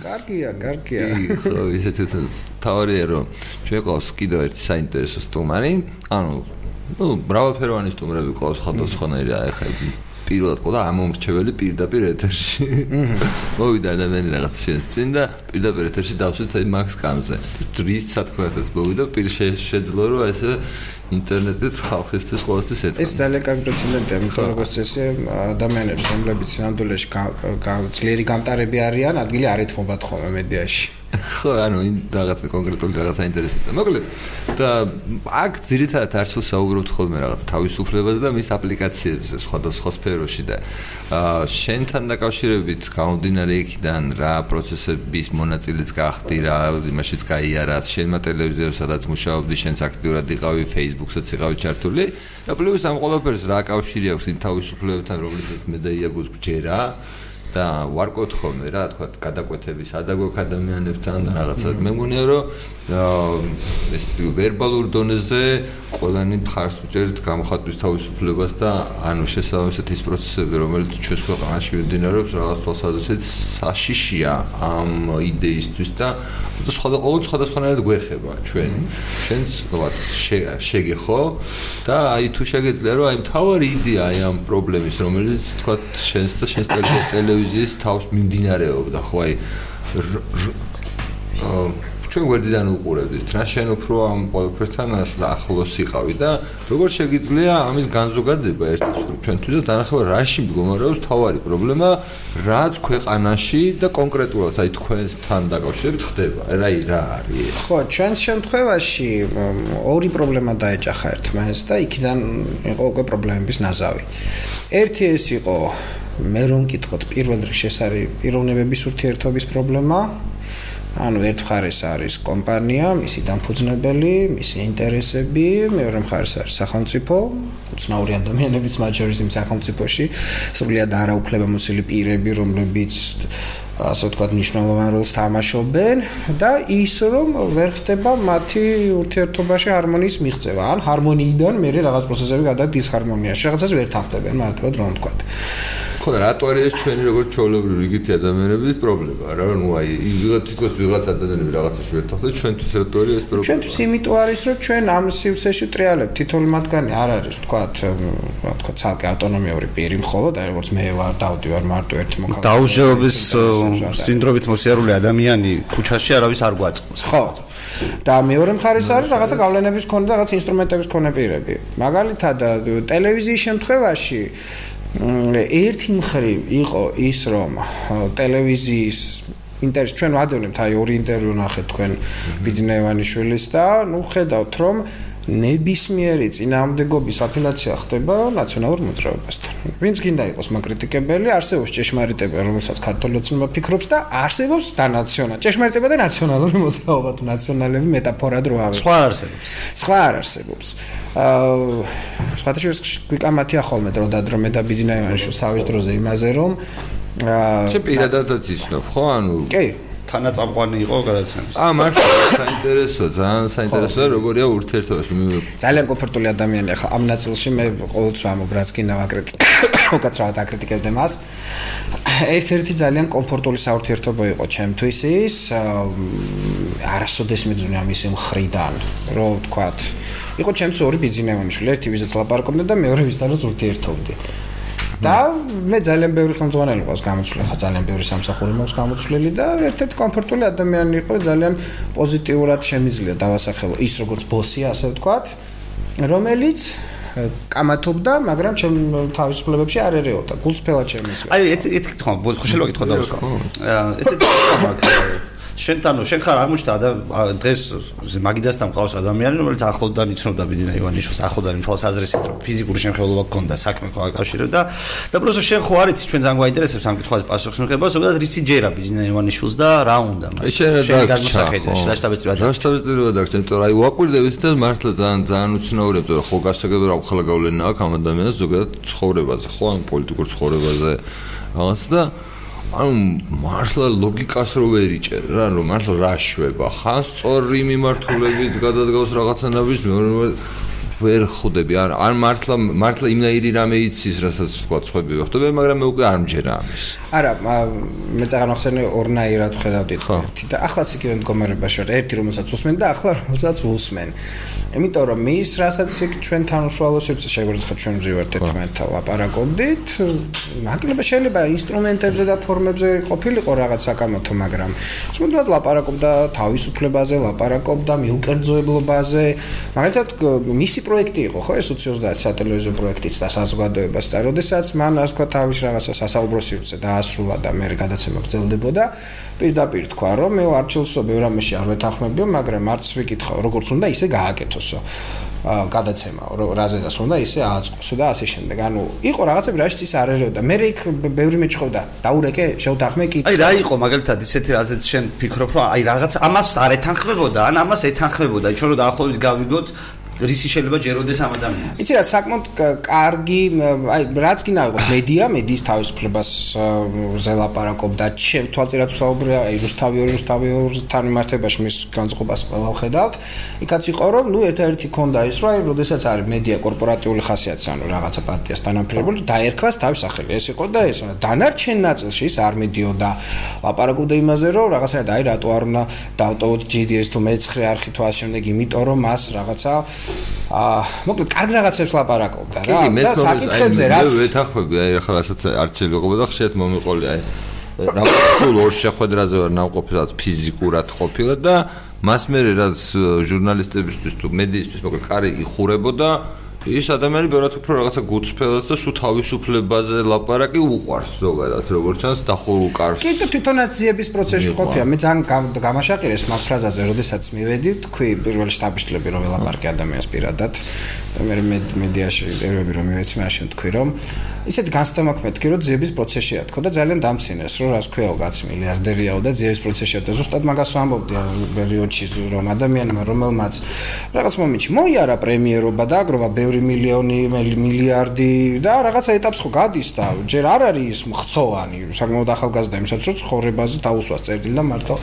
კარგია, კარგია. ხო, ისეთ თავარია რომ ჩვენ ყავს კიდევ ერთი საინტერესო სტუმარი, ანუ ну, მრავალფეროვანი სტუმრები ყავს ხალხოსხონერია ეხლა პირველად ყოდა ამომრჩეველი პირდაპირ ეთერში. მოვიდა ადამიანი რაღაც შენს წინ და პირდაპირ ეთერში დავსვით აი მაქს კამზე. რის სათქმელს მოვიდა პირ შეძლო რომ ესე ინტერნეტით ხალხისთვის ყოველთვის ეთქვა. ეს ძალიან კარგი პრეცედენტია, იმიტომ როგორც წესი ადამიანებს, რომლებიც ნამდვილად ძლიერი გამტარები არიან, ადგილი არ ეთმობათ ხოლმე მედიაში. ხო, ანუ იმ რაღაც კონკრეტული რაღაცა ინტერესებდა. მოკლედ და აქ ძირითადად არცულ საუბრობთ ხოლმე რაღაც თავისუფლებაზე და მის აპლიკაციებზე სხვადასხვა სფეროში და აა შენთან დაკავშირებით გამომდინარე იქიდან რა პროცესების მონაწილეც გახდი, რა იმაშიც გაიარა, შენმა ტელევიზიაზე სადაც მუშაობდი, შენც აქტიურად იყავი Facebook-საც იყავი ჩართული და პლუს ამ ყველაფერს რა კავშირი აქვს იმ თავისუფლებებთან, რომლითაც მე და იაგოს გჯერა? და ვარკვევთ ხოლმე რა თქვა გადაკვეთების ადაგოქ ადამიანებთან და რაღაცა. მე მგონია რომ ეს ვერბალურ დონეზე ყველანი მხარს უჭერთ გამოხატვის თავისუფლებას და ანუ შესაძლოა ის პროცესები რომელიც ჩვენს ქვეყანაში მიმდინარეობს რაღაც თვალსაზრისით საშიშია ამ იდეისთვის და სხვა ყოველ სხვადასხვანაირად გვეხება ჩვენ. ჩვენს ვთქვათ შეგეხო და აი თუ შეგეძლია რომ აი მთავარი იდეა აი ამ პრობლემის რომელიც ვთქვათ შენს და შენს ტელევიზიის თავს მიმდინარეობდა ხო აი ჩვენ გვერდიდან უყურებდით. რა შენ უფრო ამ ყველაფერთან ახლოს იყავი და როგორ შეგიძლია ამის განზოგადება ერთის ჩვენთვის და დანახება რაში მდგომარეობს თავარი პრობლემა რაც ქვეყანაში და კონკრეტულად აი თქვენთან დაკავშირებით ხდება. რა რა არის ეს? ხო ჩვენს შემთხვევაში ორი პრობლემა დაეჭახა ერთმანეთს და იქიდან იყო უკვე პრობლემების ნაზავი. ერთი ეს იყო მე რომ მკითხოთ პირველ რიგში ეს არის პიროვნებების ურთიერთობის პრობლემა ანუ ერთ მხარეს არის კომპანია, მისი დამფუძნებელი, მისი ინტერესები, მეორე მხარეს არის სახელმწიფო, უცნაური ადამიანების მაჯორის იმ სახელმწიფოში, სრულიად არაუფლებამოსილი პირები, რომლებიც ასე ვთქვათ, მნიშვნელოვან როლს თამაშობენ და ის რომ ვერ ხდება მათი ურთიერთობაში ჰარმონიის მიღწევა. ან ჰარმონიიდან მე რაღაც პროცესები გადადის დისჰარმონიაში, რაღაცას ვერ თანხმდებიან, მარტივად რომ ვთქვათ. ხო და რატო არის ეს ჩვენი როგორც ჩაოლებრივი რიგითი ადამიანების პრობლემა? რა ნუ აი ვიღაც თითქოს ვიღაც ადამიანები რაღაცაში თანხმდება ჩვენთვის რატო არის ეს პრობლემა? ჩვენთვის იმიტომ არის რომ ჩვენ ამ სივრცეში ტრიალებთ თითოეული მათგანი არ არის თქვა რა თქვა ცალკე ავტონომიური პირი მხოლოდ აი როგორც მე ვარ დავდივარ მარტო ერთი მოქალაქე. დაუჟეობის სინდრომით მოსიარული ადამიანი ქუჩაში არავის არ გვაწყობს ხო. და მეორე მხარეს არის რაღაცა გავლენების ქონდა რაღაც ინსტრუმენტების ქონე პირები. მაგალითად ტელევიზიის შემთხვევაში ერთი მხრივ იყო ის რომ ტელევიზიის ინტერეს ჩვენ ვადევნებთ აი ორი ინტერვიუ ნახეთ თქვენ ბიძნევანიშვილის და ნუ ხედავთ რომ ნებისმიერი წინააღმდეგობის აფილაცია ხდება ნაციონალურ მოძრაობასთან. ვინც გინდა იყოს მაკრიტიკებელი, არსებობს ჭეშმარიტება, რომელსაც ქართული ოცნება ფიქრობს და არსებობს დანაციონა. ჭეშმარიტება და ნაციონალური მოძრაობა თუ ნაციონალები მეტაფორად რო ავიღოთ. სხვა არსებობს. სხვა არ არსებობს. აა სხვადასხვა გვიკამათია ხოლმე დრო და დრო მე და ბიზნესმენში თავის დროზე იმაზე რომ აა შე პირადადაც ისნობ ხო ანუ კი თანაწამყვანი იყო გადაცემის. აა მართლა საინტერესოა, ძალიან საინტერესოა, როგორია ურთიერთობაში. ძალიან კომფორტული ადამიანია ხა ამ ნაწილში მე ყოველთვის ამობ რაც კი ნავაკრიტიკე. უკაცრავად აკრიტიკებდე მას. ერთ-ერთი ძალიან კომფორტული საურთიერთობა იყო ჩემთვის ის არასოდეს მეგზუნე ამის მხრიდან, რომ ვთქვათ, იყო ჩემთვის ორი ბიზნესმენი, ერთი ვიზაც ლაპარაკობდა და მეორე ვიზთანაც ურთიერთობდი. და მე ძალიან ბევრი ხელმძღვანელი ყავს გამოცვლილი, ხა ძალიან ბევრი სამსახური მაქვს გამოცვლილი და ერთ-ერთი კომფორტული ადამიანი იყო, ძალიან პოზიტიურად შემიძლია დავასახელო ის როგორც ბოსი, ასე ვთქვათ, რომელიც კამათობდა, მაგრამ ჩემ თავისუფლებებში არ ერეოდა. გულწრფელად შემიძლია. აი, ეს ეს კითხვა, ხუშელო კითხვა დავსვა. ესეთი კითხვა შენთანო შენ ხარ აღმოჩნდა დღეს მაგიდასთან მყავს ადამიანი რომელიც ახლოდან იცნობდა ბიზნეს ივანიშვილს ახლოდან თვალსაზრისით რომ ფიზიკური შემხელობა გქონდა საქმე ხო აკავშირებდა და პროსო შენ ხო არ იცი ჩვენ ძალიან გვაინტერესებს ამ კითხვაზე პასუხს მიღება ზოგადად რიცი ჯერა ბიზნეს ივანიშვილს და რა უნდა მას? შენ აქვს იმიტომ რომ აი ვაკვირდებით და მართლა ძალიან ძალიან უცნაურია იმიტომ რომ ხო გასაგებია რა ხალხა გავლენა აქვს ამ ადამიანს ზოგადად ცხოვრებაზე ხო ამ პოლიტიკურ ცხოვრებაზე რაღაც და ანუ მართლა ლოგიკას რო ვერიჭერ რა რომ მართლა რა შვება? ხან სწორი მიმართულებით გადადგავს რაღაცანაირს მეორე ვერ ხვდები. არ არ მართლა მართლა იმნაირი რამე იცის რასაც თქვა ხვები ვახტობ მაგრამ მე უკვე არ მჯერა ამის. არა მე წაღანახსენე ორნაირად ხედავდი ერთი და ახლაც იგივე მდგომარეობაში ვარ. ერთი რომელსაც უსმენ და ახლა რომელსაც უსმენ იმიტომ რომ მის რასაც იქ ჩვენთან უშუალო სივრცე შეგვიძლია ჩვენ მზივართ ერთმანეთთან ლაპარაკობდით ნაკლები შეიძლება ინსტრუმენტებზე და ფორმებზე ყოფილიყო რაღაც საკამათო მაგრამ თუმცა ლაპარაკობდა თავისუფლებაზე ლაპარაკობდა მიუკერძოებლობაზე. მაგალითად მისი პროექტი იყო ხო ეს 2030 სატელევიზიო პროექტიც და საზოგადოებას და როდესაც მან ასე თქვა თავის რაღაცა სასაუბრო სივრცე დაასრულა და მე გადაცემა გრძელდებოდა პირდაპირ თქვა რომ მე არჩილსო ბევრ ამაში არ ვეთანხმებიო მაგრამ არც ვიკითხავ როგორც უნდა ისე გააკეთოსო გადაცემა რაზედაც უნდა ისე აწყოსო და ასე შემდეგ. ანუ იყო რაღაცები რაშიც ის არ ერეოდა. მე იქ ბევრი მეჭხოვდა დაურეკე შევთანხმე კი აი რა იყო მაგალითად ისეთი რაზეც შენ ფიქრობ რომ აი რაღაც ამას არ ეთანხმებოდა ან ამას ეთანხმებოდა. ჩვენ რომ დაახლოებით გავიგოთ რისი შეიძლება ჯეროდეს ამ ადამიანს. იცი რა, საკმაოდ კარგი, აი, რაც კი ნაიღოთ, მედია, მედიის თავისუფლებას ზელაპარაკობდა, ჩემ თვალწინაც ვსაუბრე, აი, რუსთავი ორი რუსთავი ორთან მიმართებაში მის განწყობას ყველა ხედავთ. იქაც იყო რომ, ნუ ერთ-ერთი ქონდა ის, რომ აი, როდესაც არის მედია კორპორატიული ხასიათის, ანუ რაღაცა პარტიას თანამფრინავი, დაერქვას თავის სახელი. ეს იყო და ეს დანარჩენ ნაწილში ის არ მედიოდა. ლაპარაკობდა იმაზე, რომ რაღაცა აი, რატო არ უნდა დავტოვოთ GDS თუ მეცხრე არხი თუ ასე შემდეგ, იმიტომ რომ მას რაღაცა აა მოკლედ კარგ რაღაცებს ლაპარაკობდა რა. და საკითხებზე რაც მე ვეთანხმები აი ახლა რასაც არჩელი ყობა და ხშირად მომიყოლი აი რა სულ ორ შეხვედრაზე ვარ ნამყოფილად ფიზიკურად ყოფილა და მას მე რაც ჟურნალისტებისთვის თუ მედიისთვის მოკლედ კარი იხურებოდა ის ადამიანი ბევრად უფრო რაღაცა გუწფელას და სულ თავისუფლებაზე ლაპარაკი უყვარს ზოგადად როგორც ჩანს დახურულ კარს. კი და თვითონაც ძიების პროცესში ყოფია. მე ძალიან გამაშაყირეს მაგ ფრაზაზე, როდესაც მივედი, თქვი პირველ შტაბიშლები რომ ელაპარაკი ადამიანს პირადად და მე მედიაში ერები რომ მივეცი მაშინ თქვი რომ ისეთ განსტამაკ მეთქი რომ ძიების პროცესშია თქო და ძალიან დამცინეს რომ რას ქვიაო კაც მილიარდერიაო და ძიების პროცესშია და ზუსტად მაგას ვამბობდი პერიოდში რომ ადამიანმა რომელმაც რაღაც მომენტში მოიარა პრემიერობა და აგროვა ბევრი მილიონი მილიარდი და რაღაცა ეტაპს ხო გადის და ჯერ არ არის ის მხცოვანი საკმაოდ ახალგაზრდა იმისაც რომ ცხოვრებაზე დაუსვას წერდილი და მარტო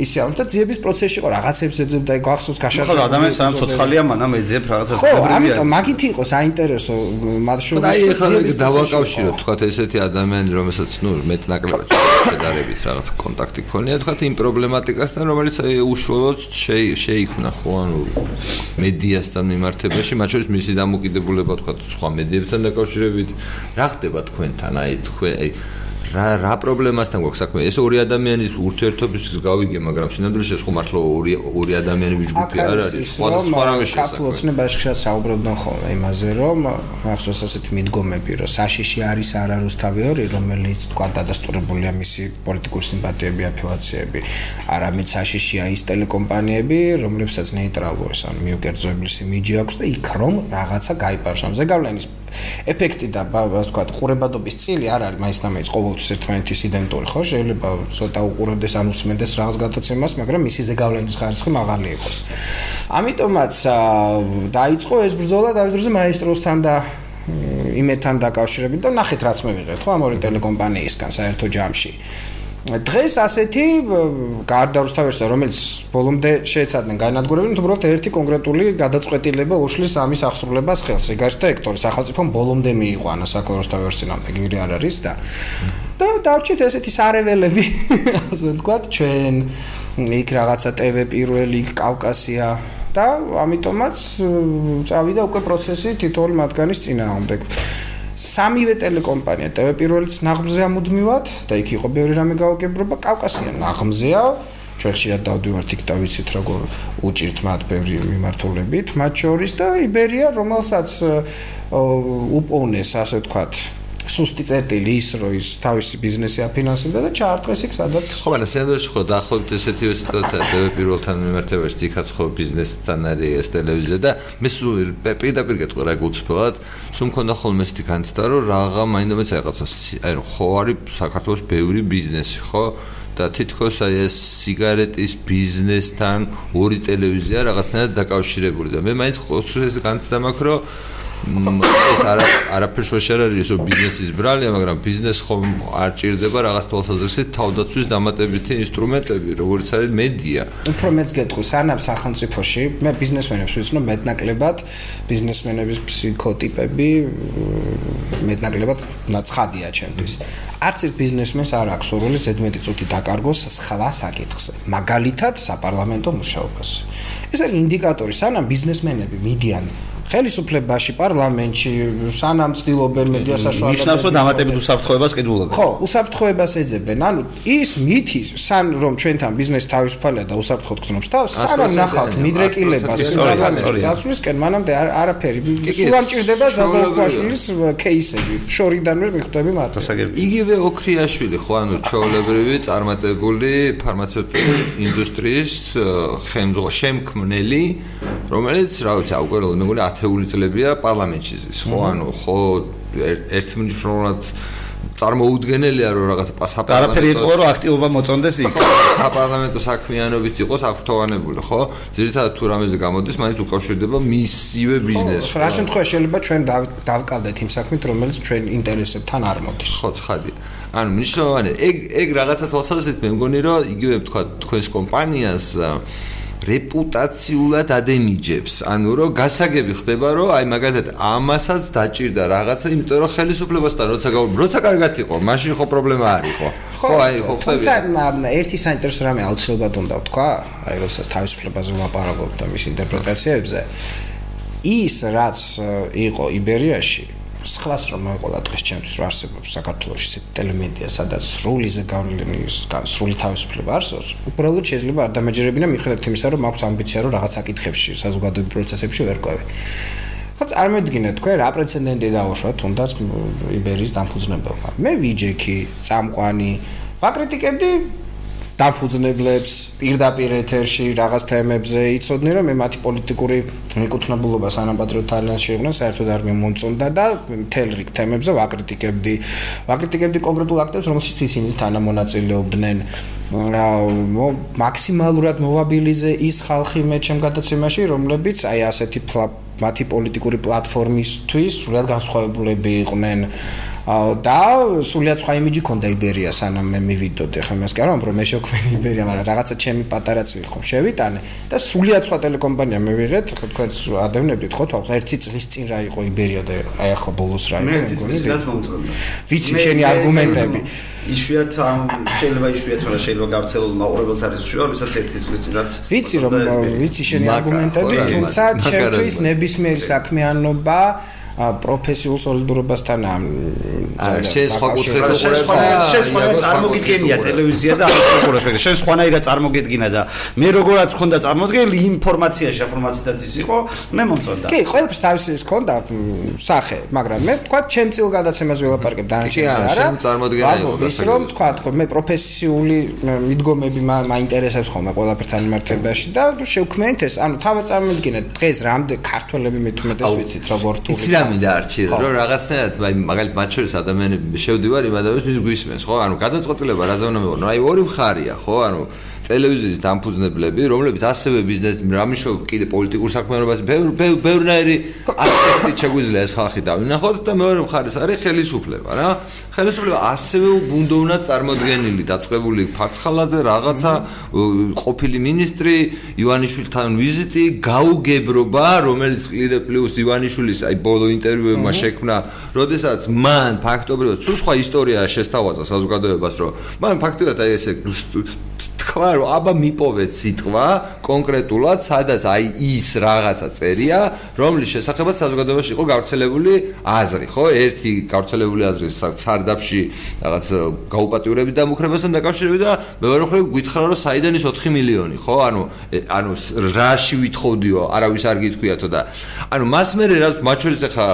ისე ამ და ძიების პროცესში ხო რაღაცებს ეძებდა და გახსოვს გაშაშა ხო ადამიანს სამ ცოცხალია მანამ ეძებ რაღაცას ხო ამიტომ მაგით იყო საინტერესო მათ შორის და აი ახლა დავაკავშიროთ თქვა ესეთი ადამიანი რომელსაც ნუ მეტ ნაკლებად შედარებით რაღაც კონტაქტი ქონია. თქვა იმ პრობლემატიკასთან რომელიც უშუალოდ შეიქმნა ხო ანუ მედიასთან მიმართებაში. მათ შორის მისი დამოკიდებულება თქვა სხვა მედიებთან დაკავშირებით. რა ხდება თქვენთან? აი თქვენ აი რა რა პრობლემასთან გვაქვს საქმე? ეს ორი ადამიანის ურთიერთობის გავიგე, მაგრამ შინაგანში ეს ხომ მართლა ორი ორი ადამიანების ჯგუფი არ არის. სხვა სხვა რამე შეიძლება. ქართულ ოცნებაში ხშირად საუბრობდნენ ხოლმე იმაზე, რომ ახსოვს ასეთი მიდგომები, რომ საშიში არის არარუსთავი ორი, რომელიც თქვა დადასტურებულია მისი პოლიტიკური სიმპათიები, აფილაციები. არამედ საშიშია ის ტელეკომპანიები, რომლებსაც ნეიტრალური, ანუ მიუკერძოებლის იმიჯი აქვს და იქ რომ რაღაცა გაიპაროს. ამ ზეგავლენის ეფექტი და ასე ვთქვათ, ყურებადობის წილი არ არის მაინც და მაინც ყოველთვის ერთმანეთის იდენტური, ხო? შეიძლება ცოტა უყურებდეს ან უსმენდეს რაღაც გადაცემას, მაგრამ მისი ზეგავლენის ხარისხი მაღალი იყოს. ამიტომაც დაიწყო ეს ბრძოლა დავით როზე მაესტროსთან და იმეთან დაკავშირებით და ნახეთ რაც მე ვიღეთ, ხო, ამ ორი ტელეკომპანიისგან საერთო ჯამში. დღეს ასეთი გარდა რუსთავისა რომელიც ბოლომდე შეეცადნენ განადგურებინ თუმცა ერთი კონკრეტული გადაწყვეტილება უშლის ამის აღსრულებას ხელს. ეგ არის და ექტორი სახელმწიფომ ბოლომდე მიიყვანა საკონსტიტუციო გირი არ არის და და დავრჩით ესეთი სარეველები ასე ვთქვათ ჩვენ იქ რაღაცა ტევ პირველი კავკასია და ამიტომაც წავიდა უკვე პროცესი თითოეულ მათგანის წინააღმდეგ სამივე ტელეკომპანია. TV პირველიც ნაღმზეა მუდმივად და იქ იყო ბევრი რამე გაუგებრობა კავკასია ნაღმზეა. ჩვენ ხშირად დავდივართ იქ და ვიცით როგორ უჭირთ მათ ბევრი მიმართულებით მათ შორის და იბერია რომელსაც უპოვნეს ასე ვთქვათ სუსტი წერტილი ის რომ ის თავისი ბიზნესი აფინანსებდა და ჩაარტყეს იქ სადაც ხო მაგრამ სენდოში ხო დაახლოებით ესეთივე სიტუაცია პირველთან მიმართებაში იქაც ხო ბიზნესთან არის ეს ტელევიზია და მე სულ პირდაპირ გეტყვი რა გუცფოთ სულ მქონდა ხოლმე ესეთი განცდა რომ რაღა მაინდამაც რაღაცა აი ხო არის საქართველოს ბევრი ბიზნესი ხო? და თითქოს აი ეს სიგარეტის ბიზნესთან ორი ტელევიზია რაღაცნაირად დაკავშირებული და მე მაინც ყოველთვის განცდა მაქვს რომ ეს არა არაფერს შეშარ არის ესო ბიზნესის ბრალია, მაგრამ ბიზნეს ხომ არ ჭირდება რაღაც თვალსაზრისით თავდაცვის დამატებითი ინსტრუმენტები, როგორც არის მედია. უფრო მეც გეტყვი, სანამ სახელმწიფოში მე ბიზნესმენებს ვიცნობ მეტნაკლებად, ბიზნესმენების ფსიქოტიპები მეტნაკლებად ნაცხადია ჩემთვის. არც ერთ ბიზნესმენს არ აქვს სურვილი ზედმეტი წუთი დაკარგოს სხვა საკითხზე, მაგალითად საპარლამენტო მუშაობას. ეს არის ინდიკატორი, სანამ ბიზნესმენები მიდიან ხელისუფლებაში, პარლამენტში, სანამ ცდილობენ მედია საშუალებებს. ნიშნავს, რომ დამატებით უსაფრთხოებას ყიდულობენ. ხო, უსაფრთხოებას ეძებენ. ანუ ის მითი, სან რომ ჩვენთან ბიზნესი თავისუფალია და უსაფრთხოდ გწნობს თავს, სანამ ნახავთ მიდრეკილებას პარლამენტში გასვლისკენ, მანამდე არაფერი. სულ ამ ჭირდება ზაზაუქვაშვილის კეისები. შორიდანვე მიხვდები მათ. იგივე ოქრიაშვილი, ხო, ანუ ჩაოლებრივი წარმატებული ფარმაცევტული ინდუსტრიის ხელმძღვანელი, შემქმნელი, რომელიც, რა ვიცი, უკვე მეგონი ათეული წლებია პარლამენტში ზის, ხო? ანუ ხო ერთმნიშვნელოვნად წარმოუდგენელია რომ რაღაც საპარლამენტო არაფერი იყო რომ აქტიობა მოწონდეს იქ. საპარლამენტო საქმიანობით იყოს აფრთოვანებული ხო? ძირითადად თუ რამეზე გამოდის მაინც უკავშირდება მისივე ბიზნესს. ხო რა შემთხვევაში შეიძლება ჩვენ დავკავდეთ იმ საქმით რომელიც ჩვენ ინტერესებთან არ მოდის. ხო ცხადია. ანუ მნიშვნელოვანია ეგ ეგ რაღაცა თვალსაზრისით მე მგონი რომ იგივე თქვა თქვენს კომპანიას რეპუტაციულად ადენიჯებს. ანუ რომ გასაგები ხდება, რომ აი მაგალითად ამასაც დაჭირდა რაღაცა, იმიტომ რომ ხელისუფლებასთან როცა როცა კარგად იყო, მაშინ ხო პრობლემა არ იყო. ხო, აი ხო ხდება. თუმცა ერთი საინტერესო რამე აუცილებლად უნდა ვთქვა, აი როცა თავისუფლებაზე ვაპარაკობ და მის ინტერპრეტაციებზე ის რაც იყო იბერიაში სხლას რომ მოეყოლა დღეს ჩემთვის რა არსებობს საქართველოს ისეთ ელემენტია სადაც სრული ზეგავლენის სრული თავისუფლება არსებობს უბრალოდ შეიძლება არ დამეჯერებინა მიხედავთ იმისა რომ მაქვს ამბიცია რომ რაღაც აკითხებში საზოგადოებრივ პროცესებში ვერკვევი ხო წარმოიდგინეთ თქვენ რა პრეცედენტი დაუშვათ თუნდაც იბერიის დამფუძნებელმა. მე ვიჯექი წამყვანი ვაკრიტიკებდი დაფუძნებლებს პირდაპირ ეთერში რაღაც თემებზე იცოდნენ რომ მე მათი პოლიტიკური მიკუთვნებულობა სანაპატრიოტ თალიანში იყვნენ საერთოდ არ მომწონდა და მთელ რიგ თემებზე ვაკრიტიკებდი. ვაკრიტიკებდი კონკრეტულ აქტებს რომელშიც ისინი თანამონაწილეობდნენ. მაქსიმალურად მოვაბილიზე ის ხალხი მე ჩემ გადაცემაში რომლებიც აი ასეთი მათი პოლიტიკური პლატფორმისთვის სულად განსხვავებულები იყვნენ. და სულიად სხვა იმიჯი ქონდა იბერია სანამ მე მივიდოდი ხომ ეს კი არა რომ მე შევქმნი იბერია მაგრამ რაღაცა ჩემი პატარა წილი ხომ შევიტანე. და სულიად სხვა ტელეკომპანია მივიღეთ ხო თქვენს ადევნებდით ხო თვალ ერთი წლის წინ რა იყო იბერია და აი ახლა ბოლოს რა იყო მე მომწონდა. ვიცი შენი არგუმენტები. იშვიათ შეიძლება იშვიათ რა შეიძლება გავრცელო მაყურებელთა რიცხვი არ ვისაც ერთი წლის წინაც ვიცი რომ ვიცი შენი არგუმენტები თუმცა ჩემთვის ნებისმიერი საქმიანობა პროფესიულ სოლიდურობასთან არა შენ სხვა კუთხით უყურებ შენ სხვა წარმოგიდგენია ტელევიზია და აღუყურებ ეგ შენ სხვანაირად წარმოგედგინა და მე როგორაც ხონდა წარმოდგენილი ინფორმაცია შეფორმაციაც ის იყო მე მომწონდა. კი ყველაფერს თავისი ის ქონდა სახე მაგრამ მე თქვა ჩემ წილ გადაცემას ველაპარაკებ დანარჩენს არა შენ წარმოდგენა იყო ის რომ თქვა ხო მე პროფესიული მიდგომები მაინტერესებს ხოლმე ყველაფერთან მიმართებაში და შევქმნით ეს. ანუ თავად წარმოგიდგინეთ დღეს რამდენი ქართველები მithumetes ვიცით როგორ თუ იცი მინდა არჩიე რომ რაღაცნაირად აი მაგალითად მათ შორის ადამიანები შევდივარ იმ ადამიანებს ვის გვისმენს ხო? ანუ გადაწყვეტილება რა ზონა მეუბნო აი ორი მხარია ხო? ანუ ტელევიზიის დამფუძნებლები, რომლებიც ასევე ბიზნეს რამიშო კიდე პოლიტიკურ საქმიანობას ბევრ ბევრნაირი ასპექტი შეგვიძლია ეს ხალხი დავინახოთ და მეორე მხარეს არის ხელისუფლება რა. ხელისუფლება ასევე უბუნდოვნად წარმოდგენილი, დაწყებული ფარცხალაძე რაღაცა ყოფილი ministri ივანიშვილთან ვიზიტი, გაუგებრობა, რომელიც კიდე პლუს ივანიშვილის აი ბოლო ინტერვიუებმა შექმნა, როდესაც მან ფაქტობრივად სულ სხვა ისტორია შესთავაზა საზოგადოებას, რომ მან ფაქტობრივად აი ესე თქვა რომ აბა მიპოვეთ სიტყვა კონკრეტულად სადაც აი ის რაღაცა წერია რომლის შესახებაც საზოგადოებაში იყო გავრცელებული აზრი ხო? ერთი გავრცელებული აზრი სარდაფში რაღაც გაუპატიურები და მუხრებასთან დაკავშირებით და მეორე მხრივ გითხრა რომ საიდან ის 4 მილიონი ხო? ანუ ანუ რაში ვითხოვდიო? არავის არ გითქვიათო და ანუ მას მე რა მათ შორის ახლა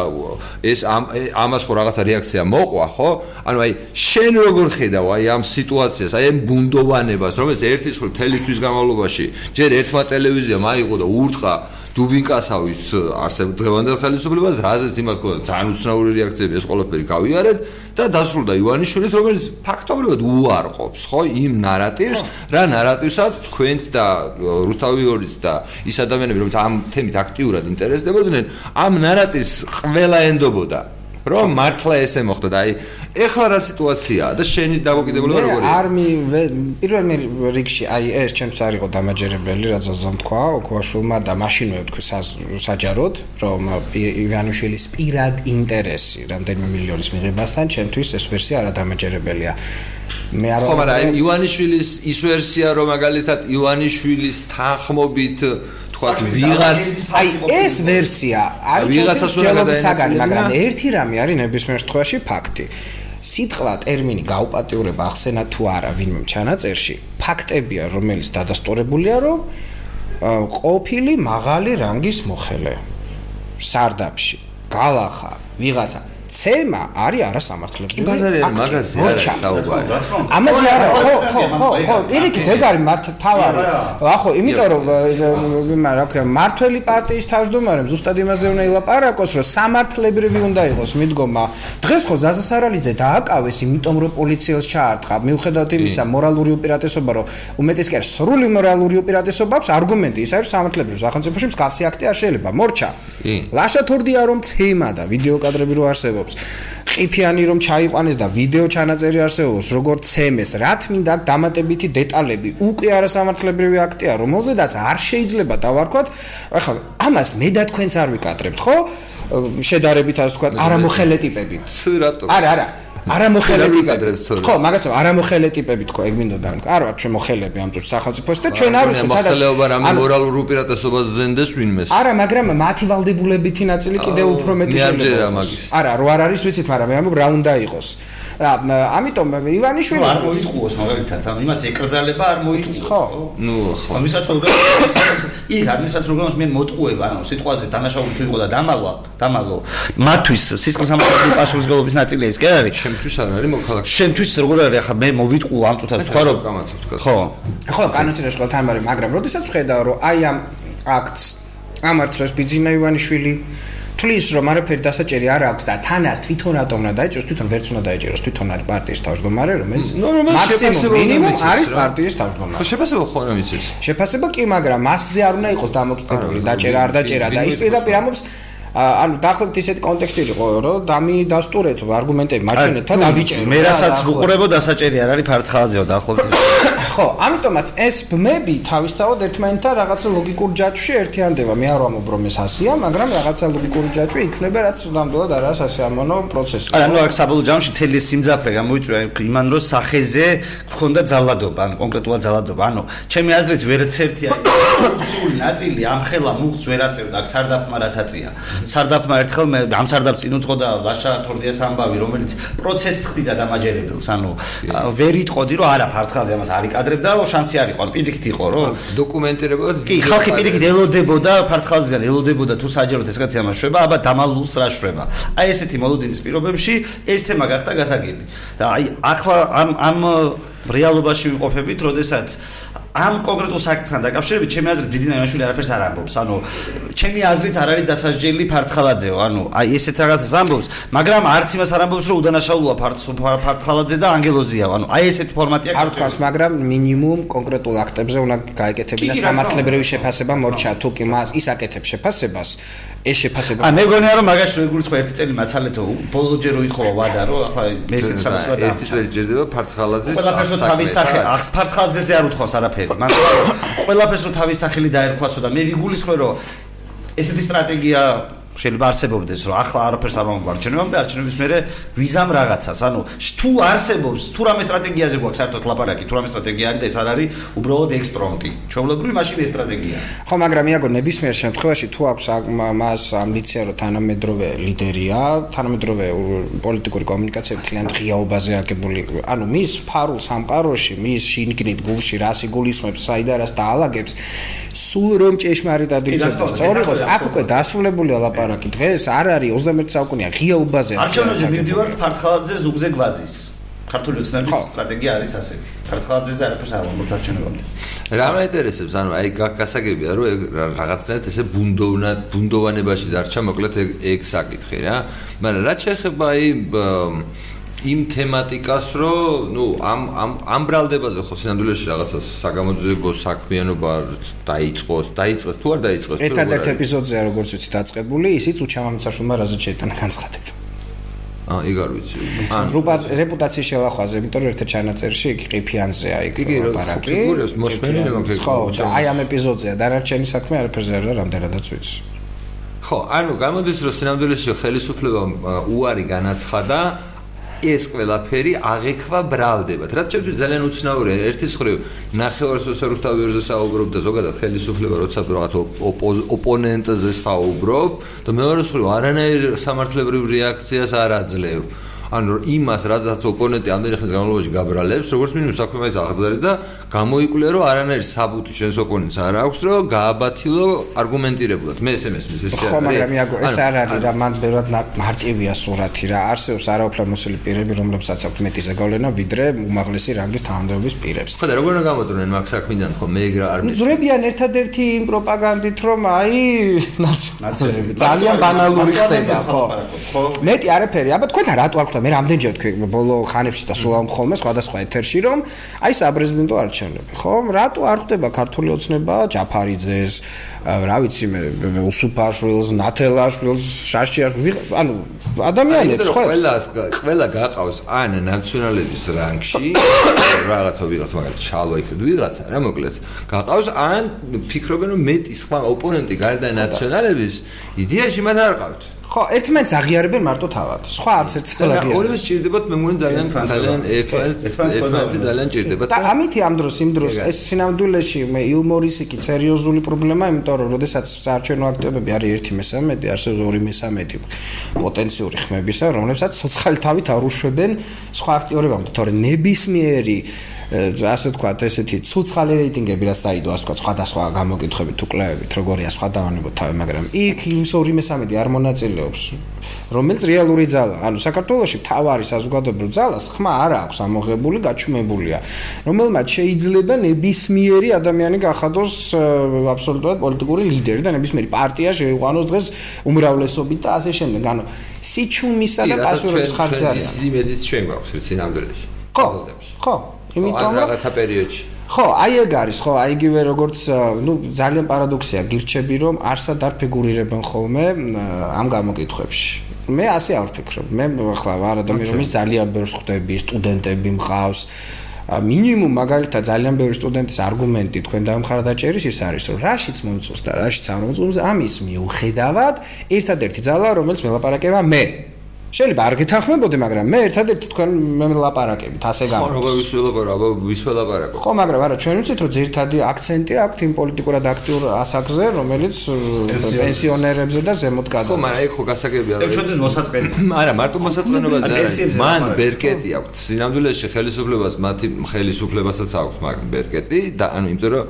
ეს ამას ხო რაღაცა რეაქცია მოყვა ხო? ანუ აი შენ როგორ ხედავ აი ამ სიტუაციას აი ამ ბუნდოვანებას რომელიც ერთი სხვა მთელი თვის განმავლობაში ჯერ ერთმა ტელევიზიამ აიღო და ურტყა დუბინკასავის არსებ დღევანდელ ხელისუფლებას, რაზეც იმათ ქონდა ძალიან უცნაური რეაქციები ეს ყველაფერი გავიარეთ და დასრულდა ივანიშვილით, რომელიც ფაქტობრივად უარყოფს, ხო, იმ ნარატივს, რა ნარატივსაც თქვენც და რუსთავი ორიც და ის ადამიანები, რომლებიც ამ თემით აქტიურად ინტერესდებოდნენ, ამ ნარატივს ყველა ენდობოდა. რომ მართლა ესე მოხდა და აი ეხლა რა სიტუაციაა და შენი დამოკიდებულება როგორია? არ მი პირველ რიგში აი ეს ჩემს არ იყო დამაჯერებელი რაც ზომ თქვა ოქოაშულმა და მაშინვე თქვი საჯაროდ რომ ივანიშვილის პირად ინტერესი რამდენიმე მილიონის მიღებასთან ჩემთვის ეს ვერსია არა დამაჯერებელია. მე არ ხო მაგრამ აი ივანიშვილის ის ვერსია რომ მაგალითად ივანიშვილის თანხმობით თქვა ვიღაც აი ეს ვერსია არის ვიღაცას უნდა გადაენაცვლა მაგრამ ერთი რამე არის ნებისმიერ შემთხვევაში ფაქტი სიტყვა ტერმინი გაუპატიურება ახსენა თუ არა ვინმე ჩანაწერში ფაქტებია რომელიც დადასტურებულია რომ ყოფილი მაღალი რანგის მოხელე. სარდაფში. გალახა ვიღაცა ცემა არის არასამართლებელი. ბაზარი არის მაგაზი არა საუბარი. ამაზე არა ხო ხო ხო ხო ილიქით ეგ არის მართ თავარი. ახო იმიტომ რომ რა ქვია მართველი პარტიის თავმჯდომარემ ზუსტად იმაზე უნდა ილაპარაკოს რომ სამართლებრივი უნდა იყოს მიდგომა. დღეს ხო ზაზა სარალიძე დააკავეს იმიტომ რომ პოლიციელს ჩაარტყა. მიუხედავად იმისა მორალური უპირატესობა რომ უმეტეს კი არა სრული მორალური უპირატესობა აქვს არგუმენტი ის არის სამართლებრივი სახელმწიფოში მსგავსი აქტი არ შეიძლება. მორჩა. ლაშა თორდია რომ ცემა და ვიდეო კადრები რო არსებობს არსებობს. ყიფიანი რომ ჩაიყვანეს და ვიდეო ჩანაწერი არსებობს, როგორც ცემეს, რა თმინდა დამატებითი დეტალები, უკვე არასამართლებრივი აქტია, რომელზედაც არ შეიძლება დავარქვათ. ახლა ამას მე და თქვენც არ ვიკადრებთ, ხო? შედარებით ასე ვთქვათ, არამოხელე ტიპები. რატო? არა, არა. არამოხელეთი კადრებს თორე. ხო, მაგას არამოხელე ტიპები თქო, ეგ მინდოდა. არა, ჩვენ მოხელები ამ წუთში სახელმწიფოს და ჩვენ არ ვიცით სადაც მოხელეობა რამე მორალურ უპირატესობას ზენდეს ვინმეს. არა, მაგრამ მათი ვალდებულებითი ნაწილი კიდევ უფრო მეტი შეიძლება. არა, რო არ არის ვიცით, მაგრამ მე ამბობ რა უნდა იყოს. ამიტომ ივანიშვილი არ მოიწუოს მაგალითად ამ იმას ეკრძალება არ მოიწუოს ხო ნუ ხო ამისაც პროგრამას იქ ადმინისტრაციულ პროგრამას მე მოტყუება ანუ სიტყვაზე დანაშაული თუ იყო და დამალვა დამალო მათთვის სისხლის სამართლებრივი პასუხისგებლობის ნაწილია ის კი არის ჩემთვის არ არის მოქალაქე? შენთვის როგორ არის? ახლა მე მოვიტყუ ამ წუთად თქვა რომ გამაცო თქვა ხო. ხო კანონცინაში ყოველთან მაგრამ მაგრამ როდესაც ხედავ რომ აი ამ აქტს ამართლებს ბიძინა ივანიშვილი თulis რომ არაფერი დასაჭერი არ აქვს და თანაც თვითონ რატომ უნდა დაეჭეროს თვითონ ვერც უნდა დაეჭეროს თვითონ არის პარტიის თავმჯდომარე რომელიც მაქსიმუმ მინიმუმ არის პარტიის თავმჯდომარე. ხო შეფასება ხო რა ვიცი შეფასება კი მაგრამ მასზე არ უნდა იყოს დამოკიდებული. დაჭერა არ დაჭერა და ის პირდაპირ ამობს ანუ დაახლოებით ისეთი კონტექსტი იყო რომ დამი დასტურეთ არგუმენტები მაჩვენეთ და დავიჭერეთ მე რასაც ვუყურებო დასაჭერი არ არის ფარცხალაძეო დაახლოებით ხო ამიტომაც ეს ბმები თავისთავად ერთმანეთთან რაღაცა ლოგიკურ ჯაჭვში ერთიანდება მე არ ვამობ რომ ეს ასია მაგრამ რაღაცა ლოგიკური ჯაჭვი იქნება რაც ნამდვილად არაა სასიამოვნო პროცესი ანუ აქ საბოლოო ჯამში თელი სიმძაფრე გამოიწვია იმან რომ სახეზე გქონდა ძალადობა ანუ კონკრეტულად ძალადობა. ანუ ჩემი აზრით ვერც ერთი აი ფუნქციური ნაწილი ამ ხელა მუხს ვერ აწევდა აქ სარდაფმა რაც აწია სარდაფმა ერთხელ მე ამ სარდაფს წინ უძღოდა ვაშა თორდიას ამბავი რომელიც პროცესს ხდიდა დამაჯერებელს ანუ ვერ იტყოდი რომ არა ფარცხალზე ამას არ იკადრებდა რომ შანსი არ იყო პირიქით იყო რომ დოკუმენტირებოდა კი ხალხი პირიქით ელოდებოდა ფარცხალზეგან ელოდებოდა თუ საჯაროდ ეს კაცი ამას შვება აბა დამალულს რა შვება? აი ესეთი მოლოდინის პირობებში ეს თემა გახდა გასაგები. და აი ახლა ამ ამ რეალობაში ვიმყოფებით, როდესაც ამ კონკრეტულ საკითხთან დაკავშირებით ჩემი აზრით ბიძინა იმაშვილი არაფერს არ ამბობს. ანუ ჩემი აზრით არ არის დასაჯელი ფარცხალაძეო. ანუ აი ესეთ რაღაცას ამბობს, მაგრამ არც იმას არ ამბობს, რომ უდანაშაულოა ფარცხალაძე და ანგელოზია. ანუ აი ესეთი ფორმატია. არ თქვას, მაგრამ მინიმუმ კონკრეტულ აქტებზე უნდა გაეკეთებინა სამართლებრივი შეფასება მორჩა თუ კი მას ის აკეთებს შეფასებას. ეს შეფასება. ა მე გონია რომ მაგაში როგორ იყო ერთი წელი მაცალეთო ბოლო ჯერ უითხოვა ვადა რომ ახლა მე ეს სამსვა და ერთი წელი ჯერდება ფარცხალაძეს ყველაფერს თავის სახე ახს ფარცხალაძეზე არ უთხოვს არაფერი. ვფიქრობ. მან ყველაფერს რო თავის სახელი დაერქვასო და მე ვიგულისხმე რომ ესეთი სტრატეგია შეიძლება არსებობდეს რომ ახლა არაფერს არ მომგვარჩენებამ და არჩენების მერე ვიზამ რაღაცას. ანუ თუ არსებობს თუ რამე სტრატეგიაზე გვაქვს საერთოდ ლაპარაკი თუ რამე სტრატეგია არის და ეს არ არის უბრალოდ ექსპრომტი. ჩვეულებრივი მაშინ ეს სტრატეგია ხო მაგრამ იაგო ნებისმიერ შემთხვევაში თუ აქვს მას ამბიცია რომ თანამედროვე ლიდერია თანამედროვე პოლიტიკური კომუნიკაციები თლიან ღიაობაზე აგებული ანუ მის ფარულ სამყაროში მის შინგნით გულში რას იგულისხმებს საიდან რას დაალაგებს სულ რომ ჭეშმარიტად იცოდეს სწორი იყოს აქ უკვე დასრულებულია ლაპარაკი ლაპარაკი დღეს არ არის 21 საუკუნეა ღია უბაზე არჩევნებზე მივდივართ ფარცხალაძე ზუგზე გვაზის ქართული ოცნების სტრატეგია არის ასეთი. ქართლაძეზე არაფერს არ ვამბობ არჩევნებამდე. რა მეინტერესებს, ანუ აი გასაგებია, რომ რაღაცნაირად ესე ბუნდოვნა ბუნდოვანებაში დარჩა, მოკლედ ეგ საკითხი რა. მაგრამ რა შეიძლება აი იმ თემატიკას, რომ ნუ ამ ამ ამ ბრალდებაზე ხო სინამდვილეში რაღაცა საგამოძიებო საქმიანობა დაიწყოს, დაიწყეს თუ არ დაიწყოს თუ ერთადერთ ეპიზოდზეა როგორც ვიცი დაწყებული, ისიც უჩამამცაშვილმა რაზეც შეიტანა განცხადება. აა იგ არ ვიცი. ან რეპუტაციის შელახვაზე, იმიტომ რომ ერთ-ერთ ჩანაწერში იქ ყიფიანზეა იქ პარაკი. მოსმენი რა მოხდა? ხო, აი ამ ეპიზოდზეა დანარჩენი საქმე არაფერზე არა რამდენადაც ვიცი. ხო, ანუ გამოდის რომ სინამდვილეში ხელისუფლებამ უარი განაცხადა ეს ყველაფერი აღექვა ბრალდებად. რაც შეიძლება ძალიან უცნაურია. ერთის მხრივ ნახევარს რუსთავიერზე საუბრობ და ზოგადად ხელისუფლება როცა რაღაც ოპონენტზე საუბრობ და მეორეს მხრივ არანაირ სამართლებრივ რეაქციას არ აძლევ. ანუ იმას რაზეც ოპონენტი ამდენი ხნის განმავლობაში გაბრალებს, როგორც მინიმუმ საქმე მაინც აღძარი და გამოიკვლია რომ არანაირი საბუთი შენს ოპონენტს არ აქვს, რომ გააბათილო არგუმენტირებულად. მე ესე მესმის ეს არის. ხო, მაგრამ იაგო ეს არ არის რა მან ბევრად მარტივია სურათი რა. არსებობს არაუფლებამოსილი პირები, რომლებსაც აქვთ მეტი ზეგავლენა ვიდრე უმაღლესი რანგის თანამდებობის პირებს. ხო და როგორ უნდა გამოდრონენ მაგ საქმიდან ხო მე ეგ რა არ მესმის. ზრებიან ერთადერთი იმ პროპაგანდით რომ აი ნაციონალები ძალიან ბანალური ხდება ხო. მეტი არაფერი. აბა თქვენ რატო არ ხვდა მე რამდენჯერ თქვი ბოლო ხანებში და სულ ამ ხოლმე სხვადასხვა ეთერში რომ აი საპრეზიდენტო არჩევნები ხო რატო არ ხდება ქართული ოცნება ჯაფარიძეს რა ვიცი მე უსუფაშვილს ნათელაშვილს შაშიაშვილს ანუ ადამიანებს ხო? ყველა ყველა გაყავს ან ნაციონალების რანგში რაღაცა ვიღაც მაგალითად ჩალო იქ ვიღაცა რა მოკლედ. გაყავს ან ფიქრობენ რომ მეტი სხვა ოპონენტი გარდა ნაციონალების იდეაში მათ არ ყავთ ხო, ერთმანეთს აღიარებენ მარტო თავად. სხვა არც ერთს არ აღიარებენ. ორივე სჭირდებათ, მე მგონი ძალიან ძალიან ერთმანეთს ერთმანეთი ძალიან ჭირდებათ. და ამითი ამ დროს იმ დროს ეს სინამდვილეში მე იუმორის იქი სერიოზული პრობლემა, იმიტომ რომ შესაძაც საარჩევნო აქტივობები არის 1/13, არსებობს 2/13 პოტენციური ხმებისა, რომლებსაც სოციალური თავით არ უშვებენ სხვა აქტიორებამდე, თორე ნებისმიერი ასე თქვა ესეთი ცუცხალი რეიტინგები რაც დაიდო ასე თქვა სხვადასხვა გამოკითხებით თუ კლავებით როგორია სხვა დავანებოთ თავი მაგრამ იქ ის 2/13 არ მონაწილეობს რომელიც რეალური ძალა ანუ საქართველოსში თავარი საზოგადოებრივ ძალას ხმა არ აქვს ამოღებული გაჩუმებულია. რომელმაც შეიძლება ნებისმიერი ადამიანი გახადოს აბსოლუტურად პოლიტიკური ლიდერი და ნებისმიერი პარტია შეიყვანოს დღეს უმრავლესობით და ასე შემდეგ. ანუ სიჩუმისა და პასუხის ხარჯზე არის ის იმედიც ჩვენ გვაქვს სინამდვილეში ხო ხო იმიტომ რომ რაღაცა პერიოდში ხო, აი ეგ არის, ხო, აი იგივე როგორც, ну, ძალიან პარადოქსია, გირჩები რომ არსად არ ფიგურირებენ ხოლმე ამ გამოკითხებში. მე ასე არ ვფიქრობ. მე ახლა ვარ ადამიანი, რომელიც ძალიან ბევრს ხვდები, სტუდენტები მყავს. მინიმუმ მაგალითად ძალიან ბევრი სტუდენტის არგუმენტი თქვენ დამხარდაჭერის ის არის, რომ რაშიც მომწონს და რაშიც არ მომწონს, ამის მიუხედავად, ერთადერთი ძალა, რომელიც მელაპარაკება მე. შეიძლება არ გეთანხმებოდე, მაგრამ მე ერთადერთი თქვენ მე ლაპარაკებით, ასე გამო. ხო, როგორ ვისველაპარო, აბა ვისველაპარაკო. ხო, მაგრამ არა, ჩვენ ვიცით, რომ ძირითადი აქცენტი აქვს იმ პოლიტიკურად აქტიურ ასაკზე, რომელიც პენსიონერებზე და ზემოთ გადადის. ხო, მაგრამ ეგ ხო გასაგებია. ეგ ჩვენთვის მოსაწყენი. არა, მარტო მოსაწყენობა და მან ბერკეტი აქვს. სინამდვილეში ხელისუფლებას მათი ხელისუფლებასაც აქვს მაგ ბერკეტი და ანუ იმიტომ რომ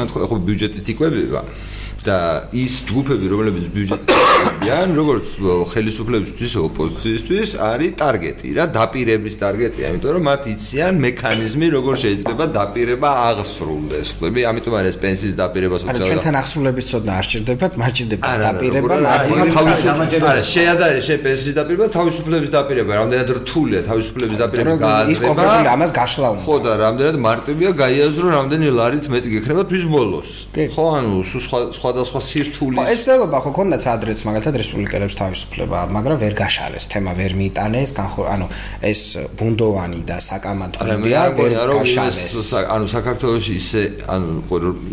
მან ხო ბიუჯეტით იკვებება. და ის ჯგუფები, რომლებიც ბიუჯეტიან, როგორც ხელისუფლებისთვის, ოპოზიციისთვის, არის ტარგეტი რა, დაპირების ტარგეტია, იმიტომ რომ მათ იციან მექანიზმი, როგორ შეიძლება დაპირება აღსრულდეს. ხლები, ამიტომ არის პენსიის დაპირება სოციალურად. არა, ჩვენთან აღსრულების ცოდნა არ სჭირდებათ, მათ სჭირდება დაპირება, თავისუფლება. არა, შეადარე, შე პენსიის დაპირება, თავისუფლების დაპირება, რამდენად რთულია თავისუფლების დაპირება გააზრება. ის კონკრეტული ამას გაშლა უნდა. ხო და რამდენად მარტივია გაიაზრო, რამდენი ლარით მეტი გექნება თვის ბოლოს. ხო, ანუ სხვა სხვა სხვადასხვა სირთულის ეს ძალობა ხო ქონდაც ადრეც მაგალითად რესპუბლიკელებს თავისუფლება მაგრამ ვერ გაშალეს თემა ვერ მიიტანეს ანუ ეს ბუნდოვანი და საკამათო იდეა ვერ გაშალეს. ანუ საქართველოსი ისე ანუ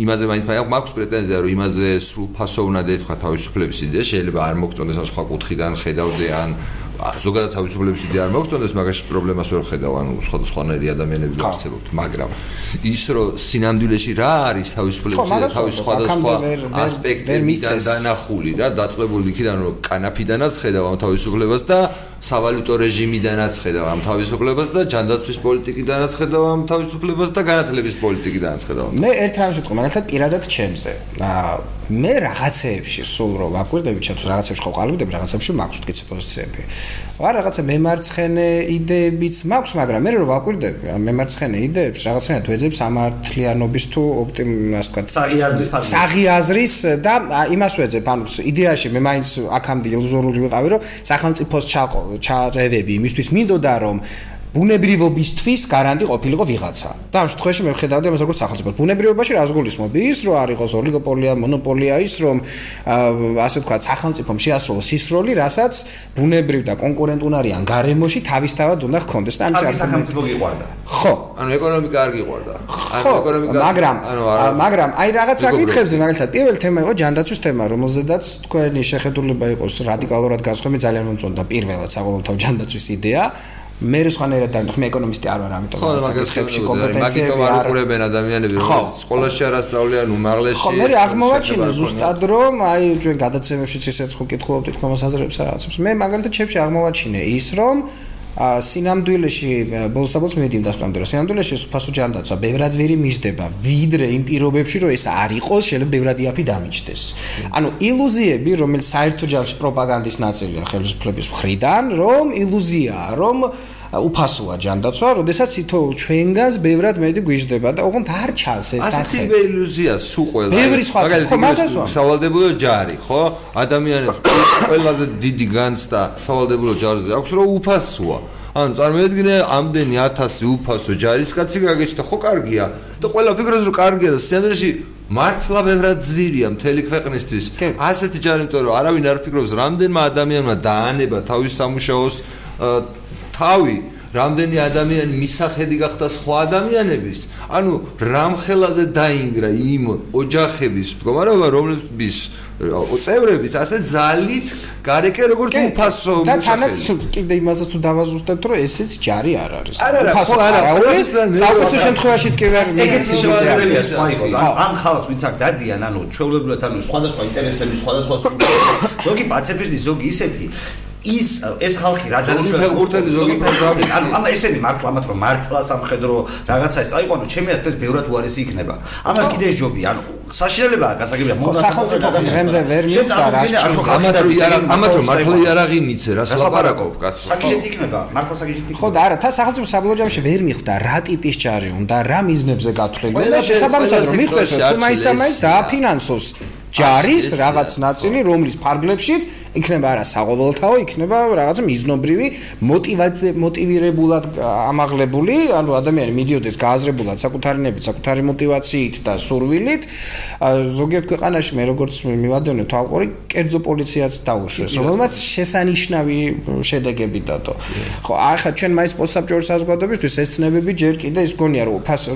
იმაზე მაინც მაქვს პრეტენზია რომ იმაზე სრულფასოვნად ეთქვა თავისუფლების იდეა შეიძლება არ მოგწონდეს სხვა კუთხიდან ხედავდე ან ზოგადად თავისუფლების იდეა არ მოგწონდეს, მაგაში პრობლემას ვერ ხედავ, ანუ სხვადასხვანაირი ადამიანები არსებობთ, მაგრამ ის რომ სინამდვილეში რა არის თავისუფლების იდეა, თავის სხვადასხვა ასპექტებიდან დანახული რა, დაწყებული იქიდან რომ კანაფიდანაც ხედავ ამ თავისუფლებას და სავალუტო რეჟიმიდანაც ხედავ ამ თავისუფლებას და ჯანდაცვის პოლიტიკიდანაც ხედავ ამ თავისუფლებას და განათლების პოლიტიკიდანაც ხედავ. მე ერთ რამს ვიტყვი, მაგალითად პირადად ჩემზე. აა მე რაღაცეებში სულ რო ვაკვირდები, ჩემს რაღაცებში ხო ყალიბდები, რაღაცებში მაქვს თქიც პოზიციები. ვარ რაღაცა მემარცხენე იდეებიც მაქვს, მაგრამ მე რო ვაკვირდები, ამ მემარცხენე იდეებს რაღაცნაირად ვეძებს ამართლიანობის თუ ოპტიმას თქვა. საღიაზრის ფაზა. საღიაზრის და იმას ვეძებ, ანუ იდეაში მე მაინც აქამდე ილუზორული ვიყავი, რომ სახელმწიფოს ჩაყო ჩარევები იმისთვის მინდოდა რომ ბუნებრივობისთვის გარანტი ყოფილიყო ვიღაცა. და ამ შემთხვევაში მე ვხედავდი ამას როგორც სახელმწიფო. ბუნებრივობაში რა ზგულისმობ ის, რომ არ იყოს ოლიგოპოლია, მონოპოლია ის, რომ ასე ვთქვათ, სახელმწიფომ შეასრულოს ის როლი, რასაც ბუნებრივ და კონკურენტუნარიან გარემოში თავისთავად უნდა ჰქონდეს და ამის სახელმწიფო გიყვარდა. ხო, ანუ ეკონომიკა არ გიყვარდა. ანუ ეკონომიკა მაგრამ მაგრამ აი რაღაც საკითხებზე მაგალითად პირველ თემა იყო ჯანდაცვის თემა, რომელზედაც თქვენი შეხედულება იყოს რადიკალურად განსხვავებული, ძალიან მომწონდა პირველად საყოველთაო ჯანდაცვის იდეა. მე სხვანაირად დავინახე, მე ეკონომისტი არ ვარ, ამიტომ საკითხებში კომპეტენციები არ აყურებენ ადამიანები, რომ სკოლაში არ ასწავლიან უმაღლესში. ხო, მე აღმოვაჩინე ზუსტად რომ აი ჩვენ გადაცემებშიც ისეც ხო კითხულობდით კომას აზრებს რაღაცებს. მე მაგალითად ჩემში აღმოვაჩინე ის რომ სინამდვილეში ბოლოს და ბოლოს მივიდი იმ დასკვნამდე რომ სინამდვილეში სუფასო ჯანდაცვა ბევრად ვერი მიждდება ვიდრე იმ პირობებში რომ ეს არ იყოს შეიძლება ბევრად იაფი დამიჯდეს. ანუ ილუზიები რომელიც საერთო ჯამში პროპაგანდის ნაწილია ხელისუფლების მხრიდან რომ ილუზიაა რომ უფასოა ჯანდაცვა, როდესაც თითოეულ ჩვენგანს ბევრად მეტი გვიждდება და ოღონდ არ ჩანს ეს თახე. ასეთი ილუზია სულ ყველა. ბევრი სხვა ხო მაგაზია. სავალდებულო ჯარი, ხო? ადამიანებს ყველაზე დიდი განცდა სავალდებულო ჯარზე აქვს, რომ უფასოა. ანუ წარმოიდგინე ამდენი 1000 უფასო ჯარისკაცი გაგეჩნდა, ხო კარგია? და ყველა ფიქრობს რომ კარგია და სცენარში მართლა ბევრად ძვირია მთელი ქვეყნისთვის. ასეთი ჯარი, იმიტომ რომ არავინ არ ფიქრობს, რამდენმა ადამიანმა დაანება თავის სამუშაოს თავი რამდენი ადამიანი მისახედი გახდა სხვა ადამიანების? ანუ რამხელაზე დაინგრა იმ ოჯახების მდგომარეობა რომლებიც წევრებიც ასე ძალით გარეკე როგორც უფასო და თანაც კიდე იმასაც თუ დავაზუსტებთ რომ ესეც ჯარი არ არის. უფასო არა საუკეთესო შემთხვევაშიც კი ვერ შევალებელია სხვა იყოს. ამ ხალხს ვინც აქ დადიან ანუ ჩვეულებრივად ანუ სხვადასხვა ინტერესები სხვადასხვა ზოგი პაციფისტი ზოგი ისეთი ის ეს ხალხი რა დანიშნულებული ზოგი პროგრამი ანუ ამ ესენი მართლა ამათ რომ მართლა სამხედრო რაღაცა ის. აიყვანო ჩემი აზრით ეს ბევრად უარესი იქნება. ამას კიდე ეს ჯობი ანუ საშინელებაა გასაგებია მოგა სახელმწიფო დღემდე ვერ მიხვდა რა ამათ რომ მართლა იარაღი მიცე რას ლაპარაკობ კაცო საგიჟეთ იქნება მართლა საგიჟეთ იქნება. ხო და არა თა სახელმწიფო საბოლოო ჯამში ვერ მიხვდა რა ტიპის ჯარი უნდა რა მიზნებზე გათვლილი. და შესაბამისად რომ მიხვდეს რომ მაინც და მაინც დააფინანსოს ჯარის რაღაც ნაწილი, რომლის ფარგლებშიც იქნება არა საყოველთაო, იქნება რაღაცა მიზნობრივი მოტივირებულად ამაღლებული, ანუ ადამიანი მიდიოდეს გააზრებულად საკუთარი ნებით, საკუთარი мотиваციით და სურვილით ზოგიერთ ქვეყანაში მე როგორც მივადევნე თვალყური კერძო პოლიციაც დაუშვეს, რომელმაც შესანიშნავი შედეგები დადო. ხო, ახლა ჩვენ მაინც პოსტსაბჭოური საზოგადოებისთვის ეს ცნებები ჯერ კიდე ის გონია რომ ფასო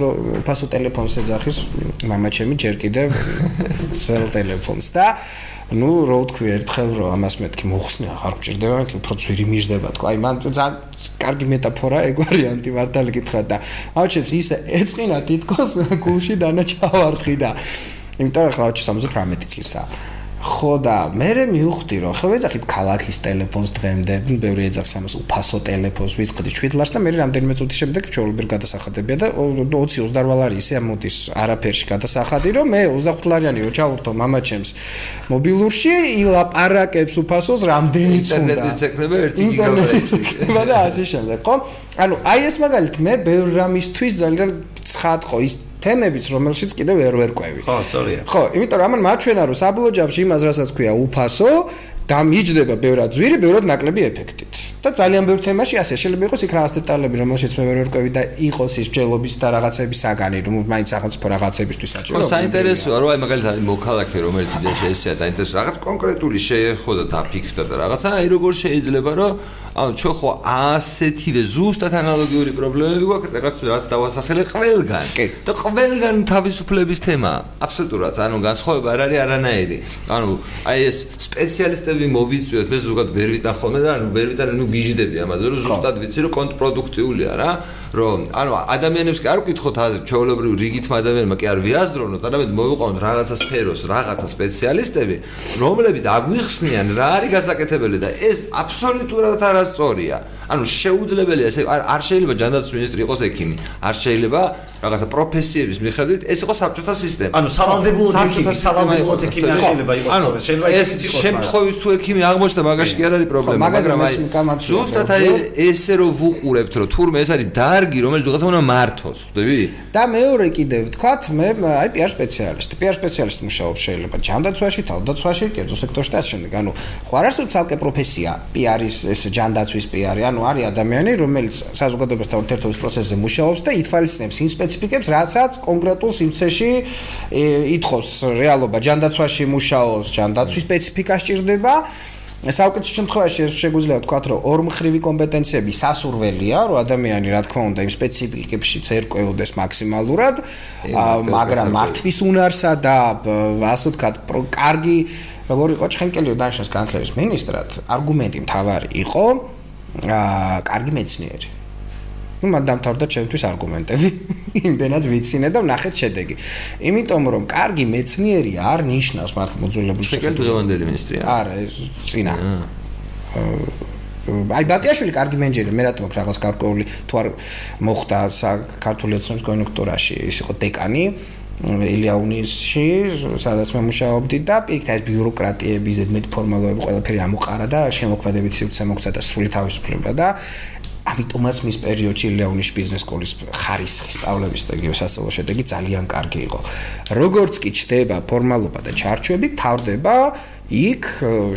ფასო ტელეფონს ეძახის მამა ჩემი ჯერ კიდევ ცელ ტელეფონს და ну, რო ვთქვი, ერთხელ რო ამას მეთქი მოხსნა, აღარ გჭირდება, იქ უფრო ძვირი მიждდება თქო. აი, მან ძალიან კარგი მეტაფორა ეგვარი ანტივარტალი გითხრა და აუჩებს ისე ეწყინა თითქოს გულში დანაჩავარდღი და იმიტომ რომ ხავჩი 78 წლისაა. ხო და მე მივხვდი რომ ხო ეძახით ქალაქის ტელეფონს დღემდე ბევრი ეძახს ამას უფასო ტელეფონს ვიწყდი 7 ლარს და მე რამდენიმე წუთის შემდეგ ჩაოლებერ გადასახადებია და 20-28 ლარი ისე ამოდის არაფერში გადასახადი რომ მე 25 ლარიანი რო ჩავურთო მამაჩემს მობილურში ილაპარაკებს უფასოს რამდენი წუთი ინტერნეტის ცექნება 1 გიგაბაიტი და ასე შემდეგ ხო? ანუ აი ეს მაგალითად მე ბევრ რამისთვის ძალიან ცხადყო ის თემებიც რომელშიც კიდევ ვერ ვერ ყვევი. ხო, სწორია. ხო, იმიტომ რომ ამან მაჩვენა რომ საბოლოო ჯამში იმას რასაც ქვია უფასო და მიჯდება ბევრად ძვირი, ბევრად ნაკლები ეფექტით. და ძალიან ბევრ თემაში ასე შეიძლება იყოს იქ რაღაც დეტალები რომელშიც მე ვერ ვერ ყვევი და იყოს ის ჯელობის და რაღაცების საგანი, რომ მაინც სახელმწიფო რაღაცებისთვის საჭირო. ხო, საინტერესოა რომ აი მაგალითად მოქალაქე რომელიც ესეა და ინტერესო რაღაც კონკრეტული შეეხო და დაფიქრდა და რაღაცა აი როგორ შეიძლება რომ ანუ ჩვენ ხო ასეთივე ზუსტად ანალოგიური პრობლემები გვაქვს რაღაც რაც დავასახელე ყველგან. და ყველგან თავისუფლების თემა. აბსოლუტურად ანუ განსხვავება არ არის არანაირი. ანუ აი ეს სპეციალისტები მოვიწვიოთ მე ზოგადად ვერ ვიტან ხოლმე და ანუ ვერ ვიტან ნუ გიჟდები ამაზე რომ ზუსტად ვიცი რომ კონტრპროდუქტიულია რა რომ ანუ ადამიანებს კი არ ვკითხოთ აზრი, ჩვეულებრივ რიგით ადამიანმა კი არ ვიაზროვნოთ, არამედ მოვიყვანოთ რაღაცა სფეროს, რაღაცა სპეციალისტები, რომლებიც აგვიხსნიან რა არის გასაკეთებელი და ეს აბსოლუტურად არასწორია. ანუ შეუძლებელია ესე არ შეიძლება ჯანდაცვის მინისტრი იყოს ექიმი, არ შეიძლება რაღაცა პროფესიების მიხედვით ეს იყოს საბჭოთა სისტემა. ანუ სავალდებულო ექიმი, სავალდებულო ექიმი არ შეიძლება იყოს თორე შეიძლება ეს შემთხვევით თუ ექიმი აღმოჩნდა მაგაში კი არ არის პრობლემა, მაგრამ აი ზუსტად აი ესე რომ ვუყურებთ რომ თურმე ეს არის დარგი, რომელიც ვიღაცა უნდა მართოს, ხვდები? და მეორე კიდევ ვთქვათ, მე აი PR სპეციალისტი, PR სპეციალისტი მუშაობს შეიძლება ჯანდაცვაში, თავდაცვაში, კერძო სექტორში და ასე შემდეგ. ანუ ხო არ არსებობს ალკე პროფესია PR-ის ეს ჯანდაცვის PR-ი, ანუ არის ადამიანი, რომელიც საზოგადოებასთან ურთიერთობის პროცესზე მუშაობს და ითვალისწინებს იმ სპეციფიკებს, რასაც კონკრეტულ სივრცეში ითხოვს რეალობა ჯანდაცვაში მუშაობს, ჯანდაცვის სპეციფიკა სჭირდება. საუკეთესო შემთხვევაში ეს შეგვიძლია ვთქვათ, რომ ორმხრივი კომპეტენციები სასურველია, რომ ადამიანი რა თქმა უნდა იმ სპეციფიკებში ცერკვეოდეს მაქსიმალურად, მაგრამ მართვის უნარსა და ასე ვთქვათ, კარგი როგორ იყო ჩხენკელიო დაშას განხლების მინისტრად, არგუმენტი მთავარი იყო, აა კარგი მეცნიერი. Ну მან დამთავრდა ჩემთვის არგუმენტები. იმდენად ვიცინე და ნახეთ შედეგი. იმიტომ რომ კარგი მეცნიერი არ ნიშნავს მართლა შეხედვით. შეკეთ დღევანდელი მინისტრია. არა, ეს წინა. აი ბატიაშვილი კარგი მენეჯერი, მე რატომ რაღაც გარკვეული თუ არ მოხდა საქართველოს ეკონომიკის კონიუნქტურაში, ის იყო დეკანი. ილიაუნისში, სადაც მე მუშაობდი და პირიქით ეს ბიუროკრატიები, ზედმეტ ფორმალობები ყველაფერი ამოყარა და შემოქმედებით სივრცე მოგცა და სრული თავისუფლება და ამიტომაც მის პერიოდში ილიაუნის ბიზნეს სკოლის ხარისხის სწავლების და იგივე სასწავლო შედეგი ძალიან კარგი იყო. როგორც კი ჩდება ფორმალობა და ჩარჩოები, თავდება იქ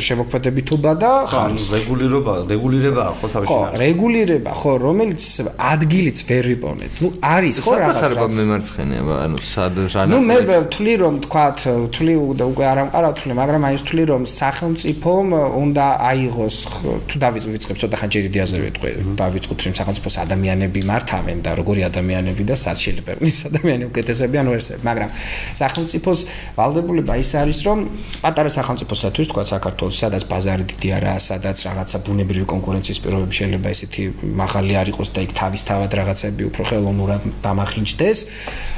შემოქმედებითობა და ხარის რეგულირება რეგულირებაა ხო თავში ხო რეგულირება ხო რომელიც ადგილიც ვერ იპონეთ ნუ არის ხო რაღაც ხარება მემარცხენეა ანუ სად რა ნუ მე ვთვლი რომ თქვათ ვთვლი უკვე არ ამყარა ვთვლი მაგრამ აი ვთვლი რომ სახელმწიფომ უნდა აიღოს თუ დავიწყებ ცოტა ხანჯერ იდეაზე ვეთქვი დავიწყოთ რომ სახელმწიფოს ადამიანები მართავენ და როგორი ადამიანები და სად შეიძლება ის ადამიანები უკეთესები ან ვერსები მაგრამ სახელმწიფოს ვალდებულება ის არის რომ პატარა სახელმწიფო პასუხისათვის თქვა საქართველოს სადაც ბაზარი დიდი არაა სადაც რაღაცა ბუნებრივი კონკურენციის პირობები შეიძლება ესეთი მაღალი არ იყოს და იქ თავისთავად რაღაცები უფრო ხელოვნურად დამახინჯდეს.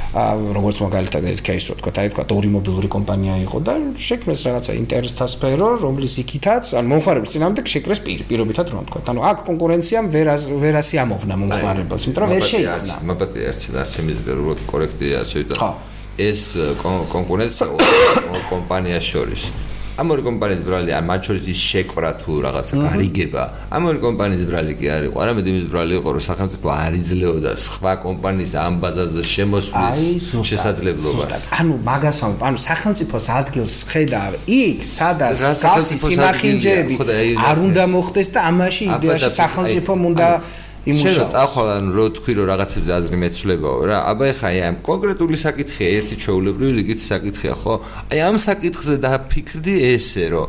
როგორც მაგალითად ერთ кейსს რო თქვა აი თქვა ორი მობილური კომპანია იყო და შექმნეს რაღაცა ინტერესთა სფერო რომლის იქითაც ან მომხმარებლის წინამდე შეკრეს პირი პირობითად რომ თქვა. ანუ აქ კონკურენციამ ვერ ვერასი ამოვნა მომხმარებელს იმიტომ რომ ვერ შეიქმნა. მაბატი არც და შემიძლიერულად კორექტია არ შევიტანე ხო. ეს კონკურენცია ორ კომპანიას შორის. ამ ორი კომპანიის ბრალი არ მათ შორის ის შეკვრა თუ რაღაცა გარიგება ამ ორი კომპანიის ბრალი კი არ იყო არამედ იმის ბრალი იყო რომ სახელმწიფო არ იძლეოდა სხვა კომპანიის ამ ბაზაზე შემოსვლის შესაძლებლობას. ანუ მაგას ანუ სახელმწიფოს ადგილს ხედავ იქ სადაც გასი სიმახინჯეები არ უნდა მოხდეს და ამაში იდეაში სახელმწიფომ უნდა იმუშავა. შეიძლება წახვალ ანუ რო თქვი რომ რაღაცებზე აზრი მეცვლებაო რა. აბა ეხა აი ამ კონკრეტული საკითხია, ერთი ჩაულებრივი რიგით საკითხია, ხო? აი ამ საკითხზე დაფიქრდი ესე რომ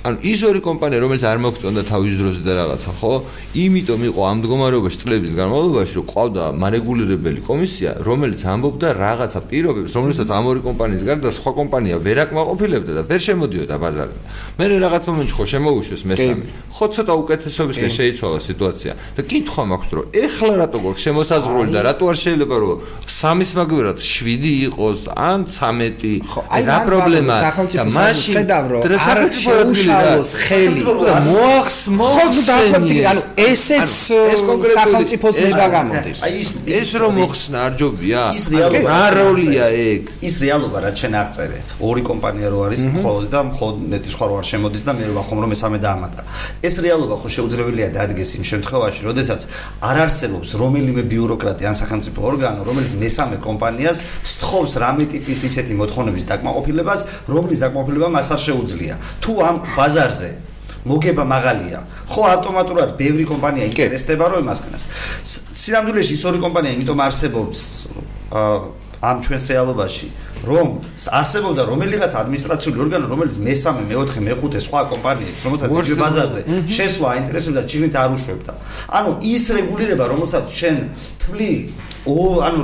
ანუ ის ორი კომპანია რომელიც არ მოგწონდა თავის დროზე და რაღაცა ხო? იმიტომ იყო ამ მდგომარეობაში წლების განმავლობაში რომ ყავდა მარეგულირებელი კომისია რომელიც ამბობდა რაღაცა პირობებს რომელსაც ამ ორი კომპანიის გარდა სხვა კომპანია ვერ აკმაყოფილებდა და ვერ შემოდიოდა ბაზარზე. მე რაღაც მომენტში ხო შემოუშვეს მესამე. ხო ცოტა უკეთესობისკენ შეიცვალა სიტუაცია. და კითხვა მაქვს რომ ეხლა რატო გვაქვს შემოსაზღვრული და რატო არ შეიძლება რომ სამის მაგერად 7 იყოს ან 13 რა პრობლემაა და მაშინ ხედავ რომ შალოს ხელი. მოახს მოხსენი ანუ ესეც ეს კონკრეტული სახელმწიფოს ნება გამოდის. აი ის ეს რომ მოხსნა არ ჯობია რა როლია ეგ. ის რეალობა რაც შენ აღწერე. ორი კომპანია რო არის მხოლოდ და მხოლოდ ნეტი სხვა რო არ შემოდის და მე ვახომ რომ მესამე დაამატა. ეს რეალობა ხო შეუძლებელია დადგეს იმ შემთხვევაში როდესაც არ არსებობს რომელიმე ბიუროკრატი ან სახელმწიფო ორგანო რომელიც მესამე კომპანიას სთხოვს რამე ტიპის ისეთი მოთხოვნების დაკმაყოფილებას რომლის დაკმაყოფილება მას არ შეუძლია. თუ ამ ბაზარზე მოგება მაღალია. ხო ავტომატურად ბევრი კომპანია ინტერესდება რომ იმას ქნას. სინამდვილეში ის ორი კომპანია იმიტომ არსებობს ამ ჩვენს რეალობაში, რომ არსებობდა რომელიღაც ადმინისტრაციული ორგანო, რომელიც მესამე, მეოთხე, მეხუთე სხვა კომპანიებს, რომელსაც იგივე ბაზარზე შესვლა ინტერესებდა, ჩინით არ უშვებდა. ანუ ის რეგულირება, რომელსაც შენ თვლი ო ანუ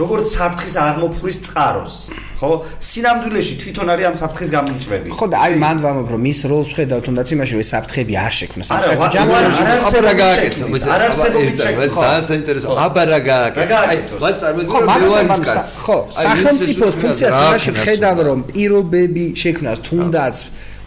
როგორც საფრთხის აღმოფხვის წყაროს ხო? სინამდვილეში თვითონ არის ამ საფრთხის გამომწვევი. ხო და აი მანდ ვამბობ რომ მის როლს ხედავ თუნდაც იმაში რომ ეს საფრთხები არ შექმნას. არა არა რა გააკეთო არ არსებობს ძალიან საინტერესო აბა რა გააკეთო. აი ვა წარმოიდგინე რომ მე ვარ ის კაცი ხო სახელმწიფოს ფუნქციას იმაში ხედავ რომ პირობები შექმნას თუნდაც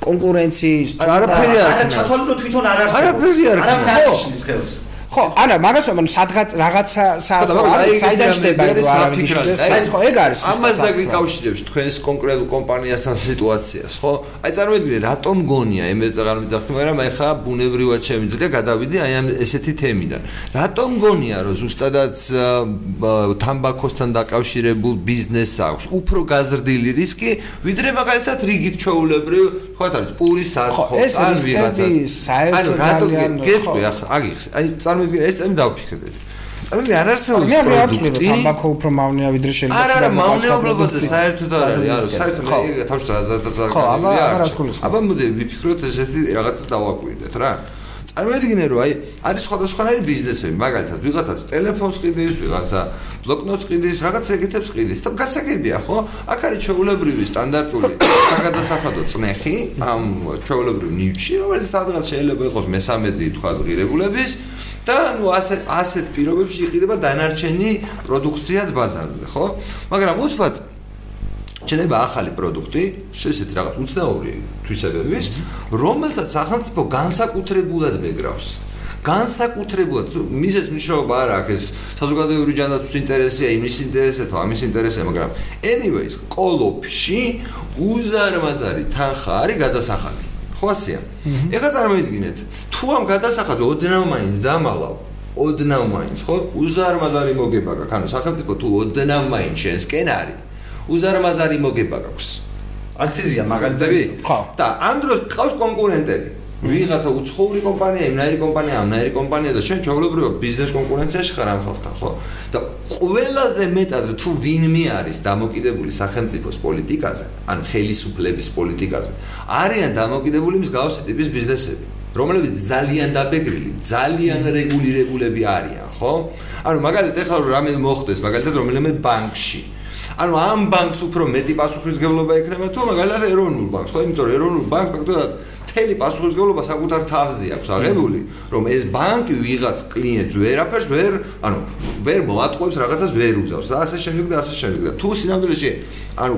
კონკურენციის არაფერი არ არა ჩათვალო თვითონ არ არსებობს. არაფერი არ არის ხო ხო, არა, მაგას ვამბობ, სადღაც რაღაცა საიდან ჩდება ეს არავითარ ეს ხო ეგ არის. ამას დაგიკავშირებს თქვენს კონკრეტულ კომპანიასთან სიტუაციას, ხო? აი წარმოიდგინე, რატომ გონია აღარ მიძახთ, მაგრამ აი ხა ბუნებრივად შემიძლია გადავიდე აი ამ ესეთი თემიდან. რატომ გონია, რომ ზუსტადაც თამბაქოსთან დაკავშირებულ ბიზნესს აქვს უფრო გაზრდილი რისკი, ვიდრე მაგალითად რიგით ჩაულებრივ, ხო არის პურის საწყობს ან ვიღაცას. ანუ რატომ გეტყვი ახლა, აგიხსენ. აი წარმოიდგინე ეს წამი დავფიქრეთ. წარმოიდგინე არ არსებობს პროდუქტი. თამბაქო უფრო მავნეა ვიდრე შეიძლება. არა, არა, მავნეობლობაზე საერთოდ არ არის. არა, საერთოდ მე თავში ზადაცარ ხო, აბა არ ასკულის. აბა მოდი ვიფიქროთ ესეთი რაღაცა დავაკვირდეთ რა. წარმოიდგინე რომ აი არის სხვადასხვანაირი ბიზნესები, მაგალითად ვიღაცაც ტელეფონს ყიდის, ვიღაცა ბლოკნოტს ყიდის, რაღაც ეგეთებს ყიდის. და გასაგებია, ხო? აქ არის ჩეულებრივი სტანდარტული საგადასახადო წნეხი ამ ჩეულებრივ ნიუჩში, რომელიც სადღაც შეიძლება იყოს მესამედი თქვა ღირებულების და ნუ ასე ასეთ პირობებში იყიდება დანარჩენი პროდუქციაც ბაზარზე, ხო? მაგრამ უცბად შეიძლება ახალი პროდუქტი, შესეთ რაღაც უცნაური თვისებების, რომელსაც სახელმწიფო განსაკუთრებულად მეგრავს. განსაკუთრებულად მისეს მნიშვნელობა არ აქვს ეს საზოგადოებრივი ჯანდაცვის ინტერესია, იმის ინტერესია თუ ამის ინტერესია, მაგრამ anyways, კოლოფში უზარმაზარი თანხა არის გადასახადი. ხო ასეა? ეხლა წარმოიდგინეთ, თუ ამ გადასახადს ოდნავ მაინც დამალავ, ოდნავ მაინც, ხო? უზარმაზარი მოგება გაქვს, ანუ სახელმწიფო თუ ოდნავ მაინც შენსკენ არის, უზარმაზარი მოგება გაქვს. აქციზია მაგალითად? ხო. და ამ დროს ყავს კონკურენტები. ვიღაცა უცხოური კომპანია, იმნაირი კომპანია, ამნაირი კომპანია და შენ ჩაოლებრივ ბიზნეს კონკურენციაში ხარ ამ ხალხთან, ხო? და ყველაზე მეტად თუ ვინმე არის დამოკიდებული სახელმწიფოს პოლიტიკაზე, ან ხელისუფლების პოლიტიკაზე, არიან დამოკიდებული მსგავსი ტიპის ბიზნესები, რომლებიც ძალიან დაბეგრილი, ძალიან რეგულირებულები არიან, ხო? ანუ მაგალითად ეხლა რამე მოხდეს, მაგალითად რომელიმე ბანკში ანუ ამ ბანკს უფრო მეტი პასუხისგებლობა ექნება თუ მაგალითად ეროვნულ ბანკს, ხო? იმიტომ რომ ეროვნულ ბანკს ფაქტობრივად მთელი პასუხისგებლობა საკუთარ თავზე აქვს აღებული, რომ ეს ბანკი ვიღაც კლიენტს ვერაფერს ვერ, ანუ ვერ მოატყუებს რაღაცას ვერ უზავს და ასე შემდეგ და ასე შემდეგ. თუ სინამდვილეში ანუ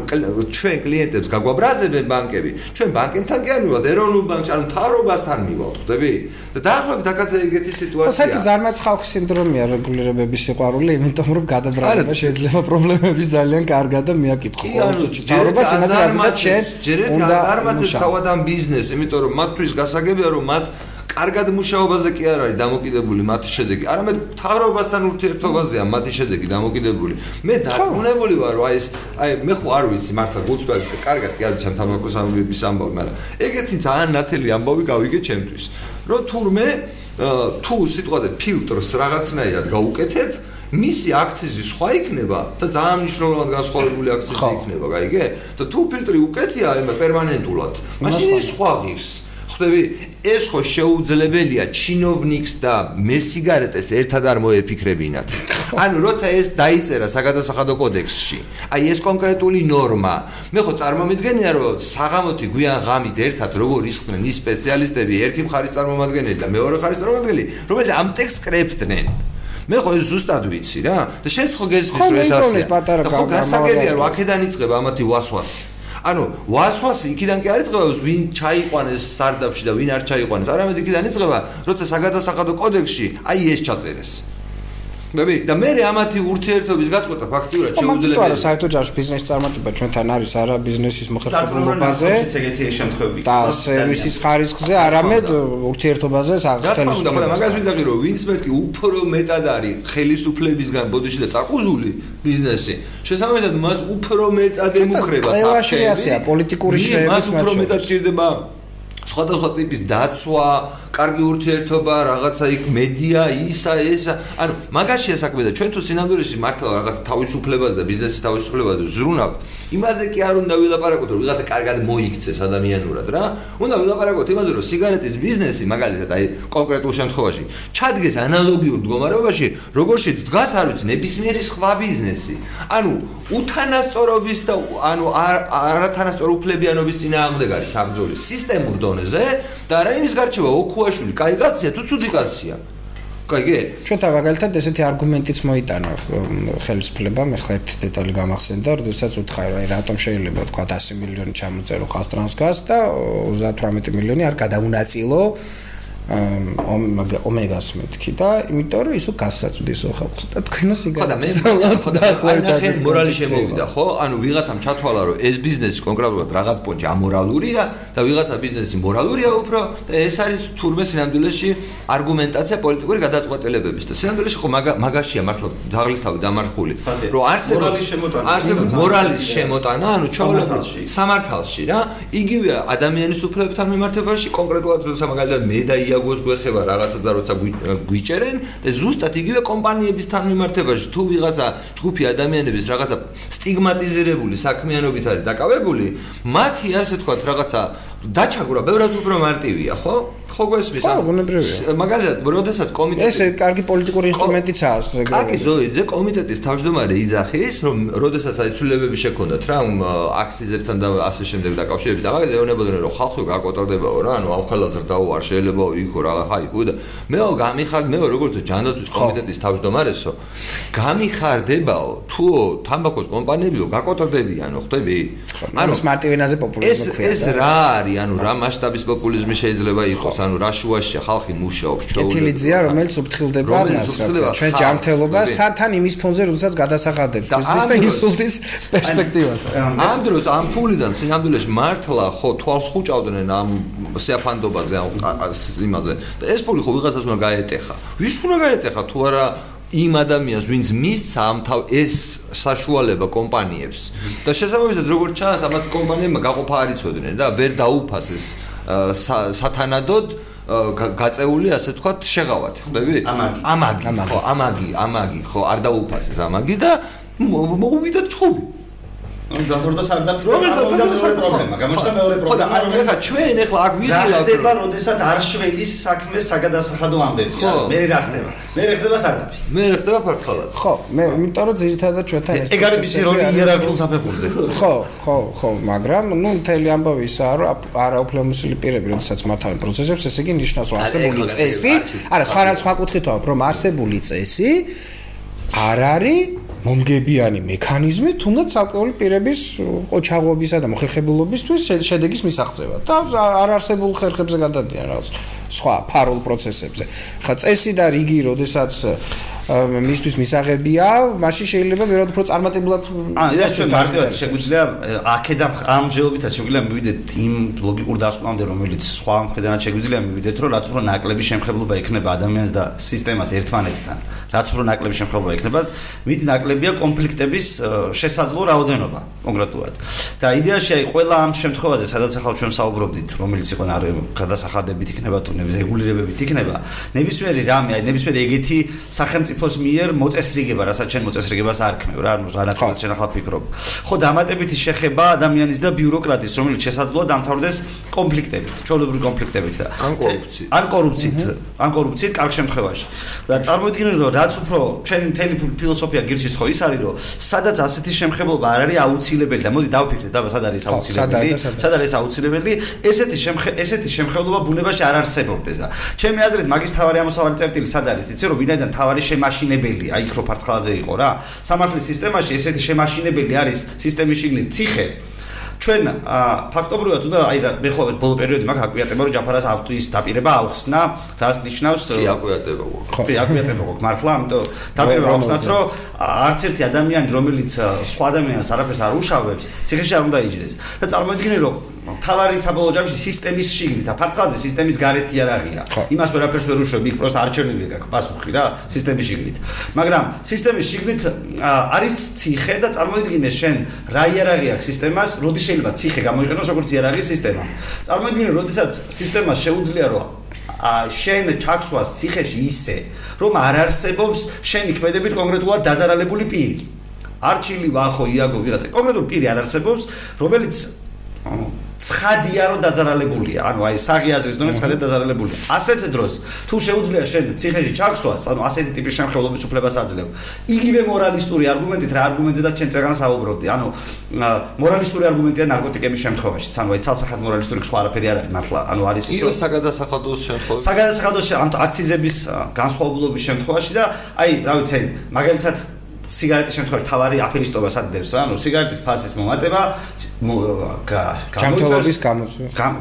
ჩვენ კლიენტებს გაგვაბრაზებენ ბანკები, ჩვენ ბანკებთან კი არ მივალთ, ეროვნულ ბანკში, ანუ თავრობასთან მივალთ, ხვდები? და დაახლოებით აქაც ეგეთი სიტუაცია. ხო, საერთოდ ზარმაც ხალხის სინდრომია რეგულირებების სიყვარული, იმიტომ რომ გადაბრალება შეიძლება პრობლემების ძალიან კარგად და მიაკითხო. კი, ანუ თავრობას იმას რაზედაც შენ უნდა ზარმაცებს თავად ამ ბიზნეს, იმიტომ რომ მათთვის გასაგებია რომ მათ კარგად მუშაობაზე კი არ არის დამოკიდებული მათი შედეგი. არამედ თავრობასთან ურთიერთობაზეა მათი შედეგი დამოკიდებული. მე დაწუნებული ვარ, რომ აი ეს აი მე ხო არ ვიცი მართლა გულწრფელ კარგად კი არ ვიცი ამ თამაკოს ამბების ამბავი, მაგრამ ეგეთი ძალიან ნათელი ამბავი გავიგე ჩემთვის. რომ თურმე თუ სიტყვაზე ფილტრს რაღაცნაირად გაუკეთებ მისი აქციზი სხვა იქნება და ძალიან მნიშვნელოვნად განსხვავებული აქციზი იქნება, გაიგე? და თუ ფილტრი უკეთია, აი პერმანენტულად, მაშინ ის სხვა ღირს. ხვდები ეს ხო შეუძლებელია ჩინოვნიკს და მესიგარეტეს ერთად არ მოეფიქრებინათ. ანუ როცა ეს დაიწერა საგადასახადო კოდექსში აი ეს კონკრეტული ნორმა. მე ხო წარმომიდგენია რომ საღამოთი გვიან ღამით ერთად როგორ ისხდნენ ის სპეციალისტები ერთი მხარის წარმომადგენელი და მეორე მხარის წარმომადგენელი რომელიც ამ ტექსტს კრეფტნენ მე ხო ეს ზუსტად ვიცი რა. და შენ ხო გესმის რომ ეს ასე? ხო გასაგებია რომ აქედან იწყება ამათი ვასვასი ანუ ვასვასი იქიდან კი არ იწყება ვინ ჩაიყვანეს სარდაფში და ვინ არ ჩაიყვანეს. არამედ იქიდან იწყება როცა საგადასახადო კოდექსში აი ეს ჩაწერეს ნები და მე ამათი ურთიერთობის გაწყვეტა ფაქტიურად შეუძლებელია. მაგრამ საერთოდ ჯარში ბიზნესის წარმატება ჩვენთან არის არა ბიზნესის მოხერხებულობაზე და სერვისის ხარისხზე, არამედ ურთიერთობაზე სახელმწიფოს. და მაგას ვიძახი რომ ვინც მეტი უფრო მეტად არის ხელისუფლებისგან ბოდიში და წაკუზული ბიზნესი. შესაბამისად მას უფრო მეტად ემუქრება საფრთხე. ყველა შეასია პოლიტიკური შრეების მას უფრო მეტად ჭირდება სხვადასხვა ტიპის დაცვა, კარგი ურთიერთობა, რაღაცა იქ მედია, ისა, ესა. ანუ მაგაშია საქმე და ჩვენ თუ სინამდვილეში მართლა რაღაცა თავისუფლებას და ბიზნესის თავისუფლებას ზრუნავთ, იმაზე კი არ უნდა ვილაპარაკოთ, რომ ვიღაცა კარგად მოიქცეს ადამიანურად რა. უნდა ვილაპარაკოთ იმაზე, რომ სიგარეტის ბიზნესი მაგალითად აი კონკრეტულ შემთხვევაში ჩადგეს ანალოგიურ მდგომარეობაში, როგორში დგას არ ვიცი, ნებისმიერი სხვა ბიზნესი. ანუ უთანასწორობის და ანუ არათანასწორო უფლებიანობის წინააღმდეგ არის საბრძოლი სისტემურ დონეზე დონეზე და რა იმის გარჩევა? ოქუაშვილი კაი კაცია თუ ცუდი კაცია? გაიგე? ჩვენთან მაგალითად ესეთი არგუმენტიც მოიტანა ხელისუფლებამ, ახლა ერთ დეტალი გამახსენდა, როდესაც უთხრა, რომ რატომ შეიძლება თქვა 100 მილიონი ჩამოწერო ყავს ტრანსგაზს და 38 მილიონი არ გადაუნაწილო. ომეგას მეთქი და იმიტომ რომ ისო გასაწვდისო ხალხს და თქვენო სიგარეტა. ხო და მე ხო და მორალი შემოვიდა, ხო? ანუ ვიღაცამ ჩათვალა რომ ეს ბიზნესი კონკრეტულად რაღაც პონჩი ამორალურია და ვიღაცა ბიზნესი მორალურია უფრო და ეს არის თურმე სინამდვილეში არგუმენტაცია პოლიტიკური გადაწყვეტილებების და სინამდვილეში ხო მაგაშია მართლა ძაღლისთავი დამარხული რომ არსებობს არსებობს მორალის შემოტანა ანუ ჩვეულებრივ სამართალში რა იგივე ადამიანის უფლებებთან მიმართებაში კონკრეტულად როცა მაგალითად მე და ია დიაგნოზ გვეხება რაღაცა და როცა გვიჭერენ და ზუსტად იგივე კომპანიების თან მიმართებაში თუ ვიღაცა ჯგუფი ადამიანების რაღაცა სტიგმატიზირებული საქმიანობით არის დაკავებული მათი ასე თქვა რაღაცა დაჩაგვრა ბევრად უფრო მარტივია ხო ხო გესმის? ხო, ბუნებრივია. მაგალითად, როდესაც კომიტეტი ეს კარგი პოლიტიკური ინსტრუმენტიცაა. კაკი ზოიძე კომიტეტის თავმჯდომარე იძახის, რომ როდესაც აიცვლილებები შექონდათ რა, აქციზებთან და ასე შემდეგ დაკავშირებით, და მაგაზე ეუბნებოდნენ, რომ ხალხი გაკოტრდებაო რა, ანუ ამ ხელა ზრდაო არ შეიძლება იქო რა, ჰაი, ხო და მეო გამიხარდ, მეო როგორც ჯანდაცვის კომიტეტის თავმჯდომარესო, გამიხარდებაო, თუ თამბაქოს კომპანიებიო გაკოტრდებიანო, ხვდები? ანუ სმარტივენაზე პოპულიზმი ქვია. ეს ეს რა არის, ანუ რა მასშტაბის პოპულიზმი შეიძლება იყოს? ანუ რა შუაშია ხალხი მუშაობს ჩვეულებრივ. კეთილიძია რომელიც უფრთხილდება მას რა ჩვენ ჯანმრთელობას თან თან იმის ფონზე როდესაც გადასახადებს ქრისტეს და ინსულტის პერსპექტივასაც. ამ დროს ამ ფულიდან სინამდვილეში მართლა ხო თვალს ხუჭავდნენ ამ სიაფანდობაზე იმაზე. და ეს ფული ხო ვიღაცას უნდა გაეტეხა. ვის უნდა გაეტეხა? თუ არა იმ ადამიანს ვინც მისცა ამ თავ ეს საშუალება კომპანიებს. და შესაბამისად როგორც ჩანს ამათ კომპანიებმა გაყოფა არ იცოდნენ და ვერ დაუფასეს სათანადოდ გაწეული ასე თქვათ შეღავათ ხდები? ამაგი. ხო ამაგი ამაგი ხო არ დაუფასეს ამაგი და მოვიდა ჩხუბი დათორდა სარდაფი რომელიც პრობლემა. გამოჩნდა მეორე პრობლემა. ხო და ახლა ჩვენ ახლა აქ ვიღილა ხდება როდესაც არ შვენის საქმეს საგადასახადო ამდენია მე რა ხდება? მე რა ხდება სარდაფი? მე რა ხდება ფარცხალაც ხო მე იმიტომ რომ ძირითადად ჩვენთან ეს ეგ არის მისი როლი იერარქიულ საფეხურზე. ხო ხო ხო მაგრამ ნუ მთელი ამბავი ისაა რომ არაუფლებამოსილი პირები როდესაც მართავენ პროცესებს ესე იგი ნიშნავს რომ არსებული წესი არა სხვა სხვა კუთხითაა რომ არსებული წესი არ არის მომგებიანი მექანიზმი თუნდაც ცალკეული პირების ყოჩაღობისა და მოხერხებულობისთვის შედეგის მისაღწევად. და არ არსებულ ხერხებზე გადადიან რაღაც სხვა ფარულ პროცესებზე. ხა წესი და რიგი, როდესაც მისთვის მისაღებია, მაშინ შეიძლება ვერად უფრო წარმატებულად აა ეს ჩვენ მარტივად შეგვიძლია აქედან ამჟელობითაც შეგვიძლია მივიდეთ იმ ლოგიკურ დასკვნამდე, რომელიც სხვა მხრიდანაც შეგვიძლია მივიდეთ, რომ რაც უფრო ნაკლები შემხებლობა ექნება ადამიანს და სისტემას ერთმანეთთან. რაც უფრო ნაკლები შემხებლობა ექნება, მით ნაკლებია კონფლიქტების შესაძლო რაოდენობა კონკრეტულად. და იდეაში აი ყველა ამ შემთხვევაზე, სადაც ახლა ჩვენ საუბრობდით, რომელიც იყო გადასახადებით იქნება თუ რეგულირებებით იქნება, ნებისმიერი რამე, აი ნებისმიერი ეგეთი სახელმწიფოს მიერ მოწესრიგება, რასაც ჩვენ მოწესრიგებას არ ქმევ რა, ანუ რანაც ჩვენ ახლა ფიქრობ. ხო, დამატებითი შეხება ადამიანის და ბიუროკრატიის, რომელიც შესაძლოა დამთავრდეს კონფლიქტებით, ჩვეულებრივი კონფლიქტებით და ან კორუფციით. ან კორუფციით, ან კორუფციით კარგ შემთხვევაში. და წარმოიდგინეთ, რომ რაც უფრო ჩვენი მთელი ფილოსოფია გირჩის ხო ის არის, რომ სადაც ასეთი შემხებლობა არ არის აუცილებელი და მოდი დავფიქრდეთ, და სად არის აუცილებელი? სად არის აუცილებელი? ესეთი ესეთი შემხებლობა ბუნებაში არ არსებობს. ფარცხლობდეს და ჩემი აზრით მაგის თავარი ამოსავალი წერტილი სად არის? იცი რომ ვინაიდან თავარი შემაშინებელია იქ რო ფარცხლაძე იყო რა სამართლის სისტემაში ესეთი შემაშინებელი არის სისტემის შიგნით. ციხე. ჩვენ ფაქტობრივად უნდა აი რა მე ხო ბოლო პერიოდი მაგ აკვიატება რომ ჯაფარას ავტის დაპირება აუხსნა რას ნიშნავს? კი აკვიატება ხო კი აკვიატება გქ მართლა ამიტომ დაპირება აუხსნათ რომ არც ერთი ადამიანი რომელიც სხვა ადამიანს არაფერს არ უშავებს ციხეში არ უნდა იჯდეს. და წარმოიდგინე რომ თავარი საბოლოო ჯამში სისტემის შიგნით, აფარცხალზე სისტემის გარეთ იარაღია. იმას ვერაფერს ვერ უშვებ, იქ პროსტა არჩევნები გაქვს პასუხი რა, სისტემის შიგნით. მაგრამ სისტემის შიგნით არის ციხე და წარმოიდგინე შენ რა იარაღი აქვს სისტემას, როდი შეიძლება ციხე გამოიყენოს როგორც იარაღის სისტემა. წარმოიდგინე, როდესაც სისტემას შეუძლია რომ შენ ჩაქსვას ციხეში ისე, რომ არ არსებობს შენი ქმედებით კონკრეტულად დაზარალებული პირი. არჩილი ვახო იაგო ვიღაცა კონკრეტული პირი არ არსებობს, რომელიც ცხადია რომ დაზარალებულია, ანუ აი საღიაზრის დონე ცხადია დაზარალებულია. ასეთ დროს თუ შეუძლია შენ ციხეში ჩაქსვას, ანუ ასეთი ტიპის შემხელობის უფლებას აძლევ. იგივე მორალისტური არგუმენტით რა არგუმენტზედა ჩვენ წერან საუბრობდი, ანუ მორალისტური არგუმენტია ნარკოტიკების შემთხვევაში, ანუ აი ცალსახად მორალისტური სხვა არაფერი არ არის მართლა, ანუ არის ის რომ საგადასახადოს შემთხვევაში. საგადასახადოს ანუ აქციზების განსხვავებულობის შემთხვევაში და აი რა ვიცი, მაგალითად სიგარეტის შემთხვევაში თავარი აფერისტობას ადევს რა, ანუ სიგარეტის ფასის მომატება გამოიწვევს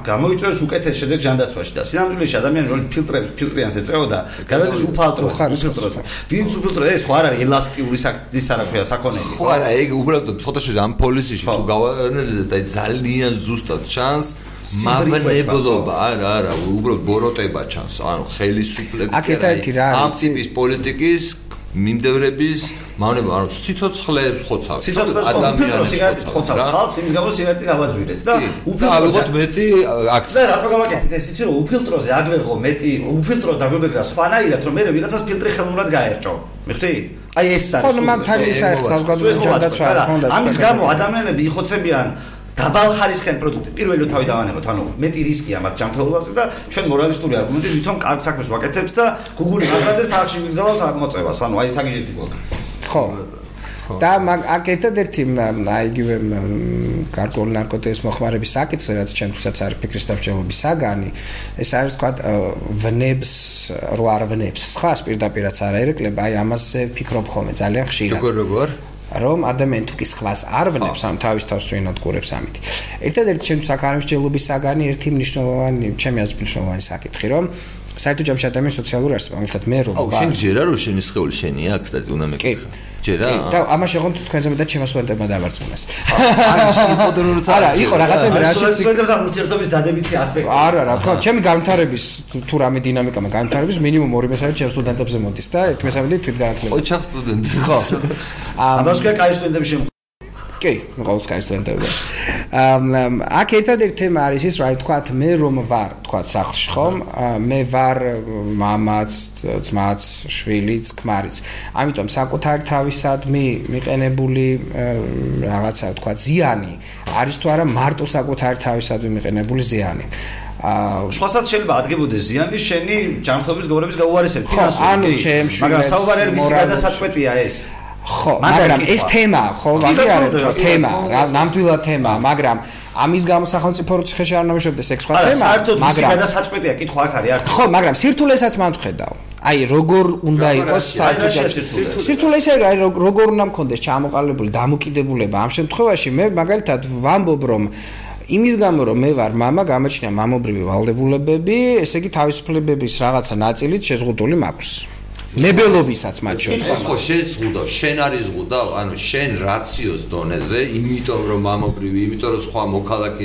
გამოიწვევს უკეთეს შედეგს ჟანდაცვაში და სინამდვილეში ადამიანი რომელიც ფილტრებს ფილტრიანს ეწეოდა, გადადის უფალტრო ფილტროს. ვინც უფალტრო ეს ხო არ არის ელასტიური საკითხის არაფერა საქონელი. ხო არა, ეგ უბრალოდ ფოტოშოპში ამ პოლისიში თუ გავანებდეთ და ძალიან ზუსტად ჩანს მავნებლობა არა არა უბრალოდ ბოროტება ჩანს ანუ ხელისუფლების აქ ერთ-ერთი რა არის ამ ტიპის პოლიტიკის მიმდევრების მავნება ანუ სიცოცხლეებს ხოცავ ადამიანებს ხოცავ ხალხს იმის გამო სიგარეტი გავაძვირეთ და უფილტროზე მეტი აქცია. და რა პროგრამაკეთეთ ეს იცი რომ უფილტროზე აგვეღო მეტი უფილტრო დაგვებეგრა სხვანაირად რომ მე ვიღაცას ფილტრი ხელოვნურად გაერჭო. მიხდი აი ეს არის ხო მაგ თალის არის საზოგადოების ჯანდაცვა ხონდა ამის გამო ადამიანები იხოცებიან დაბალ ხარისხიან პროდუქტი. პირველი თავი დავანებოთ. ანუ მეტი რისკია მათ ჯანმრთელობაზე და ჩვენ მორალისტური არგუმენტი თვითონ კარგ საქმეს ვაკეთებთ და გუგული მაგრაძე სახში მიგზავნოს მოწევას. ანუ აი საგიჟეთი გქონდა ხო. და მაგ აქ ერთადერთი აი იგივე გარკვეული ნარკოტიკის მოხმარების საკითხი რაც ჩემთვისაც არის ფიქრის დამჭერლობის საგანი ეს არის თქვა ვნებს რო არ ვნებს სხვა პირდაპირაც არ აერეკლება აი ამაზე ფიქრობ ხოლმე ძალიან ხშირად. როგორ როგორ რომ ადამიანი თუ კი სხვას არ ვნებს, ამ თავის თავს ვინადგურებს ამით. ერთადერთი ჩემს საქარავისჯელობის საგანი ერთი მნიშვნელოვანი, ჩემი აზრით მნიშვნელოვანი საკითხი, რომ საერთოდ ჯამში ადამიანის სოციალური არსება, მithlat მე რომ ვარ. აუ, შენ ჯერა რომ შენი სხეული შენია, აქ და უნდა მეკითხა. ჯერა? და ამაში ხომ თქვენზე მეტად ჩემს სტუდენტებმა დავარწმუნეს. არა, შენი ფოდერული არა, იყო რაღაცები რაშიც სტუდენტებთან ურთიერთობის დადებითი ასპექტი. არა, რა თქმა უნდა, ჩემი განვითარების თუ რამე დინამიკა მაგ განვითარების მინიმუმ 2 მესამე ჩემს სტუდენტებზე მოდის და 1 მესამე თვით განათლება. ოჩახ სტუდენტი. ხო. ამას კი კაი სტუდენტები შემო კი, ყოველს კაი სტუდენტები. ამ აქ ერთადერთი თემა არის ის, რა თქვა, მე რომ ვარ, თქვა სახლში, ხომ? მე ვარ მამაც, ძმაც, შვილიც, ქმარიც. ამიტომ საკუთარ თავისადმი მიყენებული რაღაცა, თქვა, ზიანი არის თუ არა მარტო საკუთარ თავისადმი მიყენებული ზიანი. აა სხვასაც შეიძლება ადგებოდეს ზიანი შენი ჯანმრთელობის გෞრების გაუარესებით. ხო, ანუ ჩემ შვილებს მაგრამ საუბარი არის ვისი გადასაწყვეტია ეს. ხო, მაგრამ ეს თემა, ხო, ვაგიარებ, თემა, რა, ნამდვილად თემა, მაგრამ ამის გამო სახელმწიფო როცხეში არ ნამშობდეს ეს სხვა თემა, მაგრამ გადასაწყვეტია, კითხვა აქ არის, არ ხო, მაგრამ სირთულესაც მან ხედავ. აი, როგორ უნდა იყოს საერთოდ სირთულე ისე აი როგორ უნდა მქონდეს ჩამოყალიბებული დამოკიდებულება ამ შემთხვევაში მე მაგალითად ვამბობ რომ იმის გამო რომ მე ვარ мама გამოჩნია მამობრივი ვალდებულებები, ესე იგი თავისუფლებების რაღაცა ნაწილით შეზღუდული მაქვს. ნებელობისაც მათ შორის. ხო, შენ ზღუდავ, შენ არის ზღუდავ, ანუ შენ რაციოს დონეზე, იმიტომ რომ მამობრივი, იმიტომ რომ სხვა მოქალაქე,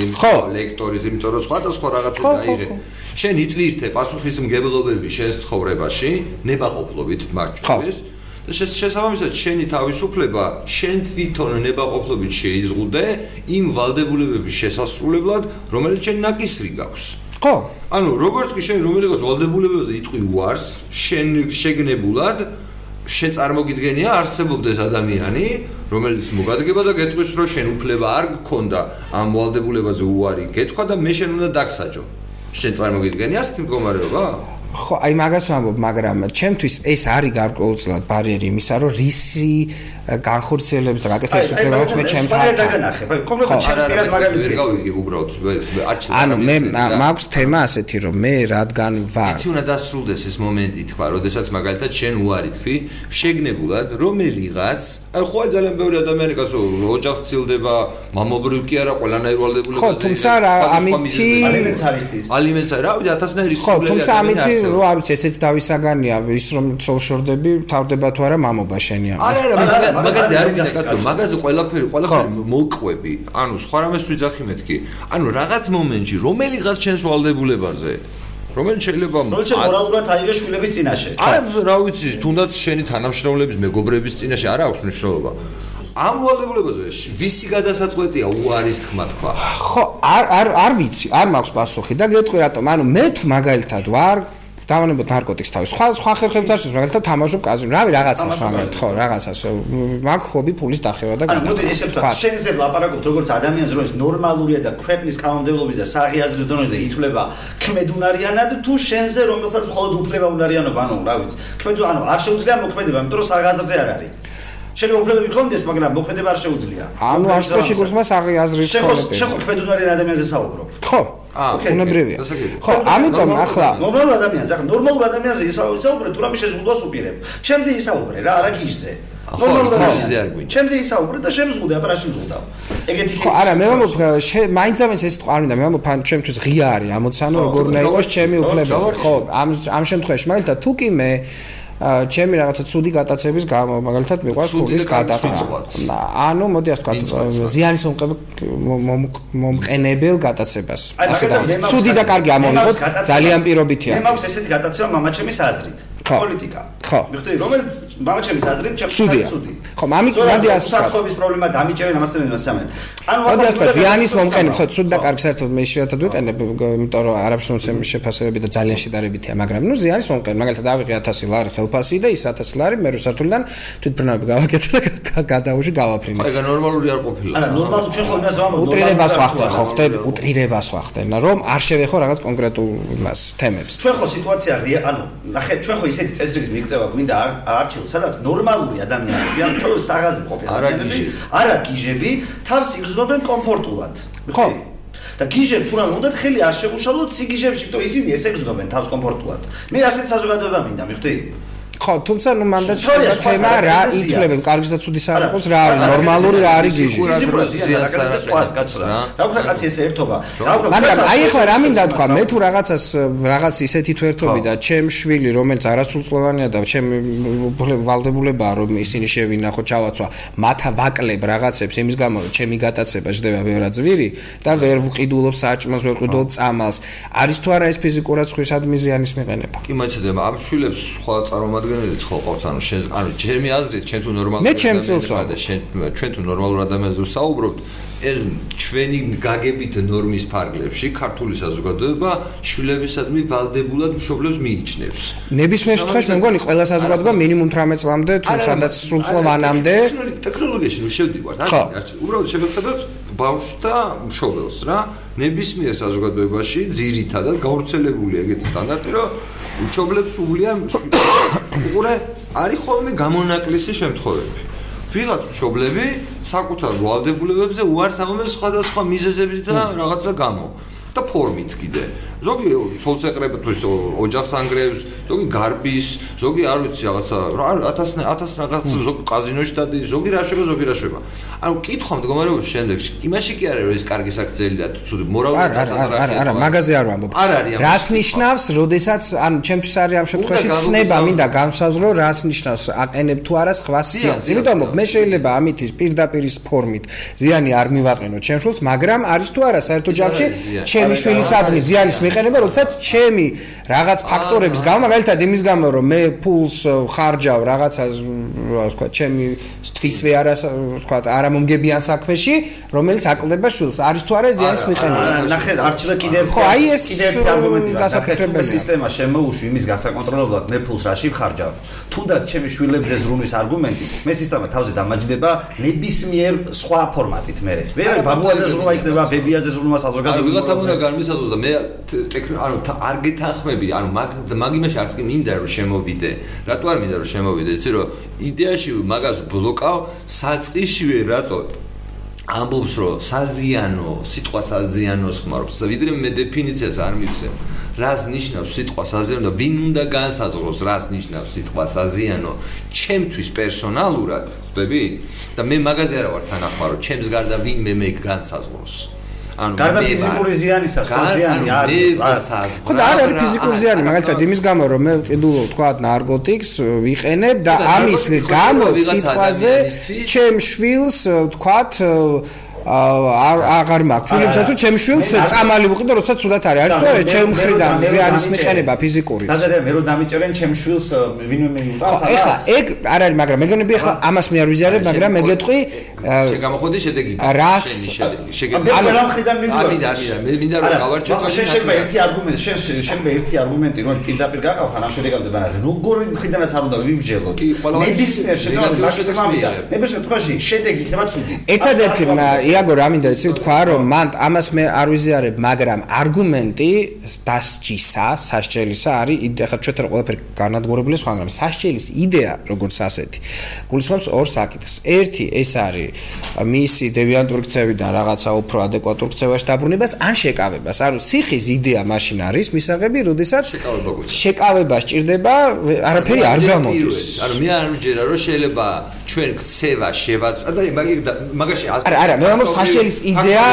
ლექტორის, იმიტომ რომ სხვა და სხვა რაღაცა დაიღე. შენ იტვირთე პასუხისმგებლობები შენ ცხოვრებაში, ნებაყოფლობით მათ შორის. და შესაბამისად შენი თავისუფლება შენ თვითონ ნებაყოფლობით შეიზღუდე იმ ვალდებულებების შესასრულებლად, რომელიც შენ ნაკისრი გაქვს. ხო? ანუ როგორც კი შენ რომელიღაც ვალდებულებებზე იტყვი უარს შენ შეგნებულად შენ წარმოგიდგენია არსებობდეს ადამიანი რომელიც მოგადგება და გეტყვის რომ შენ უფლება არ გქონდა ამ ვალდებულებაზე უარი გეთქვა და მე შენ უნდა დაგსაჯო. შენ წარმოგიდგენია ასეთი მდგომარეობა ხო, აი მაგას ვამბობ, მაგრამ ჩემთვის ეს არის გარკვეულწილად ბარიერი იმისა, რომ რისი განხორციელებს და გაკეთებს უფლებებს მე ჩემთან. აი, დაგანახე, აი, კონკრეტულად ჩემს პირად მაგალითად ვერ გავიგებ უბრალოდ, არჩევ. ანუ მე მაქვს თემა ასეთი, რომ მე რადგან ვარ. ეთი უნდა დასრულდეს ეს მომენტი, თქვა, როდესაც მაგალითად შენ უარი თქვი, შეგნებულად რომელიღაც, აი, ხო ძალიან ბევრი ადამიანი კაცო, ოჯახს ცილდება, მამობრივ კი არა, ყველანაირ ვალდებულებაზე. ხო, თუმცა ამითი ალიმენტს არის ის. ალიმენტს რა, ვიდრე 1000-ნაირი სულელი. ხო, თუმცა ამითი რო არ ვიცი, ესეც დავისაგანია, ის რომ ცოლშორდები თავდება თუ არა მამობა შენია. არა, არა, მაგაზე არ იცი კაცო, მაგაზე ყველაფერი, ყველაფერი მოყვები. ანუ სხვა რამეს ვიძახი მეთქი. ანუ რაღაც მომენტში, რომელიღაც ჩემს ვალდებულებაზე რომელიც შეიძლება რომელიც მორალურად აიღე შვილების წინაშე. აი, რა ვიცი, თუნდაც შენი თანამშრომლების მეგობრების წინაშე არ აქვს მნიშვნელობა. ამ ვალდებულებაზე ვისი გადასაწყვეტია უარის თქმა თქვა ხო არ არ არ ვიცი არ მაქვს პასუხი და გეტყვი რატომ ანუ მე თუ მაგალითად ვარ დავანებოთ ნარკოტიკს თავის. სხვა სხვა ხერხებს არჩევს, მაგალითად თამაშობ კაზინო. რავი, რაღაცას მაგალითად, ხო, რაღაცას. მაგ ხობი ფულის დახევა და გადა. ანუ მოდი ესე ვთქვა, შენზე ლაპარაკობთ როგორც ადამიანს, რომელიც ნორმალურია და ქვეყნის კანონმდებლობის და საღიაზრის დონეზე ითვლება ქმედუნარიანად, თუ შენზე რომელსაც მხოლოდ უფლება უნარიანობა, ანუ რა ვიცი. ქმედუ ანუ არ შეუძლია მოქმედება, იმიტომ რომ საღაზრზე არ არის. შენ უფლებები გქონდეს, მაგრამ მოქმედება არ შეუძლია. ანუ არ ქონება. შენ ხო ქმედუნარიან ადამიანზე საუბრობ. ხო. უნებრევია. ხო, ამიტომ ახლა ნორმალურ ადამიანს, ახლა ნორმალურ ადამიანზე ისაუბრე, თუ რამე შეზღუდვას უპირებ. ჩემზე ისაუბრე რა, არა გიჟზე. ნორმალურ ადამიანზე. ჩემზე ისაუბრე და შემზღუდე, აბა რა შემზღუდავ. ეგეთი ხო, არა, მე ვამბობ, მაინც ამის ეს არ მინდა, მე ვამბობ, ან ჩემთვის ღია არის, ამოცანო როგორ უნდა იყოს ჩემი უფლებები. ხო, ამ ამ შემთხვევაში მაგალითად თუ კი მე ჩემი რაღაცა ცუდი გატაცების გამო მაგალითად მიყვარს ფულის გადახდა. ანუ მოდი ასე ვთქვა, ზიანის მომყენებელ გატაცებას. ასე და ცუდი და კარგი ამოვიღოთ ძალიან პირობითია. მე მაქვს ესეთი გატაცება მამაჩემის აზრით. პოლიტიკა. ხო. მიხდი, რომელიც მამაჩემის აზრით ჩემთვის ცუდი. ხო, მამი მოდი ასე ვთქვა. საფრთხების პრობლემა დამიჭერენ ამასთან მასამენ. ანუ მოდი ასე ვთქვა, ზიანის მომყენებ, ხო, ცუდი და კარგი საერთოდ მე შეერთად ვიყენებ, იმიტომ რომ არაფერს მომცემ შეფასებები და ძალიან შედარებითია, მაგრამ ნუ ზიანის მომყენებ, მაგალითად ავიღე 1000 ლარი ხელფასი და ის 1000 ლარი მე რო სართულიდან თვითბრნავები გავაკეთე და გადაუში გავაფრინე. ეგა ნორმალური არ ყოფილა. არა, ნორმალური ჩვენ ხო იმას ვამბობ, უტრირებას ვახდენ, ხო, ხდები, უტრირებას ვახდენ, რომ არ შევეხო რაღაც კონკრეტულ იმას, თემებს. ჩვენ ხო სიტუაცია ანუ ნახე, ჩვენ ხო ისეთი წესრიგის მიღწევა გვინდა არჩილ, სადაც ნორმალური ადამიანები, ანუ ჩვენ საღაზი ყოფილი ადამიანები, არა გიჟები, თავს იგრძნობენ კომფორტულად. ხო. და გიჟებს თუ რა უნდა ხელი არ შეგუშალოთ სიგიჟებში, იმიტომ ისინი ესე იგრძნობენ თავს კომფორტულად. მე ასეთ საზოგადოება მინდა, მიხდი? ხო, თუმცა ნუ მანდ შეიძლება თემა რა ითვლებენ, კარგის და ცუდის არ იყოს რა არის? ნორმალური რა არის გიჟი. რა? უკვე კაცი ესე ერთობა. მაგრამ აი ახლა რა მინდა თქვა, მე თუ რაღაცას რაღაც ისეთი თვერთობი და ჩემ შვილი, რომელიც არასრულწლოვანია და ჩემ ვალდებულებაა რომ ისინი შევინახო, ჩავაცვა, მათა ვაკლებ რაღაცებს იმის გამო რომ ჩემი გატაცება ჯდება ბევრად ზვირი და ვერ ვყიდულობ საჭმელს, ვერ ვყიდულობ წამალს. არის თუ არა ეს ფიზიკურად ხვისადმი ზიანის მიყენება? კი, მოიცადე, ამ შვილებს სხვა წარმომადგენლები წარმოადგენელი ცხოყავს ანუ შენ ანუ ჩემი აზრით ჩვენ თუ ნორმალურ მე ჩემ წელს ვარ. და შენ ჩვენ თუ ნორმალურ ადამიანზე ვსაუბრობთ ეს ჩვენი გაგებით ნორმის ფარგლებში ქართული საზოგადოება შვილებისადმი ვალდებულად მშობლებს მიიჩნევს. ნებისმიერ შემთხვევაში მე მგონი ყველა საზოგადოება მინიმუმ 18 წლამდე თუ სადაც სრულწლოვანამდე ტექნოლოგიაში ნუ შევდივართ არა უბრალოდ შევეცადოთ ბავშვს და მშობელს რა ნებისმიერ საზოგადოებაში ძირითადად გავრცელებული ეგეთი სტანდარტი რომ მშობლებს უვლია უყურე არის ხოლმე გამონაკლისი შემთხვევები. ვიღაც მშობლები საკუთარ ვალდებულებებზე უარს ამბობენ სხვადასხვა მიზეზების და რაღაცა გამო და ფორმით კიდე ზოგი ცოლს ეყრება თუ ოჯახს ანგრევს, ზოგი გარბის, ზოგი არ ვიცი რაღაცა, რა 1000 1000 რაღაც ზოგი კაზინოში დადის, ზოგი რა შევა, ზოგი რა შევა. ანუ კითხვა მდგომარეობის შემდეგში, იმაში კი არის რომ ეს კარგი საქციელი და ცუდი მორალური არა, არა, არა, მაგაზე არ ვამბობ. რას ნიშნავს, როდესაც ანუ ჩემთვის არის ამ შემთხვევაში ცნება, მინდა განსაზრო, რას ნიშნავს, აყენებ თუ არა სხვა ზიანს. იმიტომ რომ მე შეიძლება ამით ის პირდაპირ ის ფორმით ზიანი არ მივაყენო ჩემს, მაგრამ არის თუ არა საერთო ჯამში ჩემი შვილისადმი ზიანის მიყენება, როდესაც ჩემი რაღაც ფაქტორების გამო, მაგალითად იმის გამო, რომ მე ფულს ხარჯავ რაღაცას, რა ვთქვა, ჩემი თვისვე არა, ვთქვა, არამომგებიან საქმეში, რომელიც აკლდება შვილს. არის თუ არა ზიანის მიყენება? ნახე, არჩილა კიდე ხო, აი ეს კიდე ერთი არგუმენტი გასაკეთებელი სისტემა შემოუშვი იმის გასაკონტროლებლად მე ფულს რაში ხარჯავ. თუნდაც ჩემი შვილებზე ზრუნვის არგუმენტი, მე სისტემა თავზე დამაჯდება ნებისმიერ სხვა ფორმატით მე. ვერ ბაბუაზე ზრუნვა იქნება, ბებიაზე ზრუნვა საზოგადოებრივ. აი, ვიღაცა უნდა განმისაზღვროს და მე ანუ არ გეთანხმები, ანუ მაგ მაგ იმაში არც კი მინდა რომ შემოვიდე. რატო არ მინდა რომ შემოვიდე? იცი რომ იდეაში მაგას ბლოკავ საწყიშივე რატო ამბობს რომ საზიანო, სიტყვა საზიანოს ხმარობს. ვიდრე მე დეფინიციას არ მიცემ. რას ნიშნავს სიტყვა საზიანო და ვინ უნდა განსაზღვროს რას ნიშნავს სიტყვა საზიანო ჩემთვის პერსონალურად, ხვდები? და მე მაგაზე არა ვარ თანახმარო, ჩემს გარდა ვინ მე მე განსაზღვროს. ანუ გარდა ფიზიკური ზიანისა, სხვა ზიანი არის. ხო და არ არის ფიზიკური ზიანი, მაგალითად იმის გამო რომ მე ყიდულობ თქვა ნარკოტიკს ვიყენებ და ამის გამო სიტყვაზე ჩემ შვილს თქვა არ აღარ მაქვს ფილმსაც თუ ჩემ შვილს წამალი ვიყიდო როცა ცუდად არის არის თუ არა ჩემ მხრიდან ზიანის მიყენება ფიზიკური დაზერე მე რო დამიჭერენ ჩემ შვილს ვინმე მე მუტყავს არა ეხლა ეგ არ არის მაგრამ მეგონები ეხლა ამას მე არ ვიზიარებ მაგრამ მე გეტყვი შეგამოხოდი შედეგი რას შედეგი ანუ რა მხრიდან მიდივარ ამიდა ამიდა მე მინდა რომ გავარჩიო შენ შეგება ერთი არგუმენტი შენ შენ მე ერთი არგუმენტი რომ პირდაპირ გაკავხან ამ შედეგამდე მაგრამ როგორი მხრიდანაც არ უნდა ვიმჟელო ნებისმიერ შედეგად მაგის თქმა მინდა ნებისმიერ თქოში შედეგი იქნება ცუდი ერთადერთი იაგო რა მინდა იცი თქვა რომ მან ამას მე არ ვიზიარებ მაგრამ არგუმენტი დასჯისა სასჯელისა არის ეხლა ჩვენ თორე ყველაფერი განადგურებული სხვა მაგრამ სასჯელის იდეა როგორც ასეთი გულისხმობს ორ საკითხს. ერთი ეს არის მისი დევიანტური ქცევიდან რაღაცა უფრო ადეკვატურ ქცევაში დაბრუნებას ან შეკავებას. ანუ სიხის იდეა მაშინ არის მისაღები როდესაც შეკავება სჭირდება არაფერი არ გამოდის. ანუ მე არ ვიჯერა რომ შეიძლება ჩვენ ქცევა შევაწვა და მაგაში არა არა მე ამბობ სასჯელის იდეა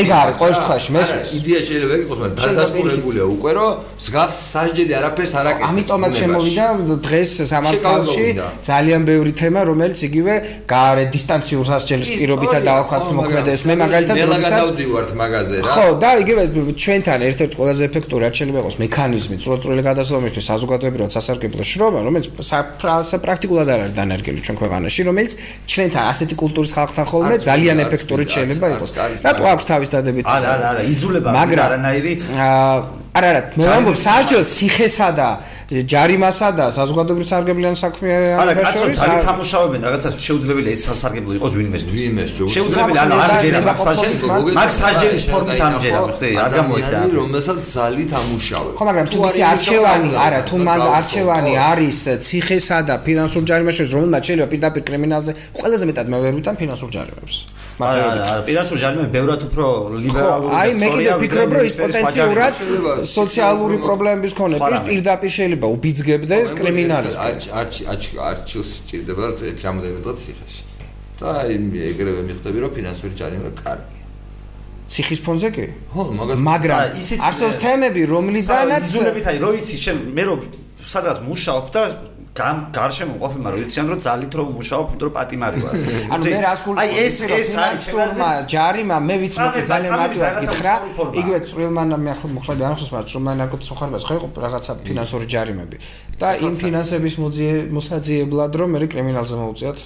ეგ არის. ყოველ შემთხვევაში მესმის. იდეა შეიძლება იყოს მაგრამ დადასტურებულია უკვე რომ მსგავს სასჯელი არაფერს არ აკეთებს ამიტომაც შემოვიდა დღეს სამართალში ძალიან ბევრი თემა რომელიც იგივე გაარე დისტანციურ სასჯელის პირობითა დაახოთ მოქმედებს. მე მაგალითად როდესაც დავდივართ მაგაზე რა. ხო და იგივე ჩვენთან ერთ-ერთი ყველაზე ეფექტური არ შეიძლება იყოს მექანიზმი წვრილ-წვრილი გადასვლამისთვის საზოგადოებრივად სასარგებლო შრომა რომელიც პრაქტიკულად არ არის დანერგილი ჩვენ ქვეყანაში რომელიც ჩვენთან ასეთი კულტურის ხალხთან ხოლმე ძალიან ეფექტური შეიძლება იყოს. რატო აქვს თავის დადებით არა არა არა იძულება არანაირი არა არა მე ვამბობ სასჯელს ციხესა და ჯარიმასა და საზოგადოებრივ სარგებლიან საქმეებში არა კაცო ძალიან თამუშავებენ რაღაცას შეუძლებელი ეს სასარგებლო იყოს ვინმესთვის. შეუძლებელი ანუ არ ჯერა მაგ სასჯელი მაგ სასჯელის ფორმის არ ჯერა ხტე არ გამოიხდა რომელსაც ძალიან თამუშავენ. ხო მაგრამ თუ მისი არჩევანი არა თუ მან არჩევანი არის ციხესა და ფინანსურ ჯარიმაში რომელმაც შეიძლება პირდაპირ კრიმინალზე ყველაზე მეტად მე ვერ ვიტან ფინანსურ ჯარიმებს არა არა პირასურ ჯარიმები ბევრად უფრო ლიბერალური და აი მე კიდე ვფიქრობ რომ ის პოტენციურად სოციალური პრობლემების მქონე პირდაპირ შეიძლება უბიძგებდეს კრიმინალს არჩილს სჭირდება რომ ერთ რამოდენიმე დღე ციხეში. და აი ეგრევე მიხვდები რომ ფინანსური ჯარიმა კარგია. ციხის ფონზე კი? ხო, მაგრამ არსებობს თემები, რომლიდანაც იზოლებით აი, რო იცი, შენ მე რო სადღაც მუშაობ და გამ გარშემო ყოფიმა რომ იციან რომ ძალით რომ მუშაობ რომ პატიმარი ვარ. ანუ მე რას გულს აი ეს ეს არის სურმა ჯარიმა მე ვიცი რომ ძალიან მარტივად გითხრა. იგივე წვრილმანა მე ახლა მოხდა განახსოვს მაგრამ წვრილმანა ნარკოტიკის მოხარებას ხო იყო რაღაცა ფინანსური ჯარიმები. და იმ ფინანსების მოსაძიებლად რომ მე კრიმინალზე მოუწიათ.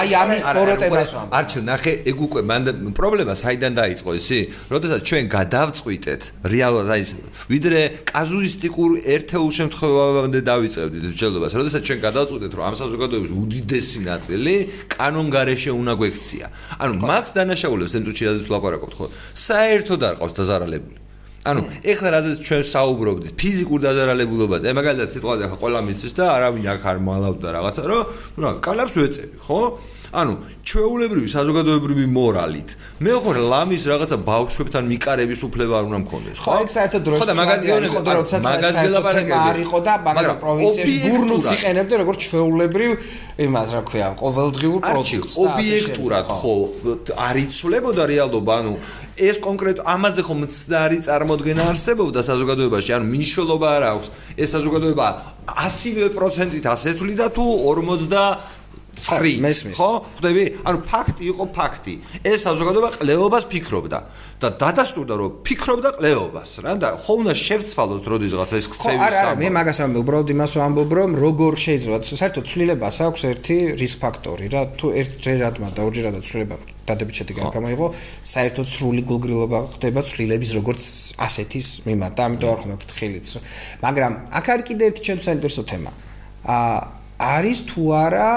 აი ამის პროტებას ვამ. არჩილ ნახე ეგ უკვე მან პრობლემა საიდან დაიწყო ისი? როდესაც ჩვენ გადავწყვიტეთ რეალურად აი ვიდრე კაზუისტიკურ ერთეულ შემთხვევამდე დავიწყებდით მსჯელობას, როდესაც ჩვენ გადავწყვიტეთ, რომ ამ საზოგადოების უდიდესი ნაწილი კანონგარეშე უნდა გვექცია. ანუ მაქს დანაშაულებს ამ წუთში რაზეც ვლაპარაკობთ, ხო? საერთოდ არ ყავს დაზარალებული. ანუ ეხლა რაზეც ჩვენ საუბრობდით ფიზიკურ დაზარალებულობაზე, მაგალითად სიტყვაზე ახლა ყველა მიცის და არავინ აქ არ მალავდა რაღაცა, რომ რა, კალაპს ვეწები, ხო? ანუ ჩვეულებრივი საზოგადოებრივი მორალით. მე ხო ლამის რაღაცა ბავშვებთან მიკარების უფლება არ უნდა მქონდეს ხო? ეგ საერთოდ დროს ხო და მაგაზი იყო და როცა მაგაზი ლაპარაკები არ იყო და მაგრამ პროვინციაში გურნუც იყენებდნენ როგორც ჩვეულებრივ იმას რა ქვია ყოველდღიურ პროდუქტს ობიექტურად ხო არიცვლებოდა რეალობა ანუ ეს კონკრეტ ამაზე ხომ მცდარი წარმოქმნა არსებობდა საზოგადოებაში? ანუ მნიშვნელობა არ აქვს. ეს საზოგადოება 100%-ით ასეთვლი და თუ 50 ცრი ხო? ხვდები? ანუ ფაქტი იყო ფაქტი. ეს საზოგადოება ყლეობას ფიქრობდა და დადასტურდა რომ ფიქრობდა ყლეობას რა და ხო უნდა შევცვალოთ როდესღაც ეს ქცევის ხო არა მე მაგას ამბობ უბრალოდ იმას ვამბობ რომ როგორ შეიძლება საერთოდ ცვლილებას აქვს ერთი რისკ ფაქტორი რა თუ ერთჯერადმა და ორჯერადმა ცვლილება დადებით შედეგი არ გამოიღო საერთოდ სრული გულგრილობა ხდება ცვლილების როგორც ასეთის მიმართ და ამიტომ არ ხომ ფრთხილიც მაგრამ აქ არის კიდე ერთი ჩემს საინტერესო თემა. ა არის თუ არა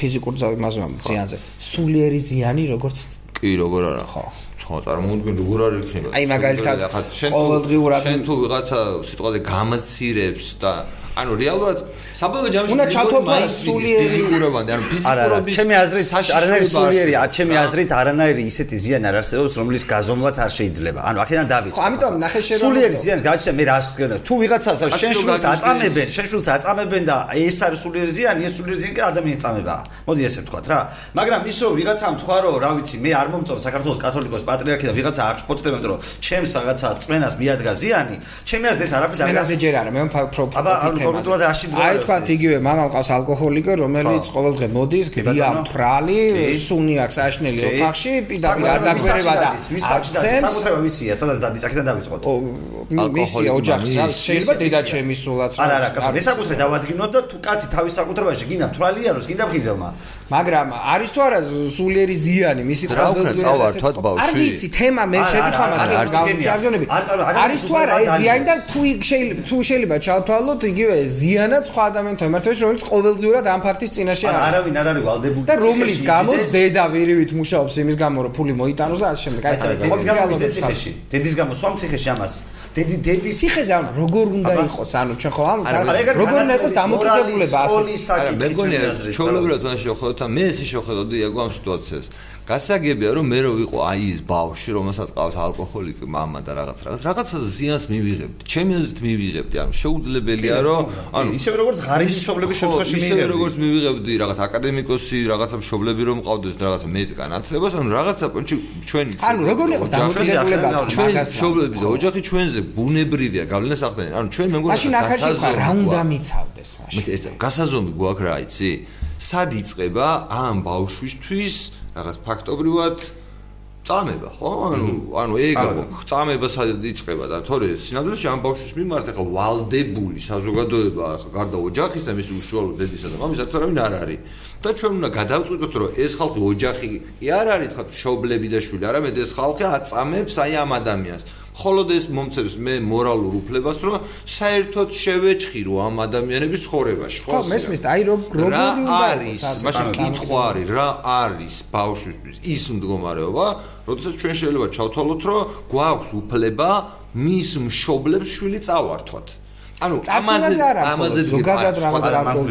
ფიზიკურ ზავიმაზვამ ზიანზე სულიერი ზიანი როგორც კი როგორ არა? ხო. ხო წარმოვიდგენ როგორ არის იქნება? აი მაგალითად ყოველდღიურად შენ თუ ვიღაცა სიტყვაზე გამაცირებს და ანუ რეალურად საბოლოო ჯამში უნდა ჩათვალო სულიერი ფიზიკურობამდე ანუ ფიზიკურობის ჩემი აზრით არანაირი სულიერი ჩემი აზრით არანაირი ისეთი ზიანი არ არსებობს რომლის გაზომვაც არ შეიძლება. ანუ აქედან დავიწყო ხო ამიტომ ნახე შენ რომ სულიერი ზიანს გაჩნდა მე რას გქონდა თუ ვიღაცას შენ შულს აწამებენ შენ შულს აწამებენ და ეს არის სულიერი ზიანი ეს სულიერი ზიანი კი ადამიანის წამებაა. მოდი ესე ვთქვა რა. მაგრამ ის რომ ვიღაცამ თქვა რომ რა ვიცი მე არ მომწონს საქართველოს კათოლიკოს პატრიარქი და ვიღაცა არ შფოთდება რომ ჩემს რაღაცა წმენას მიადგა ზიანი ჩემი აზრით ეს არაფერს არ გასაჯერ არა მე უფრო აბა თემაზე. აი თქვა იგივე მამა მყავს ალკოჰოლიკი, რომელიც ყოველდღე მოდის, გდია მთრალი, სუნი აქვს აშნელი ოთახში, პირდაპირ არ დაგვერება და აქცენტს. საკუთრება ვისია, სადაც დადის, აქედან დავიწყოთ. მისია ოჯახის, რაც შეიძლება დედაჩემის სულაც. არა, არა, კაცო, მესაკუთრე დავადგინოთ და თუ კაცი თავის საკუთრებაში გინდა მთრალიანოს, გინდა ღიზელმა. მაგრამ არის თუ არა სულიერი ზიანი მისი ყველაზე ძველი წავართვათ ბავშვი. არ ვიცი, თემა მე შევიხარ მაგრამ გამარჯვენები. არის თუ არა ეს ზიანი და თუ შეიძლება თუ შეიძლება ჩავთვალოთ იგივე ზიანად სხვა ადამიანთან მიმართებაში რომელიც ყოველდღიურად ამ ფაქტის წინაშე არის. არავინ არ არის ვალდებული. და რომლის გამო დედა ვირივით მუშაობს იმის გამო რომ ფული მოიტანოს და ამ შემდეგ. აი დედის გამო ციხეში. დედის გამო სვამ ციხეში ამას. დედი დედი ციხეზე ანუ როგორ უნდა იყოს ანუ ჩვენ ხო ამ როგორ უნდა იყოს დამოკიდებულება ასე. მე მგონია ჩვეულებრივად მაშინ შეხოთ და მე ესე შეხედოდი ეგ ამ სიტუაციას. გასაგებია რომ მე რო ვიყო აი ეს ბავში რომელსაც ყავს ალკოჰოლიკი მამა და რაღაც რაღაც რაღაცაზე ზიანს მივიღებდი. ჩემი აზრით მივიღებდი ანუ შეუძლებელია რომ ანუ ისევ როგორც ღარიბი მშობლების შემთხვევაში მივიღებდი. ისევ როგორც მივიღებდი რაღაც აკადემიკოსი რაღაცა მშობლები რომ ყავდეს რაღაცა მეტკან ათლებას ანუ რაღაცა პონჩი ჩვენი ანუ როგორ იყოს დამოკიდებულება ჩვენი მშობლების და ოჯახი ჩვენზე ბუნებრივია გავლენას ახდენენ. ანუ ჩვენ მე მგონი გასაზომი რა უნდა მიცავდეს მაშინ? გასაზომი გვაქვს რა იცი? სად იწება ამ ბავშვისთვის რაღაც ფაქტობრივად წამება, ხო? ანუ ანუ ეგ წამება სად იწება და თორე სინამდვილეში ამ ბავშვის მიმართ ახლა ვალდებული საზოგადოება ახლა გარდა ოჯახის და მის უშუალო დედისა და მამის არც არავინ არ არის. და ჩვენ უნდა გადავწყვიტოთ რომ ეს ხალხი ოჯახი კი არ არის თქვა შობლები და შვილი, არამედ ეს ხალხი აწამებს აი ამ ადამიანს. ხოლოდ ეს მომცემს მე მორალურ უფლებას, რომ საერთოდ შევეჭხირო ამ ადამიანების ცხოვრებაში, ხო? ხო, მესმის, აი როგორ არის, მაშინ კითხვა არის, რა არის ბავშვისთვის ის მდგომარეობა, როდესაც ჩვენ შეიძლება ჩავთვალოთ, რომ გვაქვს უფლება მის მშობლებს შვილი წავართვათ. ანუ ამაზე ამაზე ზოგადად რაღაც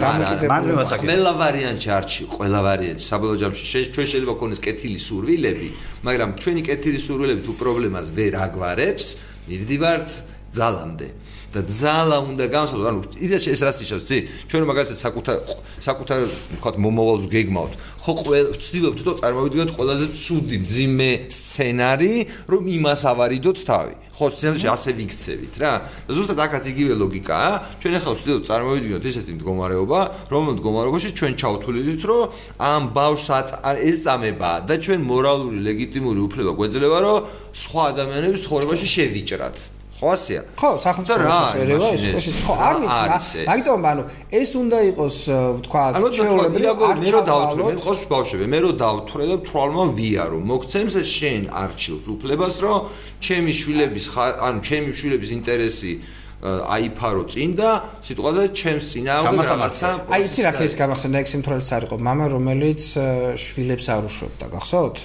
დამოკიდებულება ყველა ვარიანტი არჩი ყველა ვარიანტი. საბოლოო ჯამში ჩვენ შეიძლება ქონდეს კეთილი სურვილები მაგრამ ჩვენი კეთილი სურვილები თუ პრობლემას ვერ აგვარებს მივდივართ ძალამდე და ძალა უნდა გამოსულო ანუ იდეაში ეს რას ნიშნავს ცი ჩვენ მაგალითად საკუთარ საკუთარ ვთქვათ მომავალს გეგმავთ. ხო ვცდილობთ თუ წარმოვიდგინოთ ყველაზე ცუდი ძიმე სცენარი რომ იმას ავარიდოთ თავი. ხო სცენარში ასე ვიქცევით რა. და ზუსტად აქაც იგივე ლოგიკაა. ჩვენ ახლა ვცდილობთ წარმოვიდგინოთ ესეთი მდგომარეობა რომ მდგომარეობაში ჩვენ ჩავთვლით რომ ამ ბავშვს ეს წამება და ჩვენ მორალური ლეგიტიმური უფლება გვეძლება რომ სხვა ადამიანების ცხოვრებაში შევიჭრათ ხო ასია? ხო, სახელმწიფოს ერევა ეს ხო არ ვიცი რა. მაგიტომ ანუ ეს უნდა იყოს თქვა ჩვეულებრივი მე რო დავთვრე, მე ხოს ბავშვები, მე რო დავთვრე და თვალმა ვიარო, მოგცემს შენ არჩილს უფლებას, რომ ჩემი შვილების ანუ ჩემი შვილების ინტერესი აიფარო წინ და სიტყვაზე ჩემს წინააღმდეგ რაღაცა აი იცი რა ქეს გამახსენდა ექს იმთვრალიც არ იყო мама რომელიც შვილებს არ უშვებდა გახსოვთ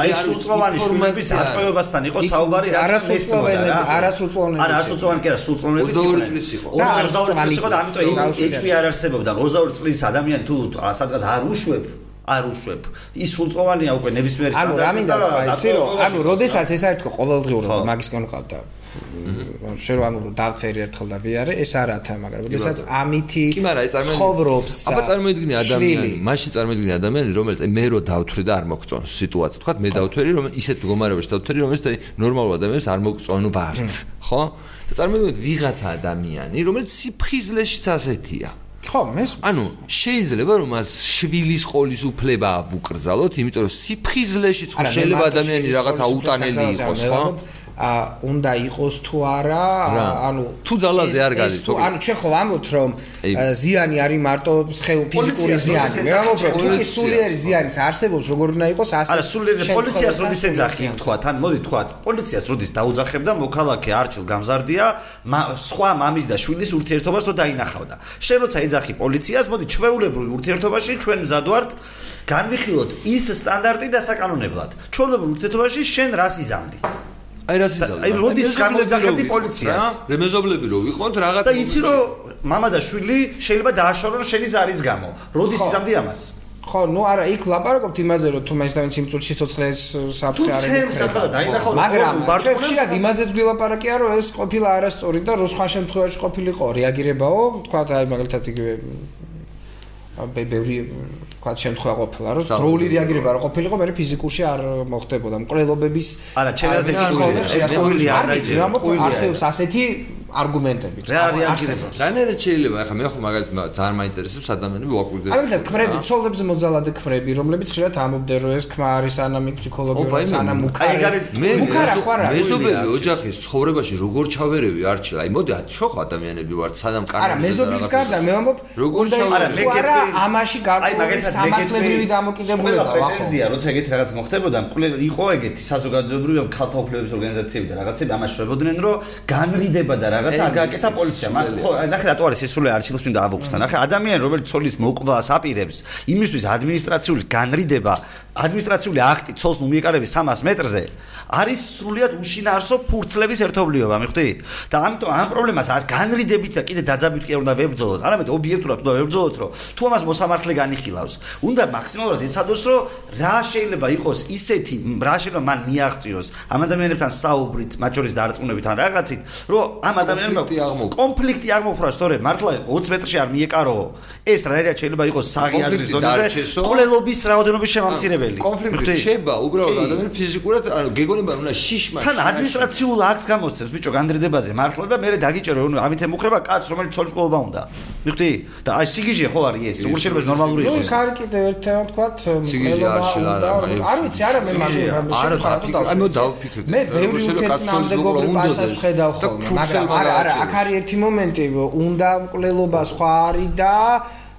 აი სულწლოვანი შვილების ატყობასთან იყო საუბარი არასრულწლოვანი არასრულწლოვანი არა არასრულწლოვანი კი არა სულწლოვანი 22 წლის იყო 22 წლის იყო და ამიტომ ეჭვი არ არსებობდა 22 წლის ადამიანი თუ სადღაც არ უშვებ არ უშვებ. ის სულწლოვანია უკვე ნებისმიერი სტანდარტი. ანუ რა მინდა თქვა, იცი რომ, ანუ როდესაც ეს არის თქო ყოველდღიურად მაგისგან ყავდა. შენ რომ დავწერი ერთხელ და ვიარე, ეს არა თა, მაგრამ როდესაც ამითი ცხოვრობს. აბა წარმოიდგინე ადამიანი, მაშინ წარმოიდგინე ადამიანი, რომელიც მე რო დავთვრე და არ მოგწონს სიტუაცია. თქვა მე დავთვერი, რომ ისეთ მდგომარეობაში დავთვერი, რომელიც ნორმალურ ადამიანს არ მოგწონუ ვართ, ხო? და წარმოიდგინე ვიღაცა ადამიანი, რომელიც სიფხიზლეშიც ასეთია. ხო, მეს ანუ შეიძლება რომ მას შვილის ყოლის უფლება აბუკრძალოთ, იმიტომ რომ სიფხიზლეში ხო შეიძლება ადამიანი რაღაც აუტანელი იყოს, ხო? ა უნდა იყოს თუ არა ანუ თუ ძალაზე არ გადის თუ ანუ ჩვენ ხო ამბობთ რომ ზიანი არის მარტო ხეო ფიზიკური ზიანი. მე ამბობ რომ თუ სულიერი ზიანიც არსებობს როგორ უნდა იყოს ასე არა სულიერი პოლიციას როდის ეძახი თქვა თან მოდი თქვა პოლიციას როდის დაუძახებდა? მოქალაქე არჩილ გამზარდია სხვა მამის და შვილის ურთიერთობას რო დაინახავდა. შენ როცა ეძახი პოლიციას მოდი ჩვეულებრივ ურთიერთობაში ჩვენ მზად ვართ განვიხილოთ ის სტანდარტი დასაკანონებლად. ჩვეულებრივ ურთიერთობაში შენ რას იზამდი აი რა სიზალე. აი როდის გამოიძახებდი პოლიციას? რა მეზობლები რო ვიყოთ რაღაც და იცი რომ мама და შვილი შეიძლება დააშორონ შენი ზარის გამო. როდის იზამდი ამას? ხო, ნუ არა, იქ ლაპარაკობთ იმაზე, რომ თუ მაშინ სიმწურში სიცოცხლეს საფრთხე არ ემქრება. მაგრამ ჩვენ ხშირად იმაზეც გვილაპარაკია, რომ ეს ყოფილა არასწორი და რო სხვა შემთხვევაში ყოფილიყო, რეაგირებაო, თქვა და აი მაგალითად იგივე ბევრი თქვა შემთხვევა ყოფილა რომ დროული რეაგირება არ ყოფილიყო მე ფიზიკურში არ მოხდებოდა მკვლელობების არა ჩემს დროული არ არის არსებობს ასეთი არგუმენტებით. რა რეაგირება? რანერა შეიძლება ახლა მე ხო მაგალითად ძალიან მაინტერესებს ადამიანები ვაკვირდები. აი და ქმრები, ცოლებზე მოძალადე ქმრები, რომლებიც ხშირად ამობდნენ რომ ეს ქმა არის ანამი ფსიქოლოგიური ანა მუქარი. აი ეგ მე მუქარა ხო არა? მეზობელი ოჯახის ცხოვრებაში როგორ ჩავერევი არჩილ. აი მოდი შეხო ადამიანები ვართ სანამ კანონზე. არა მეზობლის გარდა მე ვამბობ როგორ ჩავერევი? არა მე კეთრი ამაში გარკვეული სამართლებრივი დამოკიდებულება ვახო. პრეტენზია როცა ეგეთი რაღაც მოხდებოდა, იყო ეგეთი საზოგადოებრივი ქალთა უფლებების ორგანიზაციები და რაღაცები ამას შვებოდნენ რომ განრიდება და რაღაცა არ გააკეთა პოლიციამ. ხო, ნახე რატო არის ეს სრული არჩილს მინდა აბოქსთან. ნახე ადამიანი რომელიც ცოლის მოკვას აპირებს, იმისთვის ადმინისტრაციული განრიდება, ადმინისტრაციული აქტი ცოლს ნუ მიეკარების 300 მეტრზე, არის სრულიად უშინაარსო ფურცლების ერთობლიობა, მიხვდი? და ამიტომ ამ პრობლემას არ განრიდებით და კიდე დაძაბვით კი არ უნდა ვებრძოლოთ. არამედ ობიექტურად უნდა ვებრძოლოთ, რომ თუ ამას მოსამართლე განიხილავს, უნდა მაქსიმალურად ეცადოს, რომ რა შეიძლება იყოს ისეთი, რა შეიძლება მან მიაღწიოს ამ ადამიანებთან საუბრით, მათ შორის დარწმუნებით ან რაღაცით, რომ ამ ადამიანებს კონფლიქტი აღმოფრა, სწორედ, მართლა 20 მეტრში არ მიეკარო. ეს რაერია შეიძლება იყოს საღი აზრის დონეზე. ყოლელობის რაოდენობის შემამცირებელი. კონფლიქტი შეება, უბრალოდ ადამიანი ფიზიკურად, ანუ გეგონება უნდა შიშმა. თან ადმინისტრაციულ აქტს გამოსცემს, ბიჭო, განდრიდებაზე მართლა და მე დაგიჭერო, რომ ამით ემუქრება კაც, რომელიც ცოლის ყოლობა უნდა. მიხვდი? და აი სიგიჟე ხო არის ეს? როგორ შეიძლება ნორმალური იყოს? ხარ კიდევ ერთ თემად თქვათ, ყოლობა. არ ვიცი, არა მე მაგ არა, მე დავფიქრე. მე ბევრი უთესნამდეგობრივ პასას ხედავ ხოლმე, მაგრამ არა არა, აქ არის ერთი მომენტი, უნდა მკვლელობა სხვა არის და